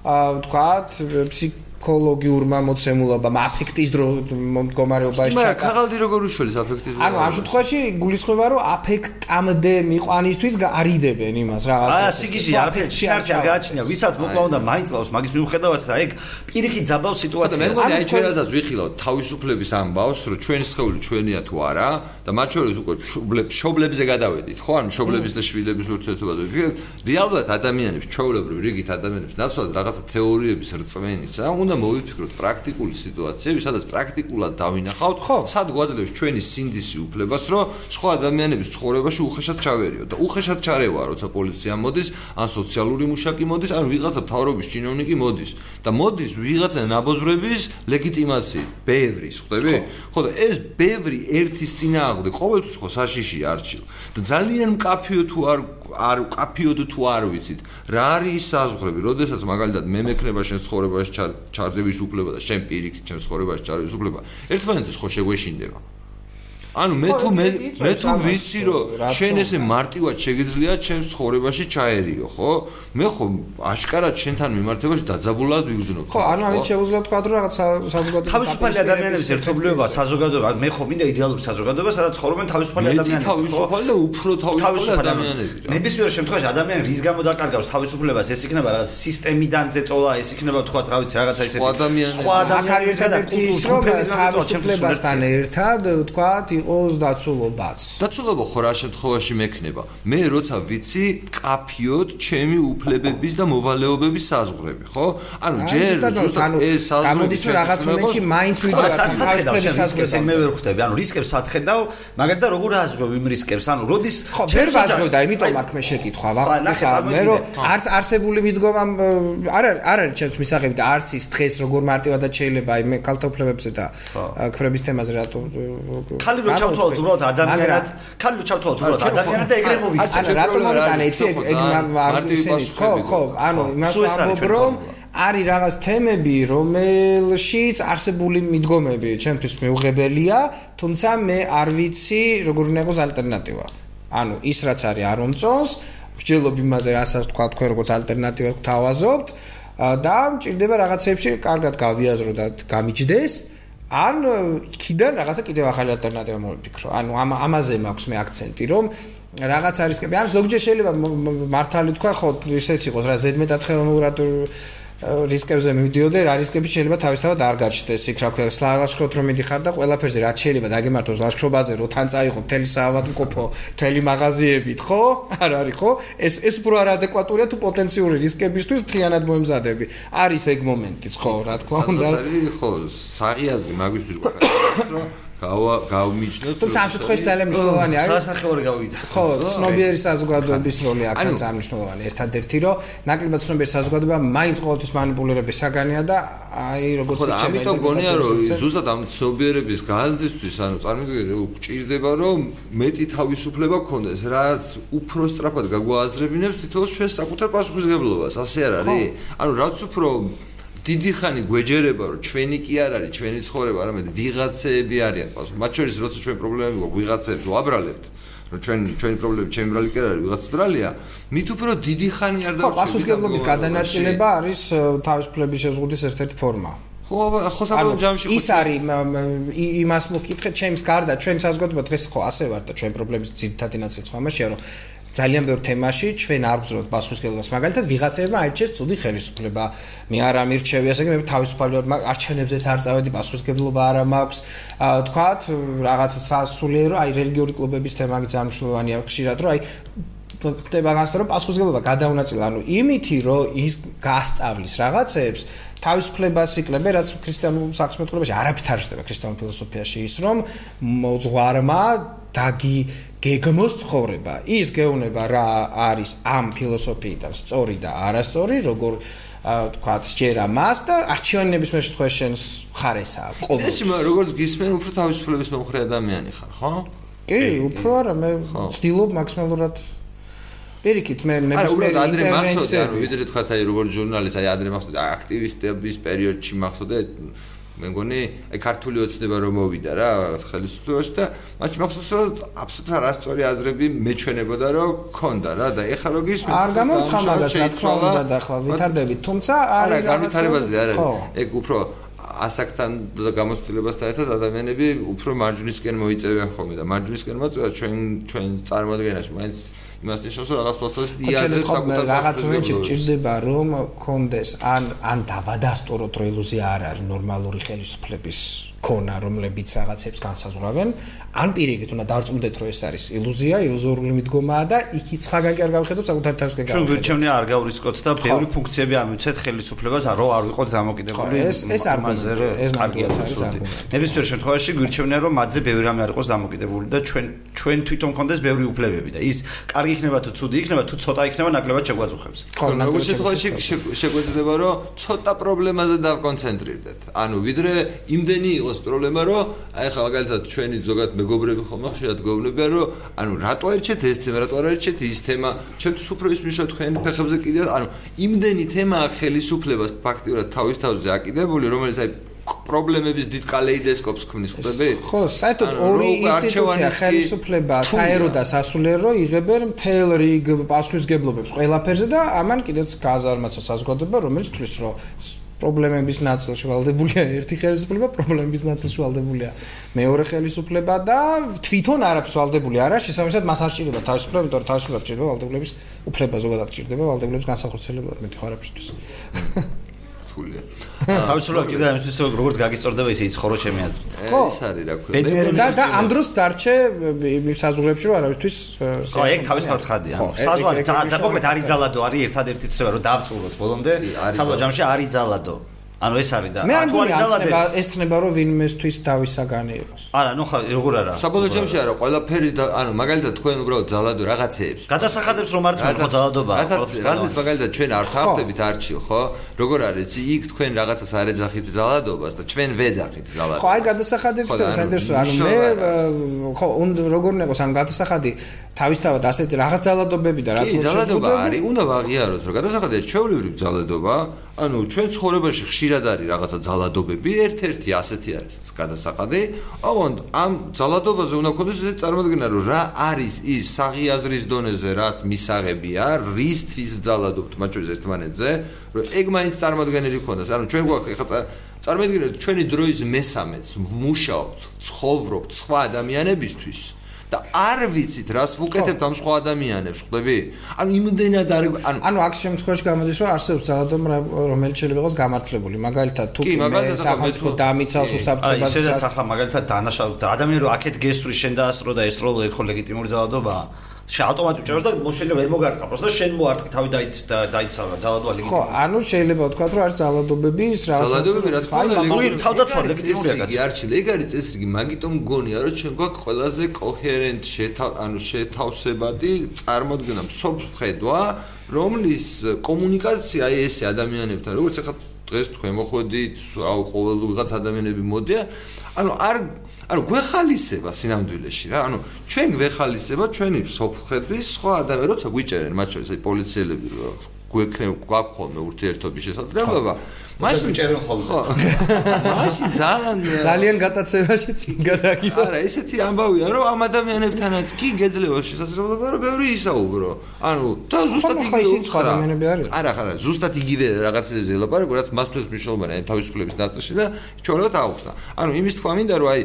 ვთქვათ, ფსიქ ფსიქოლოგიურმა მოცემულობამ აფექტის დრო მდგომარეობაში ჩაკა. მაგრამ ქაღალდი როგორ უშველის აფექტის ანუ ამ შემთხვევაში გულისხმობა რომ აფექტამდე მიყვანისთვის არიდებენ იმას რაღაცა. აა სიგიჟე არაფერი შინარსი არ გააჩნია, ვისაც მოკლა უნდა მაინც ყავს მაგის მიუხედავად და ეგ პირიქით ძაბავს სიტუაციას. მე აი ჩვენასაც ვიხილავთ თავისუფლების ამბავს, რომ ჩვენი სხეული ჩვენია თუ არა და მათ შორის უკვე შობლებზე გადავედით, ხო? ან შობლების და შვილების ურთიერთობაზე. რეალურად ადამიანებს, ჩვეულებრივ რიგით ადამიანებს ნაცვლად რაღაცა თეორიების რწმენისა, უნდა უნდა მოვიფიქროთ პრაქტიკული სიტუაციები, სადაც პრაქტიკულად დავინახავთ, სად გვაძლევს ჩვენი სინდისი უფლებას, რომ სხვა ადამიანების ცხოვრებაში უხეშად ჩავერიოთ და უხეშად ჩარევა, როცა პოლიცია მოდის, ან სოციალური მუშაკი მოდის, ან ვიღაცა მთავრობის ჩინოვნიკი მოდის. და მოდის ვიღაცა ნაბოზრების ლეგიტიმაციით, ბევრის, ხვდები? ხო და ეს ბევრი ერთის წინააღმდეგ ყოველთვის ხო საშიში არჩილ. და ძალიან მკაფიო თუ არ არ კაფიოდ თუ არ ვიცით რა არის ის საზღვრები, როდესაც მაგალითად მე მექნება შენ ცხოვრებაში ჩარ ჩარდების უფლება და შენ პირიქით ჩემს ხორებაში ჩარდების უფლება ერთმანეთს ხო შეგვეშინდება ანუ მე თუ მე მე თუ ვიცი რომ შენ ესე მარტივად შეგიძლია ჩემს ცხოვრებაში ჩაერიო, ხო? მე ხო აშკარად შენთან მიმართებაში დაძაბულად ვიგზნობ. ხო, ანუ ამით შეუძლია თქვა რომ რაღაც საზოგადოება თავისუფალი ადამიანების ერთობლიობა, საზოგადოება, მე ხო მინდა იდეალური საზოგადოება, სადაც ცხოვრობენ თავისუფალი ადამიანები. მე თავისუფალი და უფრო თავისუფალი ადამიანები. ნებისმიერ შემთხვევაში ადამიანი რის გამო დაკარგავს თავისუფლებას, ეს იქნება რაღაც სისტემიდან ზეწოლა, ეს იქნება თქვა რა ვიცი, რაღაცა ისეთი. სხვა ადამიანები. სხვა ადამიანებისა და კულტურის თავისუფლებასთან ერთად თქვა იყოს დაცულობაც. დაცულობა ხო რა შემთხვევაში მექნება? მე როცა ვიცი კაფიოდ ჩემი უფლებების და მოვალეობების საზღვრები, ხო? ანუ ჯერ ზუსტად ეს საზღვრები გამოდის რომ რაღაც მომენტში მაინც საზღვრებს მე ვერ ხვდები. ანუ რისკებს ახედავ, მაგათ და როგორ აზრო იმ რისკებს? ანუ როდის ხო ვერ ვაზრობდა, იმიტომ აქ მე შეკითხვა, ვახლა მე რომ არც არსებული მიდგომა არ არ არის ჩემს მისაღები და არც ის დღეს როგორ მარტივადაც შეიძლება აი მე კალთა უფლებებზე და ქმრების თემაზე რატო ხალი რო ჩავთვალ ჩავთვალოთ უბრალოდ ადამიანად, ქალი ჩავთვალოთ უბრალოდ ადამიანად და ეგრე მოვიქცეთ. ანუ რატომ ამიტან ეცი ეგ არ ისინი ხო ხო ანუ იმას ვამბობ რომ არის რაღაც თემები რომელშიც არსებული მიდგომები ჩემთვის მეუღებელია თუმცა მე არ ვიცი როგორ უნდა იყოს ალტერნატივა. ანუ ის რაც არის არ მომწონს მსჯელობ იმაზე რასაც თქვა თქვენ როგორც ალტერნატივას გთავაზობთ და მჭირდება რაღაცებში კარგად გავიაზრო და გამიჯდეს ან იქიდან რაღაცა კიდევ ახალი ალტერნატივა მოვიფიქრო. ანუ ამ ამაზე მაქვს მე აქცენტი, რომ რაღაც არის, ან ზოგჯერ შეიძლება მართალი თქვა, ხო, ისეც იყოს რა ზედმეტად ხელოვნურად რისკებზე მივდიოდე, რა რისკები შეიძლება თავისთავად არ გაჩნდეს. იქ რა ქვია, ლაშქრობთ რომ მიდიხარ და ყველაფერზე რა შეიძლება დაგემართოს ლაშქრობაზე, რო თან წაიღო მთელი საავადმყოფო, მთელი მაღაზიებით, ხო? არ არის, ხო? ეს ეს უფრო არადეკვატურია თუ პოტენციური რისკებისთვის ფრიანად მოემზადები. არის ეგ მომენტიც, ხო, რა თქმა უნდა. ხო, საღიაზრი მაგისთვის გვაქვს, რომ გავმიჩნევთ. თუმცა ამ შემთხვევაში ძალიან მნიშვნელოვანი არის. სასახეური გავიდა. ხო, ცნობიერი საზოგადოების როლი აქ არის ამნიშვნელოვანი ერთადერთი, რომ ნაკლებად ცნობიერი საზოგადოება მაინც ყოველთვის манипуლირების საგანია და აი როგორც ვიჩემ. ხო, ამიტომ გონია რომ ზუსტად ამ ცნობიერების გაზდისთვის, ანუ წარმოიდგინე, გჭირდება რომ მეტი თავისუფლება გქონდეს, რაც უფრო სწრაფად გაგვააზრებინებს თითოეულ ჩვენს საკუთარ პასუხისგებლობას. ასე არ არის? ანუ რაც უფრო დიდი ხანი გვეჯერება რომ ჩვენი კი არ არის ჩვენი ცხოვრება არამედ ვიღაცეები არიან. მათ შორის როცა ჩვენ პრობლემები გვაქვს ვიღაცებს ვაბრალებთ რომ ჩვენ ჩვენი პრობლემები ჩემი ბრალი კი არ არის ვიღაც ბრალია მით უფრო დიდი ხანი არ და ხო პასუხისგებლობის გადანაწილება არის თავისუფლების შეზღუდვის ერთ-ერთი ფორმა. ხო ხო საბოლოო ჯამში ის არის იმას მოკითხეთ ჩემს გარდა ჩვენ საზოგადოება დღეს ხო ასე ვარ და ჩვენ პრობლემის ძირითადი ნაწილი ხო ამაშია რომ ძალიან ბევრ თემაში ჩვენ არ გზნობთ პასუხისგებლობას მაგალითად ვიღაცებმა აიჩეს ცუდი ხელისუფლება. მე არ ამირჩევი ასე მე თავისუფალი ვარ არჩევნებზეც არ წავედი პასუხისგებლობა არ მაქვს. თქვათ რაღაცა სასულიერო აი რელიგიური კლუბების თემა გზამშლოვანია ხშირად რომ აი ხდება განსხვავება რომ პასუხისგებლობა გადაუნაწილა ანუ იმითი რომ ის გასწავლის რაღაცებს თავისუფლებას იკლებე რაც ქრისტიანულ საქმეთქულებაში არაფერ არ შეიძლება ქრისტიანულ ფილოსოფიაში ის რომ მოძღვარმა დაგი გეგმოს ცხოვრება. ის გეუბნება რა არის ამ ფილოსოფიიდან სწორი და არასწორი, როგორ თქვათ, შეერა მას და არჩევნების მე შემთხვევაში შენს ხარესა. ყოველ ეს როგორც გისმენ, უფრო თავისუფლების მომხრე ადამიანი ხარ, ხო? კი, უფრო არა, მე ვცდილობ მაქსიმალურად პირიქით მე მე მე ადრე მახსოვდი, ანუ ვიდრე თქვათ აი როგორც ჟურნალისტი, აი ადრე მახსოვდი აქტივისტების პერიოდში მახსოვდი მე მგონი აი ქართული ოცნება რომ მოვიდა რა რაღაც ხელისუფლებაში და მათ მახსოვს რომ აბსოლუტურად არასწორი აზრები მეჩვენებოდა რომ ქონდა რა და ეხლა რო გისმენთ არ გამოცხა მაგას რა თქმა უნდა და ახლა ვითარდებით. თუმცა არის განვითარებაზე არ არის. ეგ უფრო ასაკთან და გამოცდილებასთან ერთად ადამიანები უფრო მარჯვნისკენ მოიწევიან ხოლმე და მარჯვნისკენ მოწევა ჩვენ ჩვენ წარმოადგენაში. მაინც იმას ნიშნავს რომ რაღაც პროცესს იაზრებს საკუთარ რაღაც მომენტში ჭირდება რომ კონდეს ან ან დავადასტუროთ რომ ილუზია არ არის ნორმალური ხელისუფლების ქონა რომლებიც რაღაცებს განსაზღვრავენ. ან პირიქით უნდა დარწმუნდეთ რომ ეს არის ილუზია ილუზორული მიდგომაა და იქი ცხაგან კი არ გავხედოთ საკუთარ თავისკენ გავხედოთ ჩვენ გვირჩევნია არ გავრისკოთ და ბევრი ფუნქციები ამიცეთ ხელისუფლებას რომ არ ვიყოთ დამოკიდებული ეს ეს არ ეს კარგია ნებისმიერ შემთხვევაში გვირჩევნია რომ მათზე ბევრი რამე არ იყოს დამოკიდებული და ჩვენ ჩვენ თვითონ გქონდეს ბევრი უფლებები და ის კარგი იქნება თუ ცუდი იქნება თუ ცოტა იქნება ნაკლებად შეგვაძუხებს. ხო, როგორც შემთხვევაში შეგვეძლება რომ ცოტა პრობლემაზე დავკონცენტრირდეთ. ანუ ვიდრე იმდენი იყოს პრობლემა რომ აი ხა მაგალითად ჩვენი ზოგადად მეგობრები ხომ ხშირად გეუბნებიან რომ ანუ რატო ერჩეთ ეს თემა, რატო არ ერჩეთ ის თემა? ჩემთვის უფრო ის მიშო თქვენ ფეხებზე კიდევ ანუ იმდენი თემაა ხელისუფლებას ფაქტიურად თავის თავზე აკიდებული რომელიც აი პრობლემების დიდ კალეიდოსკოპს ქმნის ხდები? ხო, საერთოდ ორი ინსტიტუცია ხელისუფლება, საერო და სასულიერო იღებენ მთელ რიგ პასუხისგებლობებს ყველაფერზე და ამან კიდეც გაზარმაცა საზოგადოება, რომელიც თვლის, რომ პრობლემების ნაწილში ვალდებულია ერთი ხელისუფლება, პრობლემების ნაწილში ვალდებულია მეორე ხელისუფლება და თვითონ არაფერს ვალდებული არა, შესაბამისად მას არ ჭირდება თავისუფლება, იმიტომ რომ თავისუფლება ჭირდება ვალდებლების უფლება ზოგადად ჭირდება ვალდებლების განსახორციელებლად, მეტი ხო არაფერს. რთულია. თავისუფლად კიდე ამისთვის როგორც გაგიწორდება ისე იცხოვრო ჩემი აზრით. ეს არის რა ქვია. და და ამ დროს დარჩე საზღურებში რომ არავისთვის ხო, ეგ თავისუფლად ხადია. საზღვარი ზოგადად არის ძალადო, არის ერთადერთი ცნება რომ დავწუროთ ბოლომდე. საბოლოო ჯამში არის ძალადო. ანუ ეს არის და აქტუალი ძალადე ეს ცნება რომ ვინმესთვის დავისაგანი იყოს. არა ნუ ხა როგორ არა? საბოლოო ჯამში არა? ყველაფერი ანუ მაგალითად თქვენ უბრალოდ ძალადო რაღაცეებს. გადასახადებს რომ არ თქო ძალადობა რასაც მაგალითად ჩვენ არ თავდებით არჩილ ხო? როგორ არის? იქ თქვენ რაღაცას არ ეძახით ძალადობას და ჩვენ ვეძახით ძალადობას. ხო აი გადასახადებს და საინტერესო ანუ მე ხო როგორ უნდა იყოს ანუ გადასახადი თავისთავად ასეთი რაღაც ძალადობები და რაც შეიძლება ძალადობა არის უნდა ვაღიაროთ რომ გადასახადია ჩვეულებრივი ძალადობა ანუ ჩვენ ცხოვრებაში ხშირად არის რაღაცა ძალადობები ერთ-ერთი ასეთი არის გადასახადი ოღონდ ამ ძალადობაზე უნდა გქონდეს ეს წარმოადგენა რომ რა არის ის საღიაზრის დონეზე რაც მისაღებია რისთვის ძალადობთ მათ შორის ერთმანეთზე რომ ეგ მაინც წარმოადგენელი ქონდეს. ანუ ჩვენ გვაქვს ეხლა წარმოიდგინეთ ჩვენი დროის მესამეც მუშაობთ ცხოვრობთ სხვა ადამიანებისთვის და არ ვიცით რას ვუკეთებთ ამ სხვა ადამიანებს, ხვდები? ანუ იმდენად არ ანუ ანუ აქ შემთხვევაში გამოდის რომ არსებობს ძალადობ რომელიც შეიძლება იყოს გამართლებული. მაგალითად თუ კი სახელმწიფო დამიცავს უსაფრთხოებას. აი ესეც ახლა მაგალითად დანაშაულთა ადამიანი რომ აქეთ გესვრი შენ დაასწრო და ესწრო ეხო ლეგიტიმური ძალადობაა. შენ ავტომატურად ჭეროს და მოშენე ვერ მოგარტყა, просто შენ მოარტყი, თავი დაიც დაიცალა, ძალადობა ლეგიტიმური. ხო, ანუ შეიძლება ვთქვა, რომ არის ძალადობების რაღაც ძალადობები რა თქმა უნდა, ლეგიტიმური თავდაცვა ლეგიტიმურია კაცი. არჩი, ეგ არის წესრიგი, მაგიტომ მგონია, რომ ჩვენ გვაქვს ყველაზე კოჰერენტ შეთავ, ანუ შეთავსებადი წარმოდგენა, მსოფლხედვა, რომლის კომუნიკაცია აი ესე ადამიანებთან, როგორც ახლა დღეს თქვენ მოხვედით, აუ ყოველ ვიღაც ადამიანები მოდიან, ანუ არ ანუ გვეხალისება სინამდვილეში რა. ანუ ჩვენ გვეხალისება ჩვენი სოფხედვის სხვა ადამიანები როცა გვიჭერენ მათ შორის აი პოლიციელები გვექნებ გვაქვს ხოლმე ურთიერთობის შესაძლებლობა მაშინ ჭერენ ხოლმე. ხო. მაშინ ძალიან ძალიან გადაცემაშიც გადაგიდო არა ესეთი ამბავია რომ ამ ადამიანებთანაც კი გეძლევა შესაძლებლობა რომ ბევრი ისაუბრო. ანუ და ზუსტად იგივე სხვა ადამიანები არის არა არა ზუსტად იგივე რაღაცებზე ელაპარაკო რაც მასთვის მნიშვნელოვანია თავისუფლების დაწესში და ჩვენოთ აუხსნა. ანუ იმის თქვა მინდა რომ აი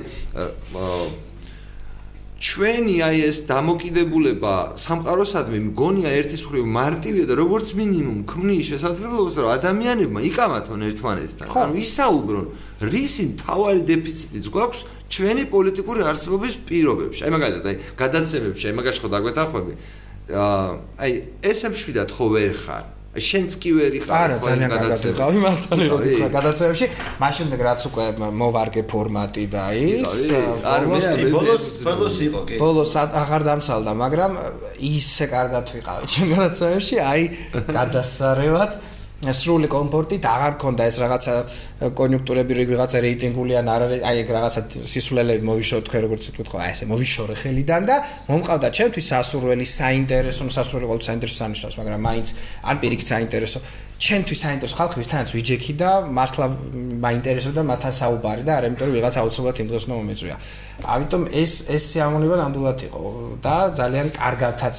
ჩვენი აი ეს დამოკიდებულება სამყაროსადმი მგონია ერთის მხრივ მარტივია და როგორც მინიმუმ ქმნის შესაძლებლობას რომ ადამიანებმა იკამათონ ერთმანეთთან ანუ ისაუბრონ რისი თავარი დეფიციტიც გვაქვს ჩვენი პოლიტიკური არსებობის პირობებში. აი მაგალითად აი გადაცემებში აი მაგაში ხო დაგვეთახვები აი ესე მშვიდად ხო ვერ ხარ შენც კი ვერ იყავ არა ძალიან კარგად იყავი მართალი რომ გითხრა გადაცემებში. მაშინ რაც უკვე მოვარგე ფორმატი და ის ბოლოს ბოლოს იყო კი. ბოლოს აღარ დამსალდა მაგრამ ისე კარგად ვიყავი ჩემ გადაცემებში. აი გადასარევად სრული კომფორტით აღარ ქონდა ეს რაღაცა კონjunktურები რაღაცა რეიტინგული ან არ არის აი ეგ რაღაცა სისულელები მოვიშო თქვენ როგორც თქვით ხო აი ესე მოვიშორე ხელიდან და მომყავდა ჩემთვის სასურველი საინტერესო სასურველი ყოველთვის საინტერესო სანიშნავს მაგრამ მაინც ან პირიქით საინტერესო ჩემთვის საინტერესო ხალხი ვისთანაც ვიჯექი და მართლა მაინტერესებდა მათთან საუბარი და არა იმიტომ რომ ვიღაც აუცილებლად იმ დროს უნდა მომეწვია. ამიტომ ეს ეს სიამოვნება ნამდვილად იყო და ძალიან კარგადაც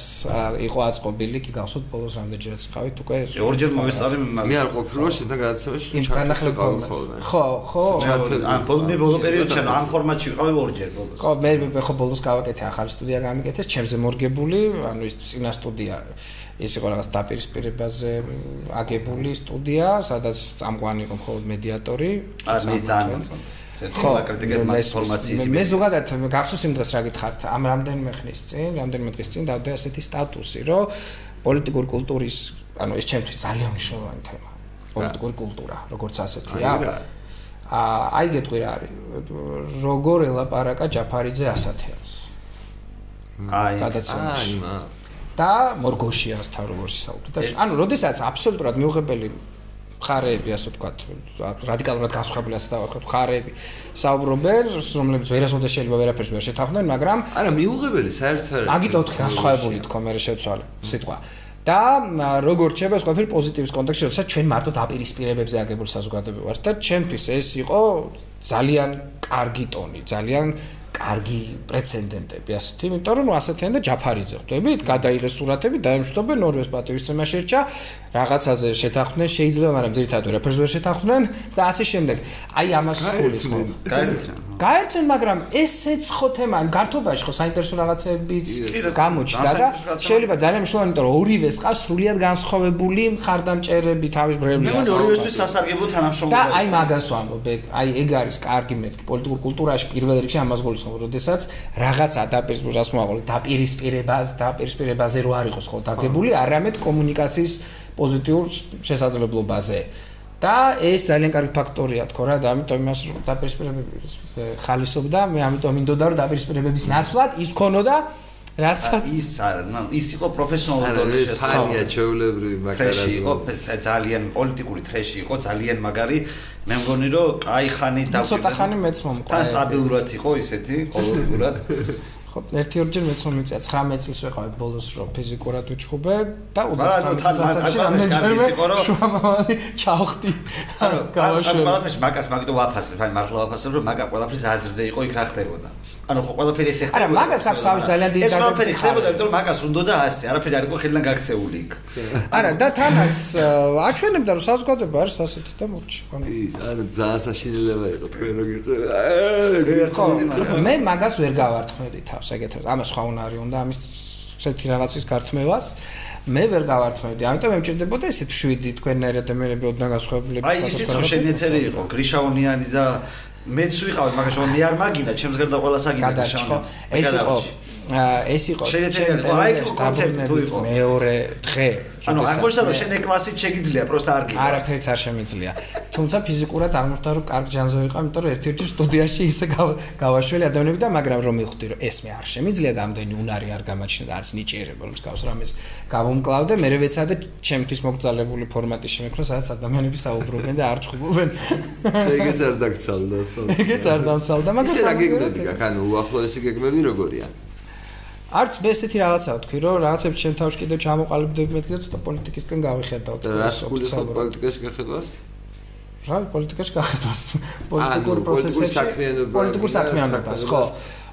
იყო აწყობილი კი გახსოვთ ბოლოს რამდენჯერაც ხავით უკვე ორჯერ მოვესწარი მე არ ყოფილი რომ და გადაცემაში ჩართული ხო ხო. ან ბოლნე ბოლო პერიოდში ამ ფორმატში ვიყავი ორჯერ ბოლოს. ხო მე ხო ბოლოს გავაკეთე ახალი სტუდია გამიკეთე ჩემზე მორგებული ანუ ის წინა სტუდია ეს იყო რაღაც დაპირისპირებაზე აგებული სტუდია, სადაც წამყვანი იყო მხოლოდ მედიატორი. არა, მე ძალიან ხო, კრიტიკეთ ინფორმაციის მე ზოგადად გახსოვს იმ დღეს რა გითხართ, ამ რამდენიმე ხნის წინ, რამდენიმე დღის წინ დავდე ასეთი სტატუსი, რომ პოლიტიკური კულტურის, ანუ ეს ჩემთვის ძალიან მნიშვნელოვანი თემაა. პოლიტიკური კულტურა, როგორც ასეთია. აა, აი გეტყვი რა არის. როგორ ელაპარაკა ჯაფარიძე ასათიანს? აი, გადაცემაში. აი, მა და მორგოშიასთან როგორ ისაუბრა და ანუ როდესაც აბსოლუტურად მიუღებელი ხარეები ასე ვთქვათ რადიკალურად განსხვავებული ასე დავარქვათ ხარეები საუბრობენ რომლებიც ვერასოდეს შეიძლება ვერაფერს ვერ შეთანხმდნენ მაგრამ არა მიუღებელი საერთოდ აგიტო განსხვავებული თქო მე შეცვალე სიტყვა. და როგორც შეიძლება ეს ყველაფერი პოზიტივის კონტექსტში როდესაც ჩვენ მარტო დაპირისპირებებზე აგებული საზოგადოება ვართ და ჩემთვის ეს იყო ძალიან კარგი ტონი ძალიან კარგი პრეცედენტები ასეთი, იმიტომ რომ ასეთიან და ჯაფარიძე. ხვდებით, გადაიღეს სურათები, დაემშვიდობენ ნორვეგს პატივისცემა შეჭა, რაღაცაზე შეთანხმდნენ, შეიძლება, მაგრამ ძირითადად რეფერს ვერ შეთანხმდნენ და ასე შემდეგ. აი ამას ხულის ხო? გაერთნენ. გაერთნენ, მაგრამ ესეც ხო თემა, გართობაში ხო საინტერესო რაღაცებიც გამოჩნდა და შეიძლება ძალიან მნიშვნელოვანი, იმიტომ რომ ორივეს ყავს სრულიად განსხვავებული მხარდამჭერები თავის ბრევლიას. მე ორივესთვის სასარგებლო თანამშრომლობა. და აი მაგას ვამბობ, აი ეგ არის კარგი მეთქი პოლიტიკურ კულტურაში პირველ რიგში ამას გულისხმობ. როდესაც რაღაცა დაპირისპირებას მოაყოლე, დაპირისპირებას, დაპირისპირებაზე რო არ იყოს ხო დაგებული, არამედ კომუნიკაციის პოზიტიურ შესაძლებლობაზე. და ეს ძალიან კარგი ფაქტორია თქო რა, და ამიტომ იმას დაპირისპირებების ხალისობდა, მე ამიტომ მინდოდა რომ დაპირისპირებების ნაცვლად ის ქონოდა რასაც ის არა, ის იყო პროფესიონალური ფანია ჩეულებრივი მაგარი იყო ძალიან პოლიტიკური ტრეში იყო ძალიან მაგარი. მე მგონი რომ აი ხანი და ცოტა ხანი მეც მომყვა სტაბილურად იყო ისეთი ყოველგვარად ხო ერთი ორჯერ მეც მომიწია 19 წელს ვიყავი ბოლოს რო ფიზიკურად უჩხუბე და 39 წელს რამდენჯერმე შუამავალი ჩავხტი ანუ გავაშვები მაგას მაგდო ვაფასებ აი მართლა ვაფასებ რომ მაგა ყველაფრის აზრზე იყო იქ რა ხდებოდა ანუ ხო ყველაფერი ესე ხდებოდა. არა, მაგას აქვს თავის ძალიან დიდი დაგეგმვა. ეს ყველაფერი ხდებოდა, იმიტომ რომ მაგას უნდა და ასე, არაფერი არ იყო ხელიდან გაქცეული იქ. არა, და თანაც აჩვენებდა რომ საზოგადოება არის ასეთი და მორჩი. ანუ ძალიან საშინელება იყო თქვენ რო გიყურე. მე მაგას ვერ გავართმევდი თავს, ეგეთად. ამას ხო უნარი უნდა ამის ესეთი რაღაცის გართმევას. მე ვერ გავართმევდი. ამიტომ ემჭირდებოდა ესეთ შვიდი თქვენერად ემერები ოდნა გასხვავებული. აი ისიც ხო შენეთერი იყო, გრიშაონიანი და მეც ვიყავი მაგაში რომ მე არ მაგინა ჩემს გარდა ყველა საგინა შავ ეს იყო ეს იყო მეორე დღე ანუ აღმოჩნდა რომ შენ ეკლასით შეგიძლია პროსტა არ გიყავს არაფერს არ შემიძლია. თუმცა ფიზიკურად აღმოჩნდა რომ კარგ ჯანზე ვიყავ იმიტომ რომ ერთ-ერთი სტუდიაში ისე გავაშველი ადამიანები და მაგრამ რომ მივხვდი რომ ეს მე არ შემიძლია და ამდენი უნარი არ გამაჩნდა და არც ნიჭიერება რომ მსგავს რამეს გავუმკლავდე. მე ვეცადე ჩემთვის მოგწალებული ფორმატი შემექრა სადაც ადამიანები საუბრობენ და არ ჭუბობენ ეგეც არ დაგცალდა ეგეც არ დამცალდა მაგრამ რა გეგმები გაქვს? ანუ უახლოესი გეგმები როგორია არც მე ესეთი რაღაცა ვთქვი, რომ რაღაცებს ჩემ თავში კიდევ ჩამოყალიბდები მეთქი და ცოტა პოლიტიკისკენ გავიხედავ. და რას გულისხმობ პოლიტიკაში გახედვას? რა პოლიტიკაში გახედვას? პოლიტიკურ პროცესებში პოლიტიკურ საქმიანობას, ხო?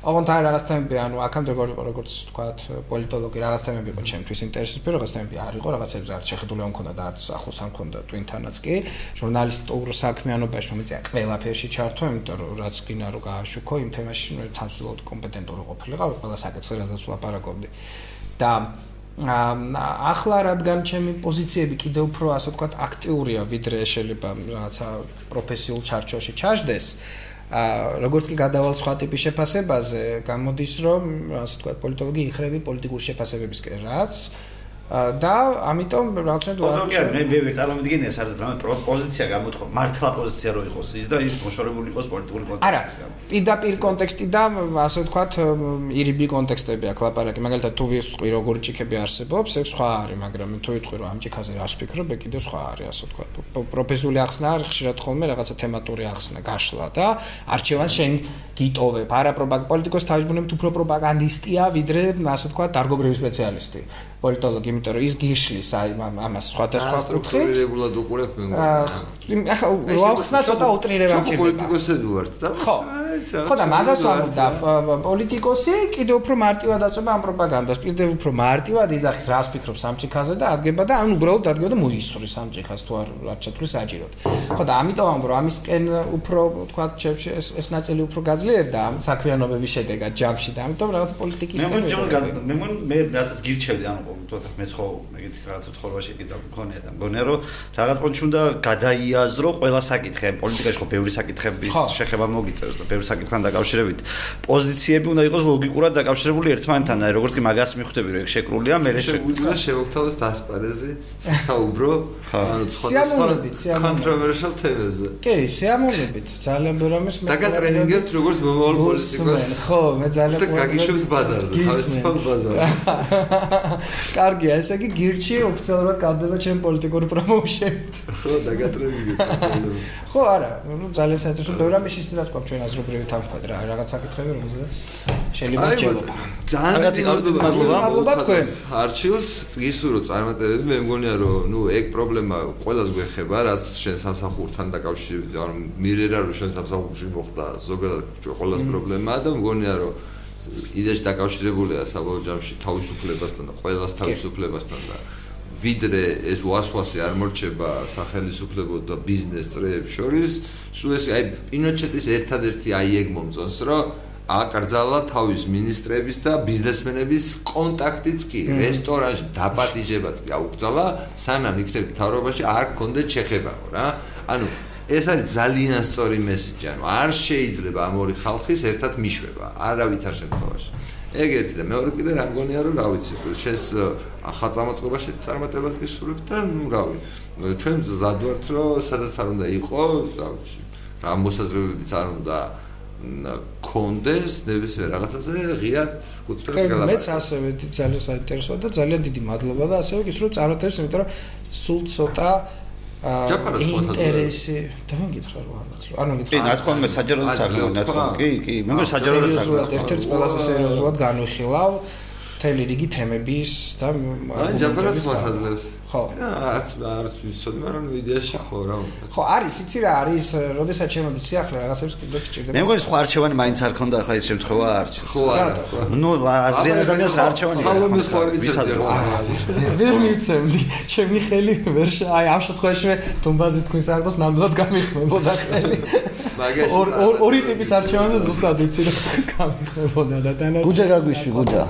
ოღონდ აი რაღაც თემები, ანუ აქამდე როგორ იყო, როგორც თქვათ, პოლიტოლოგი რაღაც თემები იყო ჩემთვის ინტერესები, რაღაც თემები არ იყო, რაღაცებს არ შეხედული არ მქონდა და არც ახლოს არ მქონდა twin-თანაც კი. ჟურნალისტურ საქმიანობაში მომიწია ყველაფერში ჩართო, იმიტომ რომ რაც გინა რო გააშუქო იმ თემაში თანცვლად კომპეტენტური ყოფილიყავ, ყველა საკითხზე რადგან ვლაპარაკობდი. და ახლა რადგან ჩემი პოზიციები კიდევ უფრო ასე ვთქვათ აქტიურია, ვიდრე შეიძლება რაღაცა პროფესიულ ჩარჩოში ჩაждდეს, ა როგორც კი გადავალ სხვა ტიპის შეფასებაზე, გამოდის რომ ასე ვთქვათ, პოლიტოლოგი იხრები პოლიტიკური შეფასებებისკენ, რაც და ამიტომ რაღაცნაირად ვარ მე მე ვერ წარმოვიდგენია სადაც რა პოზიცია გამოთქვა მართლა პოზიცია რო იყოს ის და ის მოშორებული იყოს პოლიტიკური კონტექსტი. არა პირდაპირ კონტექსტი და ასე ვთქვათ ირიბი კონტექსტები აქ ლაპარაკი მაგალითად თუ ვისყვი როგორი ჭიქები არსებობს ეს სხვა არის მაგრამ თუ ვიტყვი რომ ამ ჭიქაზე რას ფიქრობ ეგ კიდევ სხვა არის ასე ვთქვათ. პროფესიული ახსნა არის ხშირად ხოლმე რაღაცა თემატური ახსნა გაშლა და არჩევანს შენ გიტოვებ. არა პროპაგ პოლიტიკოს თავისბუნებით უფრო პროპაგანდისტია ვიდრე ასე ვთქვათ დარგობრივი სპეციალისტი პოლიტოლოგი, იმიტომ რომ ის გიშლის აი ამას სხვადასხვა კუთხით. სტრუქტურირებულად უყურებ მე მგონი. ახლა ვახსნა ცოტა უტრირება მჭირდება. პოლიტიკოსები ვართ და ხო. ხო და მაგას ამბობდა პოლიტიკოსი კიდევ უფრო მარტივად აწובה ამ პროპაგანდას, კიდევ უფრო მარტივად იძახის რას ფიქრობს სამჭიქაზე და ადგება და ან უბრალოდ ადგება და მოისურის სამჭიქას თუ არ რაც შეთვის აჭიროთ. ხო და ამიტომ ამბობ რომ ამისკენ უფრო თქვა ჩემში ეს ეს ნაწილი უფრო გაძლიერდა ამ საქმიანობების შედეგად ჯამში და ამიტომ რაღაც პოლიტიკის მე მგონი მე რასაც გირჩევდი ანუ თოთა მე ხო მეგეთი რაღაც ცხოვრებაში კიდე მქონია და მგონია რომ რაღაც პონჩი უნდა გადაიაზრო ყველა საკითხი. პოლიტიკაში ხო ბევრი საკითხების შეხება მოგიწევს და ბევრი საკითხთან დაკავშირებით პოზიციები უნდა იყოს ლოგიკურად დაკავშირებული ერთმანეთთან აი როგორც კი მაგას მიხვდები რომ ეგ შეკრულია მე შეგვიძლია შევოგთავოს დასპარეზი საუბრო ანუ სხვა კონტროვერსიულ თემებზე კი სიამოვნებით. ძალიან ბევრი ამის მე დაგატრენინგებთ როგორც მომავალ პოლიტიკოს ხო მე ძალიან და გაგიშვებთ ბაზარზე თავისუფალ ბაზარზე კარგია, ესე იგი გირჩი ოფიციალურად გავდება ჩემ პოლიტიკური პრომოუშენით. ხო, დაგატრებინებ. ხო, არა, ნუ ძალიან საინტერესო ბევრი რამე შეიძლება თქვა ჩვენ აზრობრივი თანხმად რა, რაღაც საკითხები რომელზეც შეიძლება შეიძლება. ძალიან მადლობა. მადლობა თქვენ. არჩილს გისურვო წარმატებები, მე მგონია რომ ნუ ეგ პრობლემა ყველას გვეხება, რაც შენ სამსახურთან დაკავშირებით, ანუ მირერა რომ შენ სამსახურში მოხდა, ზოგადად ყველას პრობლემაა და მგონია რომ იდეაში დაკავშირებულია საბოლოო ჯამში თავისუფლებასთან და ყველას თავისუფლებასთან და ვიდრე ეს ვასვასი არ მორჩება სახელმწიფო და ბიზნეს წრეებს შორის, სულ ეს აი პინოჩეტის ერთადერთი აი ეგ მომწონს, რომ აკრძალა თავის ministrების და ბიზნესმენების კონტაქტიც კი რესტორანში დაპატიჟებაც კი აუკრძალა, სანამ იქნებ თავრობაში არ გქონდეთ შეხებაო რა. ანუ ეს არის ძალიან სწორი მესიჯი, ანუ არ შეიძლება ამ ორი ხალხის ერთად მიშვება, არავითარ შემთხვევაში. ეგ ერთი და მეორე კიდე რა მგონია რომ რა ვიცი, შენს ახალ წამოწყობაში წარმატებას გისურვებ და ნუ რა ვიცი, ჩვენ ზადვართ რომ სადაც არ უნდა იყო, რა ვიცი, რა მოსაზრებებიც არ უნდა კონდეს ნებისმიერ რაღაცაზე ღიად გუწევთ გალაპარაკეთ. მეც ასევე ძალიან საინტერესოა და ძალიან დიდი მადლობა და ასევე გისურვებ წარმატებას, იმიტომ რომ სულ ცოტა ინტერესი და მე გითხრა რომ ამაც რომ არ მოგითხრა კი ნათქვამ მე საჯაროდაც არ მოგითხრა კი კი მე მგონი საჯაროდაც არ მოგითხრა ერთ-ერთ ყველაზე სერიოზულად განვიხილავ მთელი რიგი თემების და აი ჯაპარას ხო საძლევს ხო. არც არც ვიცოდი მაგრამ ვიდეოში ხო რა ხო არის იცი რა არის როდესაც შემოდი სიახლე რაღაცებს კიდე გჭირდება მე მგონი სხვა არჩევანი მაინც არ ქონდა ახლა ის შემთხვევა არჩ ხო არა ნუ აზრიან ადამიანს არჩევანი სალომეს ხო არ ვიცოდი ვერ მიცემდი ჩემი ხელი ვერ აი ამ შემთხვევაში თუმბაძე თქვენს არბოს ნამდვილად გამიხმებოდა ხელი. ორი ტიპის არჩევანზე ზუსტად ვიცი რომ გამიხმებოდა და დანა გუჯა გაგვიშვი გუჯა.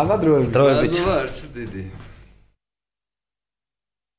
აბა დროებით. დროებით. არც დიდი